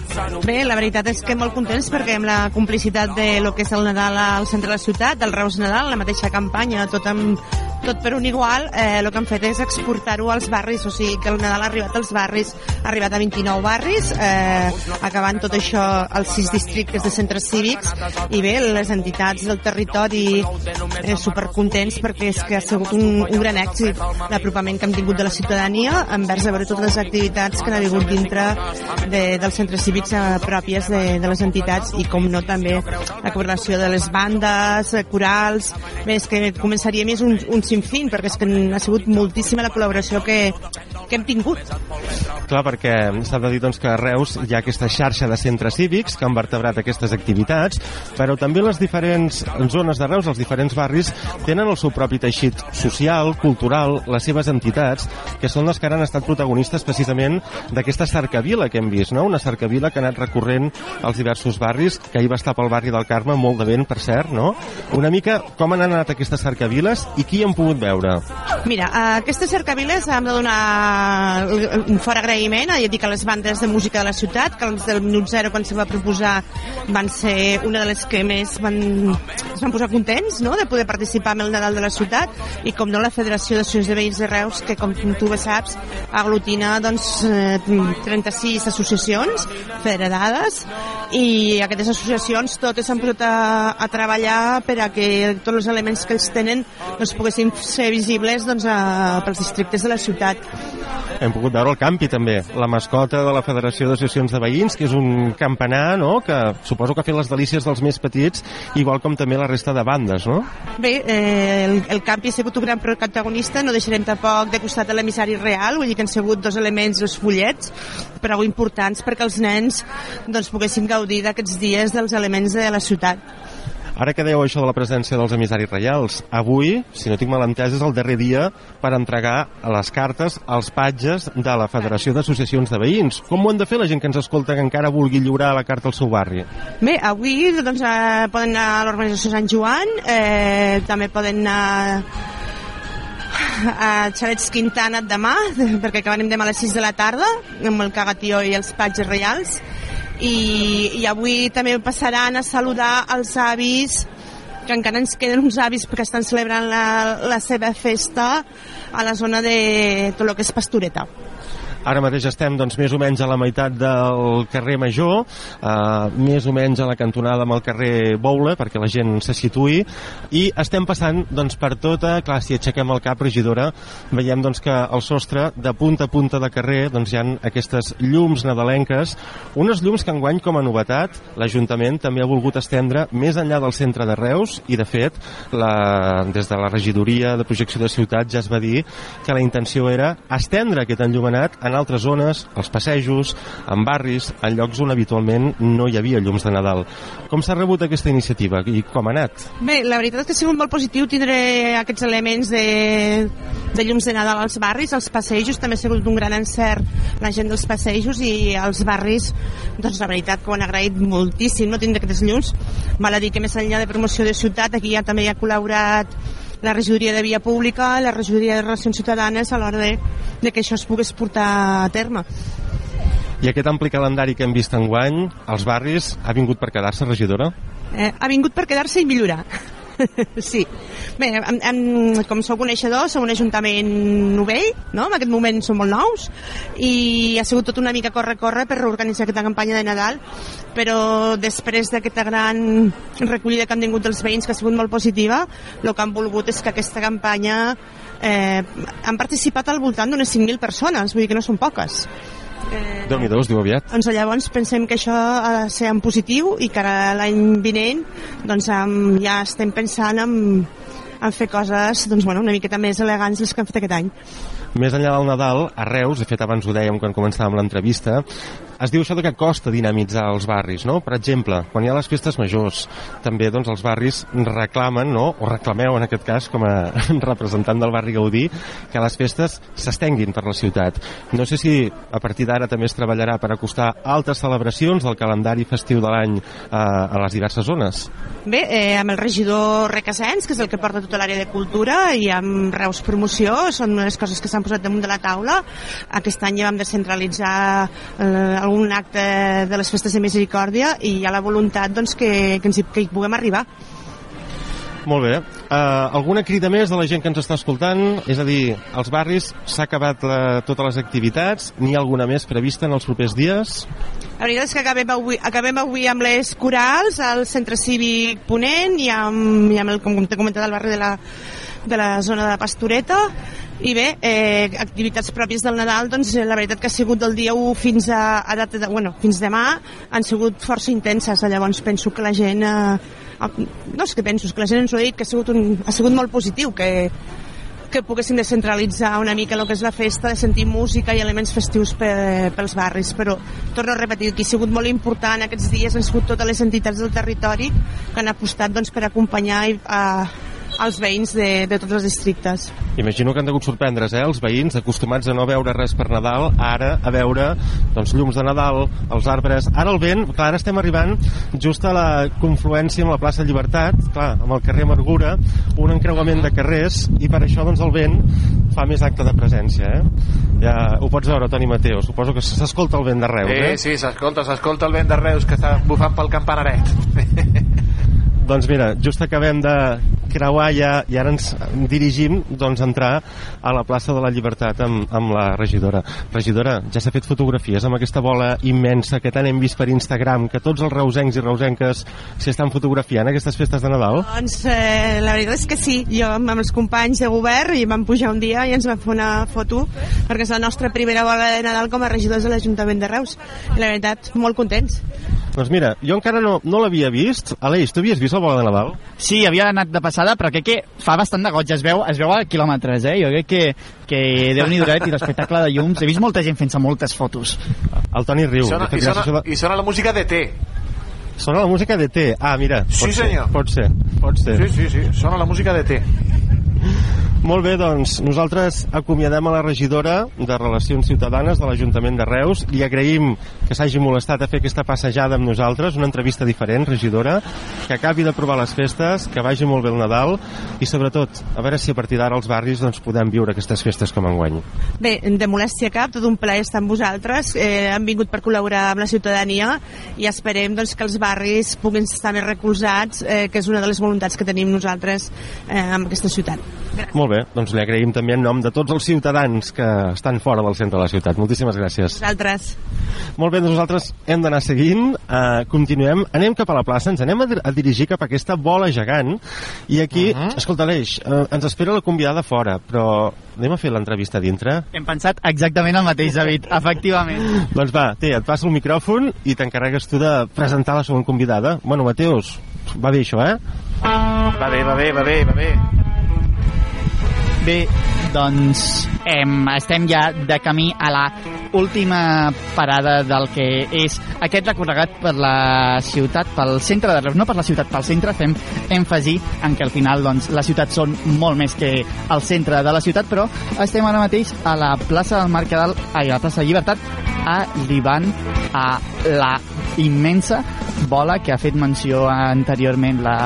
Speaker 30: Bé, la veritat és que molt contents perquè amb la complicitat de lo que és el Nadal al centre de la ciutat, del Reus Nadal, la mateixa campanya, tot amb tot per un igual, eh, el que han fet és exportar-ho als barris, o sigui que el Nadal ha arribat als barris, ha arribat a 29 barris, eh, acabant tot això als sis districtes de centres cívics, i bé, les entitats del territori eh, supercontents perquè és que ha sigut un, un gran èxit l'apropament que hem tingut de la ciutadania envers a veure totes les activitats que han hagut dintre de, dels centres cívics eh, pròpies de, de les entitats i com no també la col·laboració de les bandes, eh, corals, bé, és que començaria més un, un sinfín perquè és que ha sigut moltíssima la col·laboració que, que hem tingut.
Speaker 11: Clar, perquè s'ha de dir doncs, que a Reus hi ha aquesta xarxa de centres cívics que han vertebrat aquestes activitats, però també les diferents zones de Reus, els diferents barris, tenen el seu propi teixit social, cultural, les seves entitats, que són les que han estat protagonistes precisament d'aquesta cercavila que hem vist, no? una cercavila que ha anat recorrent als diversos barris, que ahir va estar pel barri del Carme, molt de vent, per cert, no? Una mica com han anat aquestes cercaviles i qui hem pogut veure?
Speaker 30: Mira, a aquestes cercaviles hem de donar un fort agraïment a, dir que les bandes de música de la ciutat, que els del Minut Zero quan se va proposar van ser una de les que més van, es van posar contents no? de poder participar en el Nadal de la ciutat i com no la Federació d'Associacions de Veïns de Reus que com tu bé saps aglutina doncs, eh, 36 associacions federades i aquestes associacions totes s'han posat a, a treballar per a que tots els elements que ells tenen doncs, poguessin ser visibles doncs, a, pels districtes de la ciutat
Speaker 11: hem pogut veure el campi també, la mascota de la Federació d'Associacions de Veïns, que és un campanar no? que suposo que ha fet les delícies dels més petits, igual com també la resta de bandes, no?
Speaker 30: Bé, eh, el, el campi ha sigut un gran protagonista, no deixarem tampoc de costat de l'emissari real, vull dir que han sigut dos elements, dos fullets, prou importants perquè els nens doncs, poguessin gaudir d'aquests dies dels elements de la ciutat.
Speaker 11: Ara que dèieu això de la presència dels emissaris reials, avui, si no tinc mal entès, és el darrer dia per entregar les cartes als patges de la Federació d'Associacions de Veïns. Com ho han de fer la gent que ens escolta que encara vulgui lliurar la carta al seu barri?
Speaker 30: Bé, avui doncs, eh, poden anar a l'organització Sant Joan, eh, també poden anar a Xalets Quintana demà, perquè acabarem demà a les 6 de la tarda, amb el cagatió i els patges reials, i, i avui també passaran a saludar els avis que encara ens queden uns avis que estan celebrant la, la seva festa a la zona de tot el que és Pastoreta.
Speaker 11: Ara mateix estem doncs, més o menys a la meitat del carrer Major, eh, més o menys a la cantonada amb el carrer Boula, perquè la gent se situï, i estem passant doncs, per tota, clar, si aixequem el cap, regidora, veiem doncs, que al sostre, de punta a punta de carrer, doncs, hi ha aquestes llums nadalenques, unes llums que enguany, com a novetat, l'Ajuntament també ha volgut estendre més enllà del centre de Reus, i de fet, la, des de la regidoria de projecció de ciutat ja es va dir que la intenció era estendre aquest enllumenat en altres zones, als passejos, en barris, en llocs on habitualment no hi havia llums de Nadal. Com s'ha rebut aquesta iniciativa i com ha anat?
Speaker 30: Bé, la veritat és que ha sigut molt positiu tindre aquests elements de, de llums de Nadal als barris, als passejos, també ha sigut un gran encert la gent dels passejos i als barris, doncs la veritat que ho han agraït moltíssim, no tindre aquests llums. Val a dir que més enllà de promoció de ciutat, aquí ja també hi ha col·laborat la regidoria de via pública, la regidoria de relacions ciutadanes a l'hora de, de que això es pogués portar a terme.
Speaker 11: I aquest ampli calendari que hem vist enguany, als barris, ha vingut per quedar-se, regidora?
Speaker 30: Eh, ha vingut per quedar-se i millorar. sí. Bé, em, em, com sou coneixedors, som un ajuntament novell, no? en aquest moment som molt nous, i ha sigut tot una mica corre-corre per reorganitzar aquesta campanya de Nadal, però després d'aquesta gran recollida que han tingut dels veïns, que ha sigut molt positiva, el que han volgut és que aquesta campanya eh, han participat al voltant d'unes 5.000 persones, vull dir que no són poques.
Speaker 11: Eh, déu nhi es diu aviat.
Speaker 30: Doncs llavors pensem que això ha de ser en positiu i que l'any vinent doncs, ja estem pensant en, en fer coses doncs, bueno, una miqueta més elegants les que hem fet aquest any.
Speaker 11: Més enllà del Nadal, a Reus, de fet abans ho dèiem quan començàvem l'entrevista, es diu això de que costa dinamitzar els barris, no? Per exemple, quan hi ha les festes majors, també doncs, els barris reclamen, no? o reclameu en aquest cas, com a representant del barri Gaudí, que les festes s'estenguin per la ciutat. No sé si a partir d'ara també es treballarà per acostar altres celebracions del calendari festiu de l'any a, a les diverses zones.
Speaker 30: Bé, eh, amb el regidor Requesens, que és el que porta tota l'àrea de cultura, i amb Reus Promoció, són unes coses que s'han posat damunt de la taula. Aquest any ja vam descentralitzar eh, algun acte de les festes de misericòrdia i hi ha la voluntat doncs, que, que, ens hi, que hi puguem arribar.
Speaker 11: Molt bé. Uh, alguna crida més de la gent que ens està escoltant? És a dir, als barris s'ha acabat la, totes les activitats? N'hi ha alguna més prevista en els propers dies?
Speaker 30: La veritat és que acabem avui, acabem avui amb les corals al centre cívic Ponent i amb, i amb el, com t'he comentat, el barri de la, de la zona de la Pastoreta i bé, eh, activitats pròpies del Nadal, doncs eh, la veritat que ha sigut del dia 1 fins a, a data de, bueno, fins demà, han sigut força intenses, llavors penso que la gent, eh, no és que penso, és que la gent ens ho ha dit, que ha sigut, un, ha sigut molt positiu, que, que poguessin descentralitzar una mica el que és la festa, de sentir música i elements festius pe, pels barris, però torno a repetir que ha sigut molt important aquests dies, han sigut totes les entitats del territori que han apostat doncs, per acompanyar i, a, als veïns de, de tots els districtes.
Speaker 11: Imagino que han degut sorprendre's, eh, els veïns, acostumats a no veure res per Nadal, ara a veure doncs, llums de Nadal, els arbres... Ara el vent, clar, ara estem arribant just a la confluència amb la plaça Llibertat, clar, amb el carrer Amargura, un encreuament de carrers, i per això doncs, el vent fa més acte de presència, eh? Ja ho pots veure, Toni Mateo, suposo que s'escolta el vent de Reus, eh?
Speaker 9: Sí, sí, s'escolta, s'escolta el vent de Reus que està bufant pel campanaret.
Speaker 11: Doncs mira, just acabem de creuar ja i ara ens dirigim doncs, a entrar a la plaça de la Llibertat amb, amb la regidora. Regidora, ja s'ha fet fotografies amb aquesta bola immensa que tant hem vist per Instagram, que tots els reusencs i reusenques s'hi estan fotografiant aquestes festes de Nadal?
Speaker 30: Doncs eh, la veritat és que sí, jo amb els companys de govern i vam pujar un dia i ens vam fer una foto perquè és la nostra primera bola de Nadal com a regidors de l'Ajuntament de Reus i la veritat, molt contents.
Speaker 11: Doncs mira, jo encara no, no l'havia vist. Aleix, tu havies vist la bola de Nadal?
Speaker 25: Sí, havia anat de passada, però crec que fa bastant de goig. Es veu, es veu a quilòmetres, eh? Jo crec que, que Déu-n'hi duret i l'espectacle de llums. He vist molta gent fent-se moltes fotos.
Speaker 11: El Toni riu.
Speaker 9: I sona, i sona, i sona la música de T.
Speaker 11: Sona la música de T. Ah, mira.
Speaker 9: Sí,
Speaker 11: pot
Speaker 9: senyor.
Speaker 11: Ser, pot ser, pot ser.
Speaker 9: Sí, sí, sí, sona la música de T.
Speaker 11: Molt bé, doncs nosaltres acomiadem a la regidora de Relacions Ciutadanes de l'Ajuntament de Reus. Li agraïm que s'hagi molestat a fer aquesta passejada amb nosaltres, una entrevista diferent, regidora, que acabi de provar les festes, que vagi molt bé el Nadal i sobretot, a veure si a partir d'ara als barris doncs, podem viure aquestes festes com enguany.
Speaker 30: Bé, de molèstia cap, tot un plaer estar amb vosaltres. Eh, han vingut per col·laborar amb la ciutadania i esperem doncs, que els barris puguin estar més recolzats, eh, que és una de les voluntats que tenim nosaltres eh, amb aquesta ciutat.
Speaker 11: Molt bé, doncs li agraïm també en nom de tots els ciutadans que estan fora del centre de la ciutat. Moltíssimes gràcies.
Speaker 30: Vosaltres.
Speaker 11: Molt bé, doncs nosaltres hem d'anar seguint, eh, continuem, anem cap a la plaça, ens anem a, dir a dirigir cap a aquesta bola gegant, i aquí, uh -huh. escolta Aleix, eh, ens espera la convidada fora, però anem a fer l'entrevista dintre?
Speaker 25: Hem pensat exactament el mateix, David, efectivament.
Speaker 11: doncs va, té, et passo el micròfon i t'encarregues tu de presentar la segona convidada. Bueno, Mateus, va bé això, eh?
Speaker 9: Va bé, va bé, va bé, va bé.
Speaker 25: Bé, doncs em, estem ja de camí a la última parada del que és aquest recorregat per la ciutat, pel centre de Reus, no per la ciutat, pel centre, fem èmfasi en que al final doncs, la ciutat són molt més que el centre de la ciutat, però estem ara mateix a la plaça del Mercadal, ai, a la plaça de Llibertat, arribant a la immensa bola que ha fet menció anteriorment la,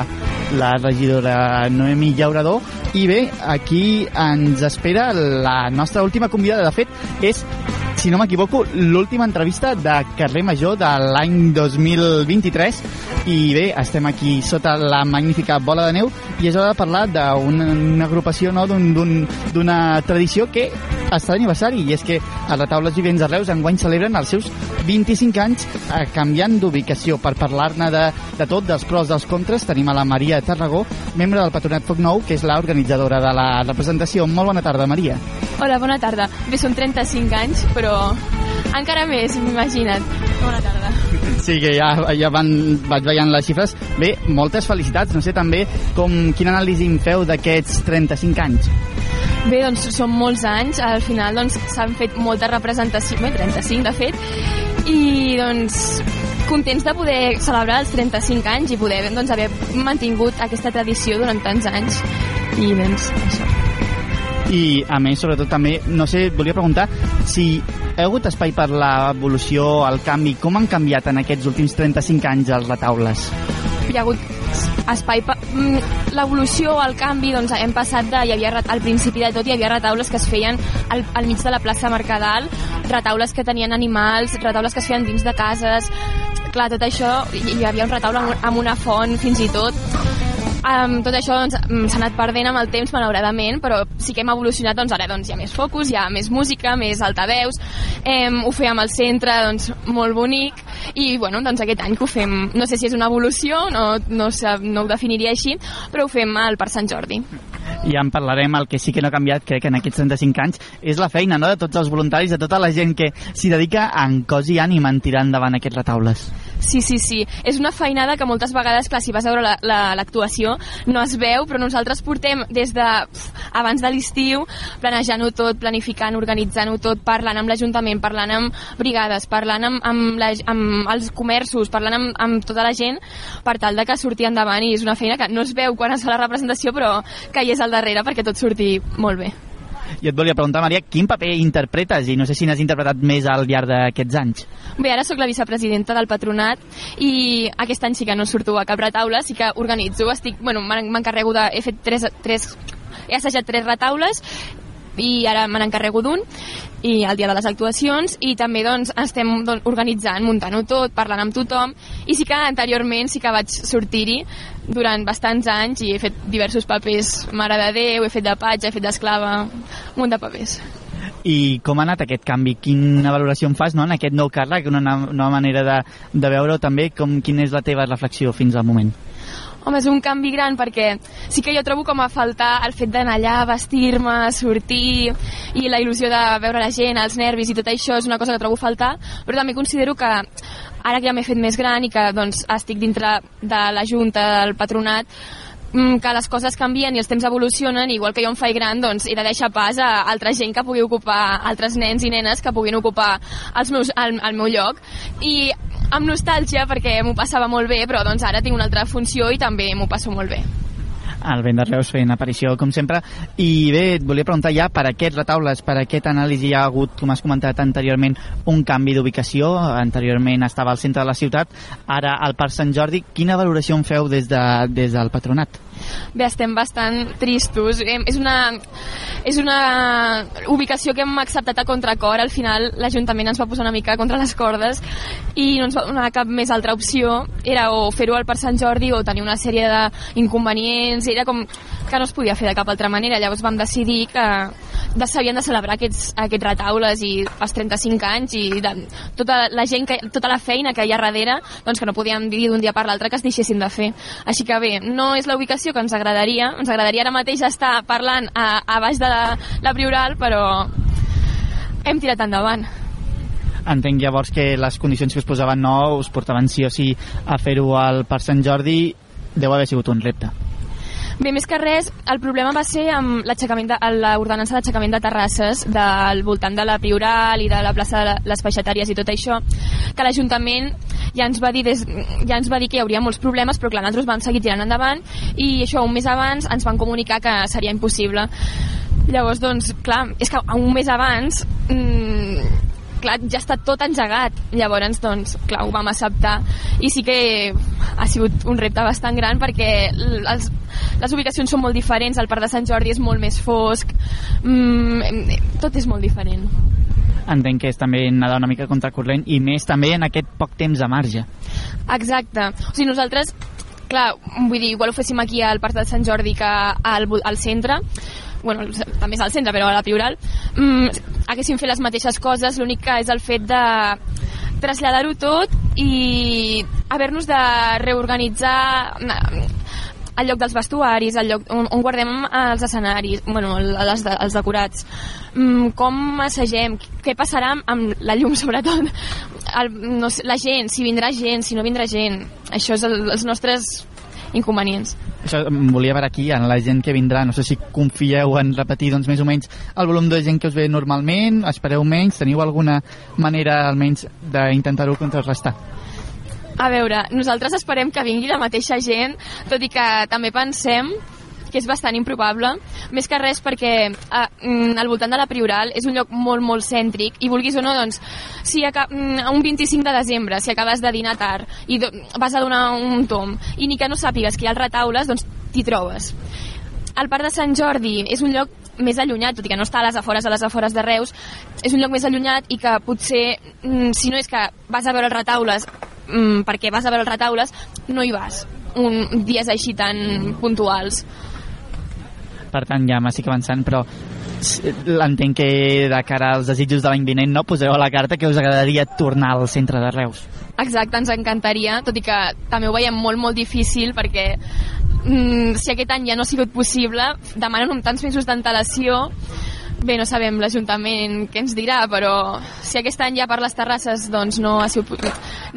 Speaker 25: la regidora Noemi Llaurador. I bé, aquí ens espera la nostra última convidada de fet és si no m'equivoco, l'última entrevista de Carrer Major de l'any 2023 i bé, estem aquí sota la magnífica bola de neu i és hora de parlar d'una agrupació no? d'una un, tradició que està d'aniversari i és que a la taula Vivents de Reus enguany celebren els seus 25 anys eh, canviant d'ubicació per parlar-ne de, de tot, dels pros, dels contres tenim a la Maria Tarragó, membre del Patronat Foc Nou que és l'organitzadora de la representació molt bona tarda Maria
Speaker 31: Hola, bona tarda. Bé, són 35 anys, però encara més, m'imagina't. Bona tarda.
Speaker 25: Sí, que ja, ja van, vaig veient les xifres. Bé, moltes felicitats. No sé també com, quin anàlisi en feu d'aquests 35 anys.
Speaker 31: Bé, doncs són molts anys. Al final doncs s'han fet moltes representacions, bé, 35 de fet, i doncs contents de poder celebrar els 35 anys i poder doncs, haver mantingut aquesta tradició durant tants anys i doncs això
Speaker 25: i a més, sobretot també, no sé, volia preguntar si ha hagut espai per l'evolució, el canvi, com han canviat en aquests últims 35 anys els retaules?
Speaker 31: hi ha hagut espai per... mm, l'evolució, el canvi, doncs hem passat de... Hi havia, al principi de tot hi havia retaules que es feien al, al mig de la plaça Mercadal, retaules que tenien animals, retaules que es feien dins de cases... Clar, tot això, hi havia un retaule amb una font, fins i tot, Um, tot això doncs, s'ha anat perdent amb el temps, malauradament, però sí que hem evolucionat, doncs ara doncs, hi ha més focus, hi ha més música, més altaveus, em, ho fèiem al centre, doncs, molt bonic, i bueno, doncs aquest any que ho fem, no sé si és una evolució, no, no, sé, no ho definiria així, però ho fem al Parc Sant Jordi.
Speaker 25: I en parlarem, el que sí que no ha canviat, crec que en aquests 35 anys, és la feina no? de tots els voluntaris, de tota la gent que s'hi dedica en cos i ànima en tirar endavant aquests retaules.
Speaker 31: Sí, sí, sí. És una feinada que moltes vegades, clar, si vas a veure la- la- l'actuació, no es veu, però nosaltres portem des de pf, abans de l'estiu, planejant-ho tot, planificant, organitzant-ho tot, parlant amb l'Ajuntament, parlant amb brigades, parlant amb, amb, la, amb els comerços, parlant amb, amb tota la gent, per tal de que surti endavant, i és una feina que no es veu quan es fa la representació, però que hi és al darrere perquè tot surti molt bé.
Speaker 25: I et volia preguntar, Maria, quin paper interpretes? I no sé si n'has interpretat més al llarg d'aquests anys.
Speaker 31: Bé, ara sóc la vicepresidenta del patronat i aquest any sí que no surto a cap retaule, sí que organitzo, estic, bueno, m'en- m'encarrego de... He fet tres, tres... He assajat tres retaules i ara me n'encarrego d'un i el dia de les actuacions i també doncs estem doncs, organitzant, muntant-ho tot, parlant amb tothom i sí que anteriorment sí que vaig sortir-hi durant bastants anys i he fet diversos papers Mare de Déu, he fet de patge, he fet d'esclava, un munt de papers.
Speaker 25: I com ha anat aquest canvi? Quina valoració en fas no? en aquest nou càrrec, una na- nova manera de, de veure-ho també? Com, quina és la teva reflexió fins al moment?
Speaker 31: Home, és un canvi gran perquè sí que jo trobo com a faltar el fet d'anar allà, vestir-me, sortir i la il·lusió de veure la gent, els nervis i tot això és una cosa que trobo faltar, però també considero que ara que ja m'he fet més gran i que doncs, estic dintre de la junta, del patronat, mm, que les coses canvien i els temps evolucionen, igual que jo em faig gran, doncs he de deixar pas a altra gent que pugui ocupar, altres nens i nenes que puguin ocupar els meus, el, el meu lloc. I amb nostàlgia, perquè m'ho passava molt bé, però doncs ara tinc una altra funció i també m'ho passo molt bé.
Speaker 25: El vent de Reus fent aparició, com sempre. I bé, et volia preguntar ja per aquests retaules, per aquest anàlisi hi ha hagut, com has comentat anteriorment, un canvi d'ubicació. Anteriorment estava al centre de la ciutat, ara al Parc Sant Jordi. Quina valoració en feu des, de, des del patronat?
Speaker 31: Bé, estem bastant tristos. És una, és una ubicació que hem acceptat a contracor. Al final l'Ajuntament ens va posar una mica contra les cordes i no ens va donar cap més altra opció. Era o fer-ho al Parc Sant Jordi o tenir una sèrie d'inconvenients. Era com que no es podia fer de cap altra manera. Llavors vam decidir que s'havien de celebrar aquests, aquests retaules i els 35 anys i de, tota la gent, que, tota la feina que hi ha darrere, doncs que no podíem dir d'un dia per l'altre que es deixessin de fer. Així que bé, no és la ubicació que ens agradaria, ens agradaria ara mateix estar parlant a, a baix de la, la Prioral, però hem tirat endavant.
Speaker 25: Entenc llavors que les condicions que us posaven no us portaven sí o sí a fer-ho al Parc Sant Jordi deu haver sigut un repte.
Speaker 31: Bé, més que res, el problema va ser amb l'aixecament de l'ordenança d'aixecament de terrasses del voltant de la Prioral i de la plaça de les peixatàries i tot això, que l'Ajuntament ja ens va dir des, ja ens va dir que hi hauria molts problemes, però clar, nosaltres vam seguir tirant endavant i això un mes abans ens van comunicar que seria impossible. Llavors, doncs, clar, és que un mes abans mmm, clar, ja està tot engegat. Llavors, doncs, clar, ho vam acceptar. I sí que ha sigut un repte bastant gran perquè els, les ubicacions són molt diferents, el Parc de Sant Jordi és molt més fosc, mm, tot és molt diferent.
Speaker 25: Entenc que és també nedar una mica contracorrent i més també en aquest poc temps de marge.
Speaker 31: Exacte. O sigui, nosaltres, clar, vull dir, igual ho féssim aquí al Parc de Sant Jordi que al, al centre, bueno, també és al centre, però a la Prioral, mm, haguéssim fet les mateixes coses, l'únic que és el fet de traslladar-ho tot i haver-nos de reorganitzar mm, el lloc dels vestuaris, el lloc on, on guardem els escenaris, bueno, de, els decorats, mm, com assagem, què passarà amb la llum sobretot, el, no sé, la gent, si vindrà gent, si no vindrà gent, això és el, els nostres inconvenients.
Speaker 25: Això volia veure aquí, en la gent que vindrà. No sé si confieu en repetir doncs, més o menys el volum de gent que us ve normalment, espereu menys, teniu alguna manera almenys d'intentar-ho contrarrestar?
Speaker 31: A veure, nosaltres esperem que vingui la mateixa gent, tot i que també pensem que és bastant improbable, més que res perquè a, mm, al voltant de la Prioral és un lloc molt, molt cèntric i vulguis o no, doncs, si aca- mm, un 25 de desembre, si acabes de dinar tard i do, vas a donar un tom i ni que no sàpigues que hi ha retaules, doncs t'hi trobes. El Parc de Sant Jordi és un lloc més allunyat, tot i que no està a les afores a les afores de Reus, és un lloc més allunyat i que potser, mm, si no és que vas a veure els retaules mm, perquè vas a veure els retaules, no hi vas un dies així tan puntuals.
Speaker 25: Per tant, ja m'estic avançant, però l'entenc que de cara als desitjos de l'any vinent no poseu a la carta que us agradaria tornar al centre de Reus.
Speaker 31: Exacte, ens encantaria, tot i que també ho veiem molt, molt difícil perquè mm, si aquest any ja no ha sigut possible, demanen amb tants mesos d'antelació Bé, no sabem l'Ajuntament què ens dirà, però si aquest any ja per les terrasses doncs no ha sigut...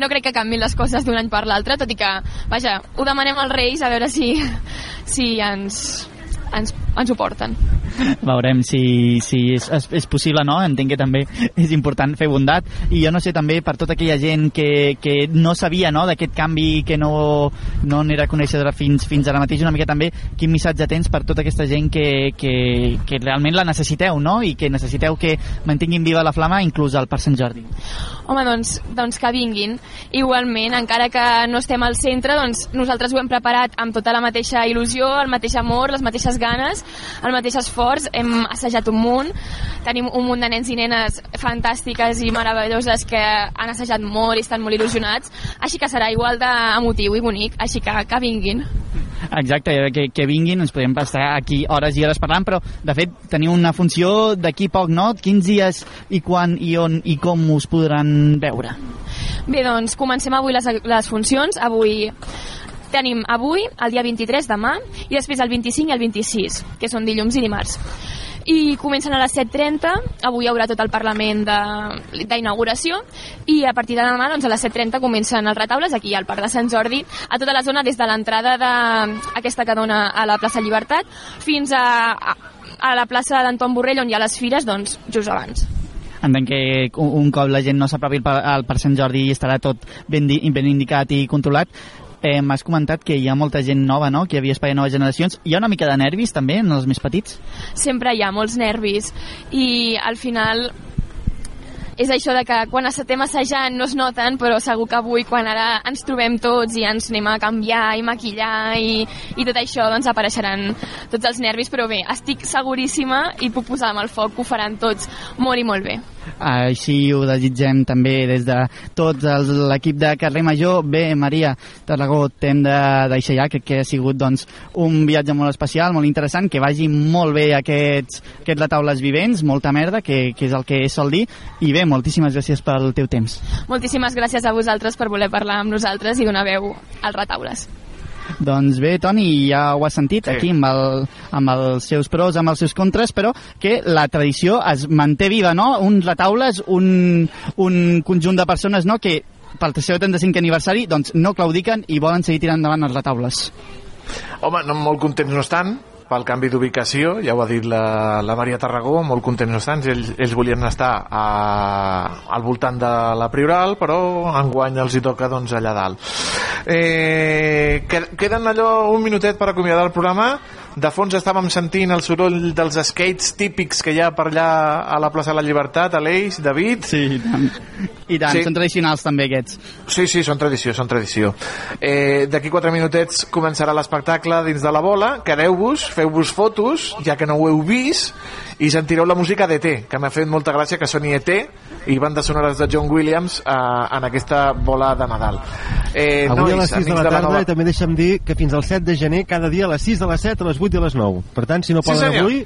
Speaker 31: No crec que canviïn les coses d'un any per l'altre, tot i que, vaja, ho demanem als Reis a veure si, si ens, ens, ens ho porten.
Speaker 25: Veurem si, si és, és, és possible no, entenc que també és important fer bondat i jo no sé també per tota aquella gent que, que no sabia no, d'aquest canvi que no, no n'era coneixedora fins, fins ara mateix una mica també quin missatge tens per tota aquesta gent que, que, que realment la necessiteu no? i que necessiteu que mantinguin viva la flama inclús al Parc Sant Jordi
Speaker 31: Home, doncs, doncs que vinguin. Igualment, encara que no estem al centre, doncs nosaltres ho hem preparat amb tota la mateixa il·lusió, el mateix amor, les mateixes ganes, el mateix esforç. Hem assajat un munt. Tenim un munt de nens i nenes fantàstiques i meravelloses que han assajat molt i estan molt il·lusionats. Així que serà igual d'emotiu i bonic. Així que que vinguin.
Speaker 25: Exacte, que, que vinguin, ens podem passar aquí hores i hores parlant, però de fet teniu una funció d'aquí poc, no? Quins dies i quan i on i com us podran veure?
Speaker 31: Bé, doncs comencem avui les, les funcions. Avui tenim avui, el dia 23 demà, i després el 25 i el 26, que són dilluns i dimarts. I comencen a les 7.30, avui hi haurà tot el Parlament d'inauguració, i a partir de demà, doncs, a les 7.30 comencen els retaules aquí al Parc de Sant Jordi, a tota la zona des de l'entrada d'aquesta que dona a la plaça Llibertat fins a, a, a la plaça d'Anton Borrell, on hi ha les fires, doncs, just abans.
Speaker 25: Entenc que un cop la gent no s'apropi al Par- al Parc Sant Jordi estarà tot ben, ben indicat i controlat. Eh, M'has comentat que hi ha molta gent nova, no?, que hi havia espai a noves generacions. Hi ha una mica de nervis, també, en els més petits?
Speaker 31: sempre hi ha molts nervis i al final és això de que quan estem assajant no es noten, però segur que avui quan ara ens trobem tots i ens anem a canviar i maquillar i, i tot això, doncs apareixeran tots els nervis, però bé, estic seguríssima i puc posar amb el foc que ho faran tots molt i molt bé.
Speaker 25: Així ho desitgem també des de tot l'equip de Carrer Major. Bé, Maria Tarragó, t'hem de deixar ja, crec que ha sigut doncs, un viatge molt especial, molt interessant, que vagi molt bé aquests, aquests retaules vivents, molta merda, que, que és el que sol dir, i bé, moltíssimes gràcies pel teu temps.
Speaker 31: Moltíssimes gràcies a vosaltres per voler parlar amb nosaltres i donar veu als retaules.
Speaker 25: Doncs bé, Toni, ja ho has sentit sí. aquí amb, el, amb els seus pros, amb els seus contres, però que la tradició es manté viva, no? Uns retaules, un, un conjunt de persones no? que pel seu 35 aniversari doncs, no claudiquen i volen seguir tirant endavant els retaules.
Speaker 9: Home, no, molt contents no estan pel canvi d'ubicació, ja ho ha dit la, la Maria Tarragó, molt contents no estan, ells, ells volien estar a, al voltant de la Prioral, però enguany els hi toca doncs, allà dalt. Eh, qued- queden allò un minutet per acomiadar el programa, de fons estàvem sentint el soroll dels skates típics que hi ha per allà a la plaça de la Llibertat, Aleix, David.
Speaker 25: Sí, i tant. I tant,
Speaker 9: Sí.
Speaker 25: són tradicionals també aquests.
Speaker 9: Sí, sí, són tradició, són tradició. Eh, D'aquí quatre minutets començarà l'espectacle dins de la bola. Quedeu-vos, feu-vos fotos, ja que no ho heu vist, i sentireu la música d'ET, que m'ha fet molta gràcia que soni ET i bandes sonores de John Williams eh, en aquesta bola de Nadal. Eh,
Speaker 11: Avui a
Speaker 9: nois,
Speaker 11: les 6 de la tarda
Speaker 9: nova-
Speaker 11: i també deixa'm dir que fins al 7 de gener cada dia a les 6 de les 7 a les 8 i a les 9. Per tant, si no
Speaker 9: Sí,
Speaker 11: poden
Speaker 9: senyor.
Speaker 11: avui,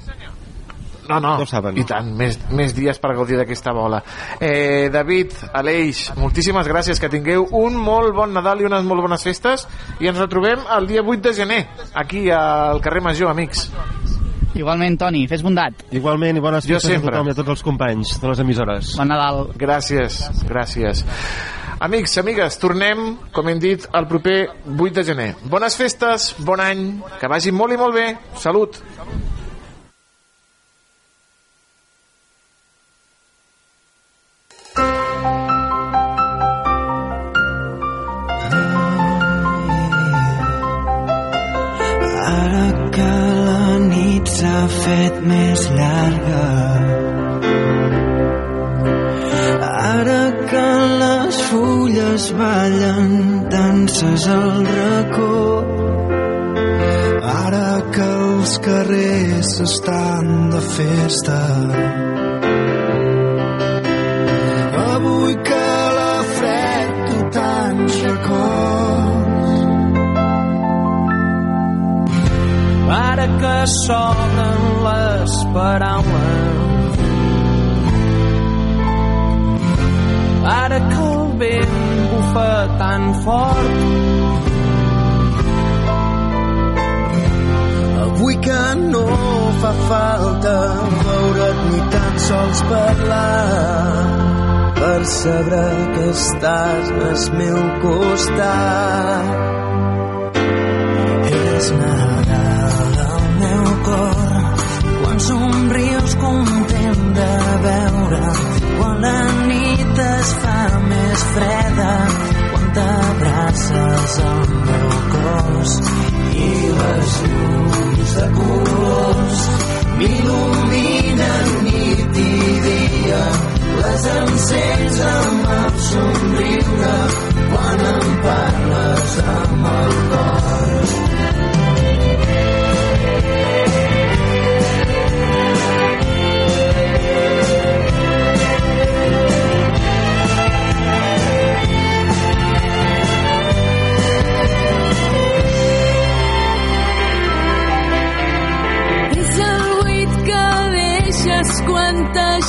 Speaker 9: No, no,
Speaker 11: ho saben.
Speaker 9: i tant, més, més dies per gaudir d'aquesta bola. Eh, David, Aleix, moltíssimes gràcies, que tingueu un molt bon Nadal i unes molt bones festes, i ens retrobem el dia 8 de gener, aquí al carrer Major, amics.
Speaker 25: Igualment, Toni, fes bondat.
Speaker 11: igualment, i bones
Speaker 9: Jo
Speaker 11: festes a
Speaker 9: sempre.
Speaker 11: tothom i a tots els companys de les emissores.
Speaker 25: Bon Nadal.
Speaker 9: Gràcies, gràcies. Amics, amigues, tornem, com hem dit, el proper 8 de gener. Bones festes, bon any, que vagi molt i molt bé. Salut!
Speaker 32: Nit s'ha fet més llarga fulles ballen danses al racó.
Speaker 24: Ara que els carrers estan de festa Avui que la fred tu tants records
Speaker 32: Ara que sonen les paraules Ara que vent bufa tan fort
Speaker 24: Avui que no fa falta veure't ni tan sols parlar per saber que estàs al meu costat.
Speaker 32: És Nadal al meu cor quan somrius content de veure quan la nit es fa més freda quan t'abraces al meu cos
Speaker 24: i les llums de colors. M'il·luminen nit i dia les encens amb el somriure quan em parles amb el cor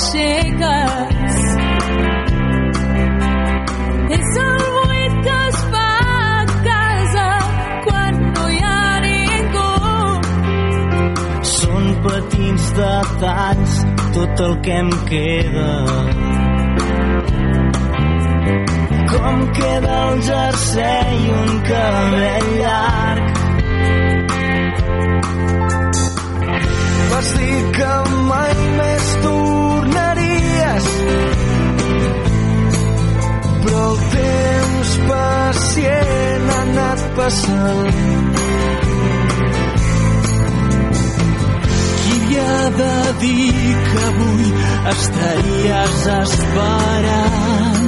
Speaker 33: t'aixeques. És el buit que es fa a casa quan no hi ha ningú.
Speaker 32: Són petits detalls tot el que em queda. Com queda el jersei i un cabell llarg.
Speaker 24: Vas dir que mai més tornaries però el temps pacient ha anat passant.
Speaker 32: Qui havia de dir que avui estaries esperant